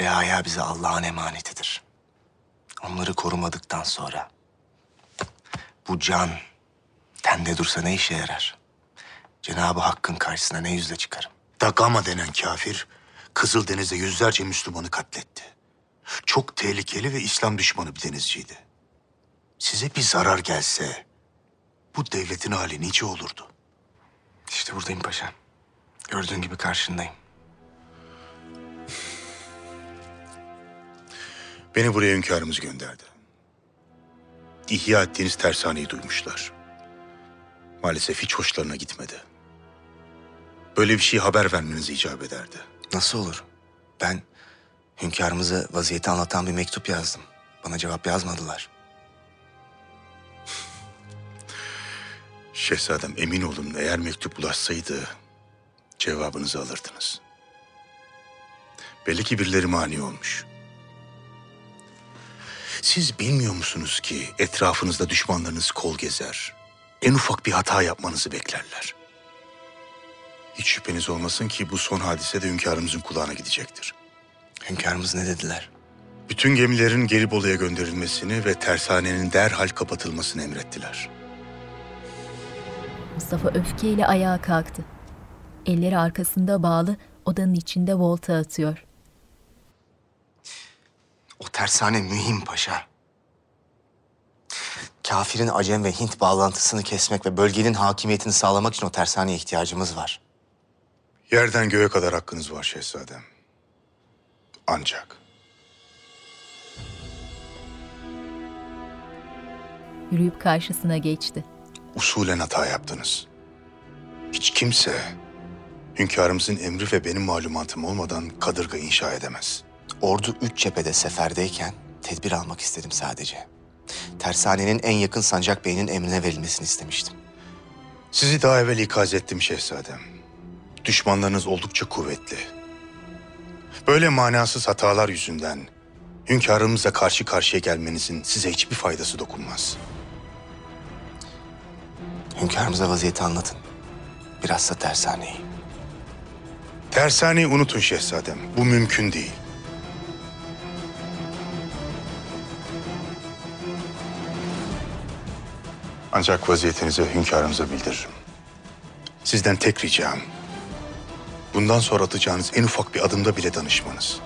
Reaya bize Allah'ın emanetidir. Onları korumadıktan sonra bu can tende dursa ne işe yarar? Cenab-ı Hakk'ın karşısına ne yüzle çıkarım? Dagama denen kafir, Kızıldeniz'de yüzlerce Müslümanı katletti. Çok tehlikeli ve İslam düşmanı bir denizciydi. Size bir zarar gelse, bu devletin hali nice olurdu? İşte buradayım paşa. Gördüğün gibi karşındayım. Beni buraya hünkârımız gönderdi. İhya ettiğiniz tersaneyi duymuşlar. Maalesef hiç hoşlarına gitmedi. Böyle bir şey haber vermeniz icap ederdi. Nasıl olur? Ben hünkârımıza vaziyeti anlatan bir mektup yazdım. Bana cevap yazmadılar. Şehzadem emin olun eğer mektup ulaşsaydı cevabınızı alırdınız. Belli ki birileri mani olmuş. Siz bilmiyor musunuz ki etrafınızda düşmanlarınız kol gezer. En ufak bir hata yapmanızı beklerler. Hiç şüpheniz olmasın ki bu son hadise de hünkârımızın kulağına gidecektir. Hünkârımız ne dediler? Bütün gemilerin Gelibolu'ya gönderilmesini ve tersanenin derhal kapatılmasını emrettiler. Mustafa öfkeyle ayağa kalktı. Elleri arkasında bağlı odanın içinde volta atıyor. O tersane mühim paşa. Kafirin Acem ve Hint bağlantısını kesmek ve bölgenin hakimiyetini sağlamak için o tersaneye ihtiyacımız var. Yerden göğe kadar hakkınız var şehzadem. Ancak Yürüyüp karşısına geçti. usulen hata yaptınız. Hiç kimse hünkârımızın emri ve benim malumatım olmadan kadırga inşa edemez. Ordu üç cephede seferdeyken tedbir almak istedim sadece. Tersanenin en yakın sancak beyinin emrine verilmesini istemiştim. Sizi daha evvel ikaz ettim şehzadem. Düşmanlarınız oldukça kuvvetli. Böyle manasız hatalar yüzünden hünkârımızla karşı karşıya gelmenizin size hiçbir faydası dokunmaz. Hünkârımıza vaziyeti anlatın. Biraz da tersaneyi. Tersaneyi unutun şehzadem. Bu mümkün değil. Ancak vaziyetinizi hünkârımıza bildiririm. Sizden tek ricam, bundan sonra atacağınız en ufak bir adımda bile danışmanız.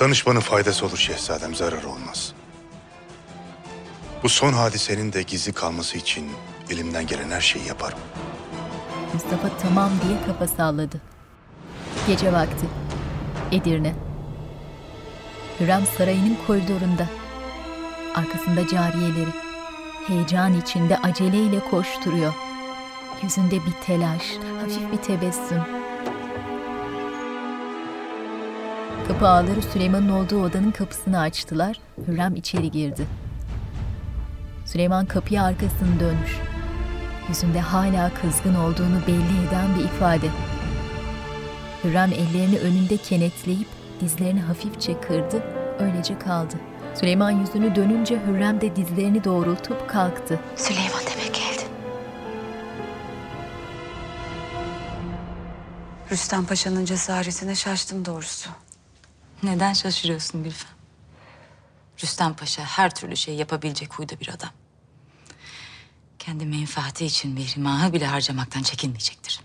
Danışmanın faydası olur şehzadem, zararı olmaz. Bu son hadisenin de gizli kalması için elimden gelen her şeyi yaparım. Mustafa tamam diye kafa salladı. Gece vakti. Edirne. Hürrem sarayının koridorunda. Arkasında cariyeleri. Heyecan içinde aceleyle koşturuyor. Yüzünde bir telaş, hafif bir tebessüm. Kapı ağları Süleyman'ın olduğu odanın kapısını açtılar. Hürrem içeri girdi. Süleyman kapıya arkasını dönmüş. Yüzünde hala kızgın olduğunu belli eden bir ifade. Hürrem ellerini önünde kenetleyip dizlerini hafifçe kırdı, öylece kaldı. Süleyman yüzünü dönünce Hürrem de dizlerini doğrultup kalktı. Süleyman Rüstem Paşa'nın cesaretine şaştım doğrusu. Neden şaşırıyorsun Gülfem? Rüstem Paşa her türlü şey yapabilecek huyda bir adam. Kendi menfaati için Mihrimah'ı bile harcamaktan çekinmeyecektir.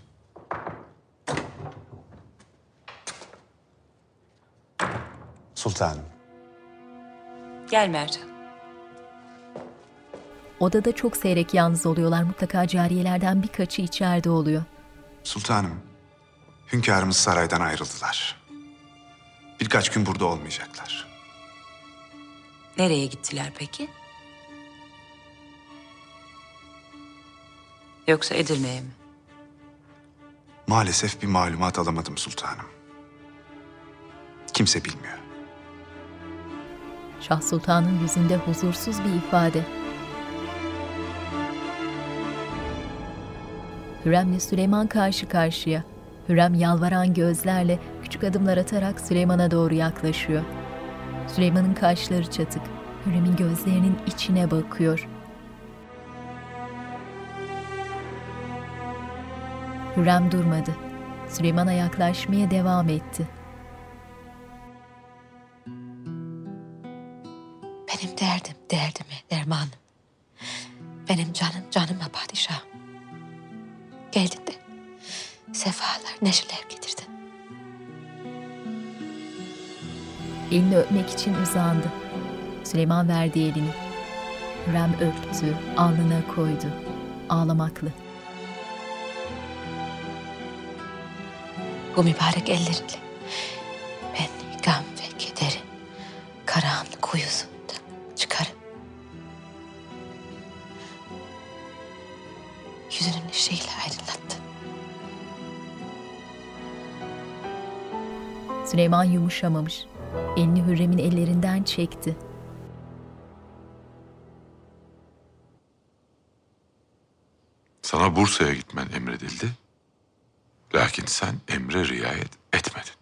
Sultanım. Gel Mercan. Odada çok seyrek yalnız oluyorlar. Mutlaka cariyelerden birkaçı içeride oluyor. Sultanım. Hünkârımız saraydan ayrıldılar. Birkaç gün burada olmayacaklar. Nereye gittiler peki? Yoksa Edirne'ye mi? Maalesef bir malumat alamadım sultanım. Kimse bilmiyor. Şah Sultan'ın yüzünde huzursuz bir ifade. Hürrem'le Süleyman karşı karşıya. Hürrem yalvaran gözlerle küçük adımlar atarak Süleyman'a doğru yaklaşıyor. Süleyman'ın kaşları çatık. Hürrem'in gözlerinin içine bakıyor. Hürrem durmadı. Süleyman'a yaklaşmaya devam etti. Benim derdim derdime dermanım. Benim canım canıma padişahım. Geldin de sefalar, neşeler getirdin. Elini öpmek için uzandı. Süleyman verdi elini. Hürrem öptü, alnına koydu. Ağlamaklı. Bu mübarek ellerinle ben gam ve kederin karanlık kuyusunda çıkarım. Yüzünün ışığıyla aydınlattın. Süleyman yumuşamamış. Elini Hürrem'in ellerinden çekti. Sana Bursa'ya gitmen emredildi. Lakin sen emre riayet etmedin.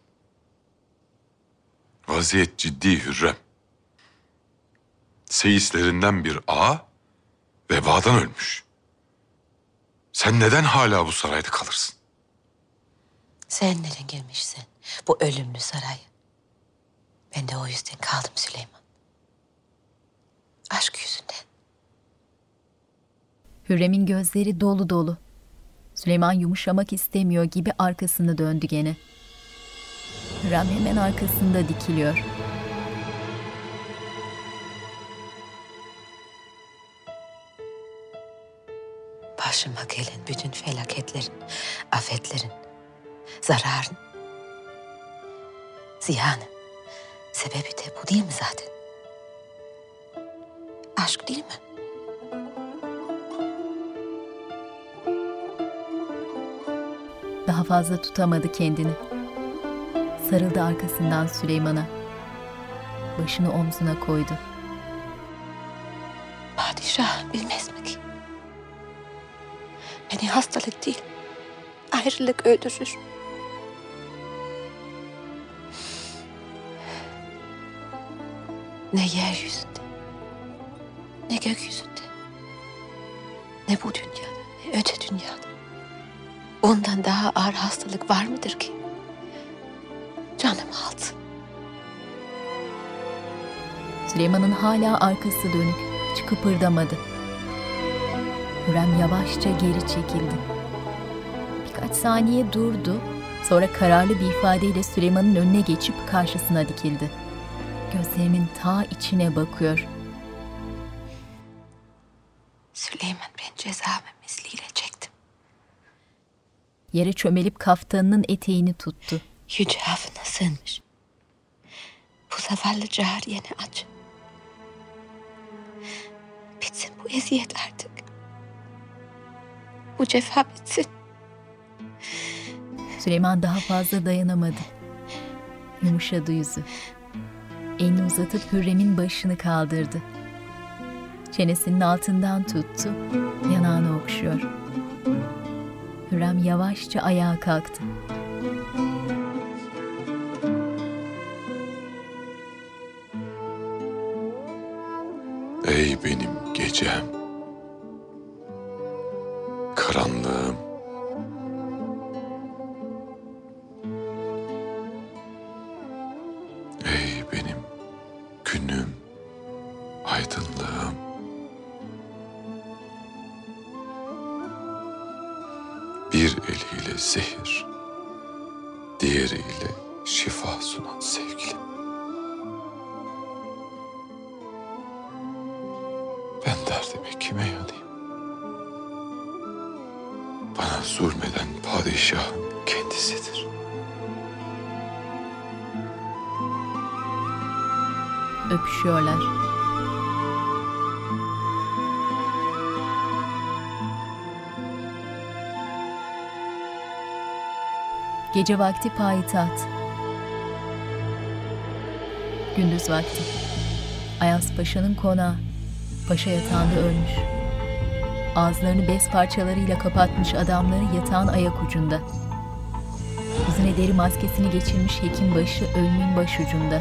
Vaziyet ciddi Hürrem. Seyislerinden bir ağa vebadan ölmüş. Sen neden hala bu sarayda kalırsın? Sen neden girmişsin bu ölümlü saraya? Ben de o yüzden kaldım Süleyman. Aşk yüzünden. Hürrem'in gözleri dolu dolu. Süleyman yumuşamak istemiyor gibi arkasını döndü gene. Hürrem hemen arkasında dikiliyor. Başıma gelen bütün felaketlerin, afetlerin, zararın, ziyanın sebebi de bu değil mi zaten? Aşk değil mi? Daha fazla tutamadı kendini. Sarıldı arkasından Süleyman'a. Başını omzuna koydu. Padişah bilmez mi ki? Beni hastalık değil, ayrılık öldürür. Ne yeryüzünde, ne gökyüzünde, ne bu dünyada, ne öte dünyada. Ondan daha ağır hastalık var mıdır ki? Canım alsın. Süleyman'ın hala arkası dönük. Hiç kıpırdamadı. Hürrem yavaşça geri çekildi. Birkaç saniye durdu. Sonra kararlı bir ifadeyle Süleyman'ın önüne geçip karşısına dikildi. Gözlerinin ta içine bakıyor. Süleyman ben cezamı misliyle çektim. Yere çömelip kaftanının eteğini tuttu. Yüce affına sığınmış. Bu zavallı cariyeni aç. Bitsin bu eziyet artık. Bu cefa bitsin. Süleyman daha fazla dayanamadı. Yumuşadı yüzü. Elini uzatıp Hürrem'in başını kaldırdı. Çenesinin altından tuttu, yanağını okşuyor. Hürrem yavaşça ayağa kalktı. Ey benim gecem. Karanlığım. Gece vakti payitaht. Gündüz vakti. Ayas Paşa'nın konağı. Paşa yatağında ölmüş. Ağızlarını bez parçalarıyla kapatmış adamları yatağın ayak ucunda. Yüzüne deri maskesini geçirmiş hekim başı ölümün başucunda.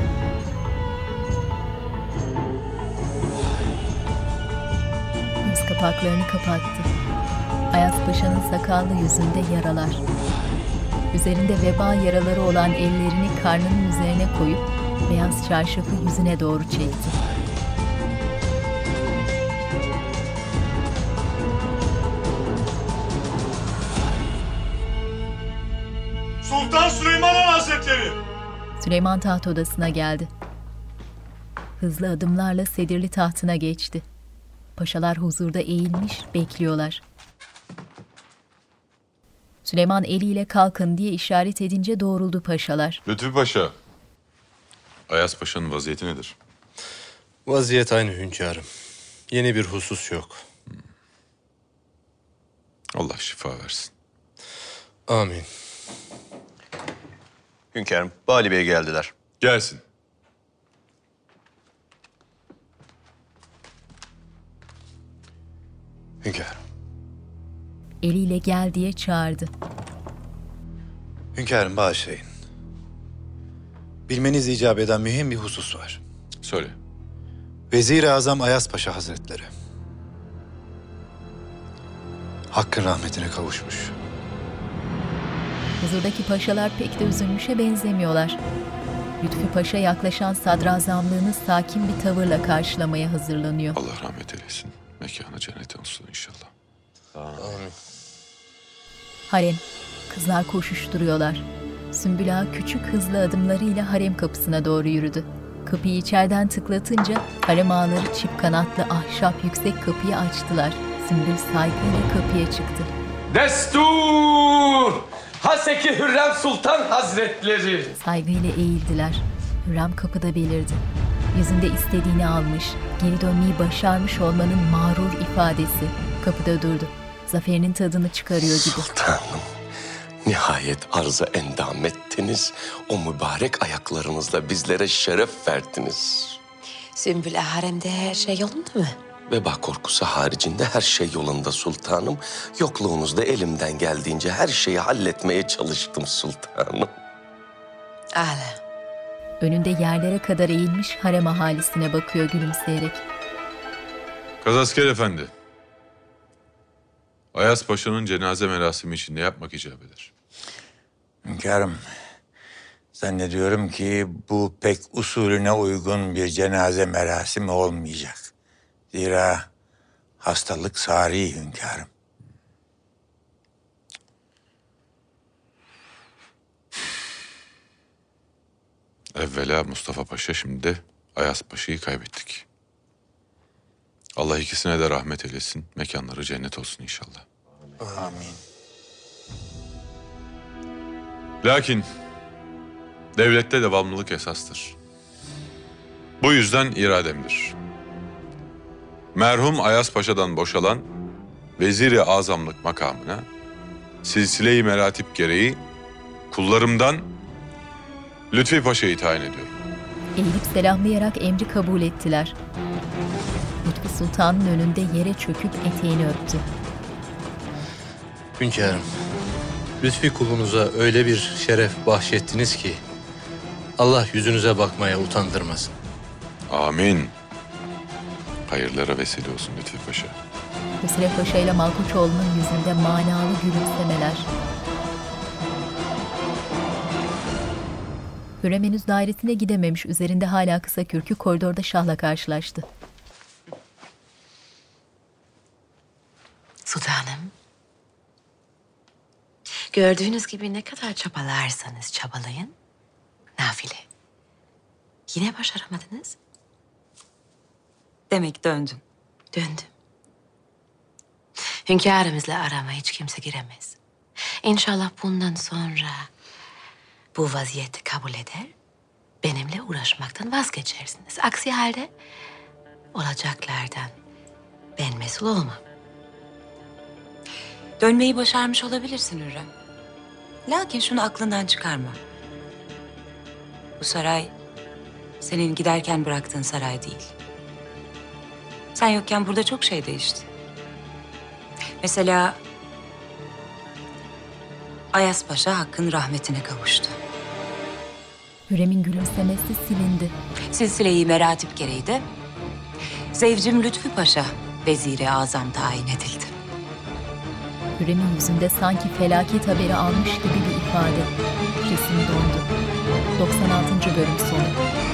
Göz kapaklarını kapattı. Ayas Paşa'nın sakallı yüzünde yaralar. Üzerinde veba yaraları olan ellerini karnının üzerine koyup beyaz çarşafı yüzüne doğru çekti. Sultan Süleyman Han Hazretleri! Süleyman taht odasına geldi. Hızlı adımlarla sedirli tahtına geçti. Paşalar huzurda eğilmiş, bekliyorlar. Süleyman eliyle kalkın diye işaret edince doğruldu paşalar. Lütfü Paşa, Ayas Paşa'nın vaziyeti nedir? Vaziyet aynı hünkârım. Yeni bir husus yok. Allah şifa versin. Amin. Hünkârım, Bali Bey geldiler. Gelsin. Hünkârım. Eliyle gel diye çağırdı. Hünkârım bağışlayın. Bilmeniz icap eden mühim bir husus var. Söyle. Vezir-i Azam Ayas Paşa Hazretleri. Hakkın rahmetine kavuşmuş. Huzurdaki paşalar pek de üzülmüşe benzemiyorlar. Lütfü Paşa yaklaşan sadrazamlığını sakin bir tavırla karşılamaya hazırlanıyor. Allah rahmet eylesin. Mekanı cennet olsun inşallah. Amin. Harem. Kızlar koşuşturuyorlar. Sümbül Ağa küçük hızlı adımlarıyla harem kapısına doğru yürüdü. Kapıyı içeriden tıklatınca harem ağaları çift kanatlı ahşap yüksek kapıyı açtılar. Sümbül saygıyla kapıya çıktı. Destur! Haseki Hürrem Sultan Hazretleri. Saygıyla eğildiler. Hürrem kapıda belirdi. Yüzünde istediğini almış, geri dönmeyi başarmış olmanın mağrur ifadesi. Kapıda durdu. Zaferinin tadını çıkarıyor gibi. Sultanım, nihayet arza endam ettiniz. O mübarek ayaklarınızla bizlere şeref verdiniz. Sümbül haremde her şey yolunda mı? Veba korkusu haricinde her şey yolunda sultanım. Yokluğunuzda elimden geldiğince her şeyi halletmeye çalıştım sultanım. Ala. Önünde yerlere kadar eğilmiş harem ahalisine bakıyor gülümseyerek. Kazasker Efendi. Ayas Paşa'nın cenaze merasimi için ne yapmak icap eder? Hünkârım, zannediyorum ki bu pek usulüne uygun bir cenaze merasimi olmayacak. Zira hastalık sari hünkârım. Evvela Mustafa Paşa şimdi de Ayas Paşa'yı kaybettik. Allah ikisine de rahmet eylesin. Mekanları cennet olsun inşallah. Amin. Lakin devlette devamlılık esastır. Bu yüzden irademdir. Merhum Ayas Paşa'dan boşalan Veziri Azamlık makamına silsile-i meratip gereği kullarımdan Lütfi Paşa'yı tayin ediyorum. Eğilip selamlayarak emri kabul ettiler. Sultan'ın önünde yere çöküp eteğini öptü. Hünkârım, Lütfi kulunuza öyle bir şeref bahşettiniz ki Allah yüzünüze bakmaya utandırmasın. Amin. Hayırlara vesile olsun Lütfi Paşa. Hüsrev Paşa ile Malkoçoğlu'nun yüzünde manalı gülümsemeler. Hürrem henüz dairesine gidememiş. Üzerinde hala kısa kürkü koridorda Şah'la karşılaştı. Sultanım. Gördüğünüz gibi ne kadar çabalarsanız çabalayın. Nafile. Yine başaramadınız. Demek döndün. Döndüm. Hünkârımızla arama hiç kimse giremez. İnşallah bundan sonra bu vaziyeti kabul eder, benimle uğraşmaktan vazgeçersiniz. Aksi halde olacaklardan ben mesul olmam. Dönmeyi başarmış olabilirsin Hürrem. Lakin şunu aklından çıkarma. Bu saray senin giderken bıraktığın saray değil. Sen yokken burada çok şey değişti. Mesela Ayas Paşa Hakk'ın rahmetine kavuştu. Hürrem'in gülümsemesi silindi. Silsile-i meratip gereği de Zevcim Lütfü Paşa Veziri Azam tayin edildi. Hürrem'in yüzünde sanki felaket haberi almış gibi bir ifade. Resim dondu. 96. bölüm sonu.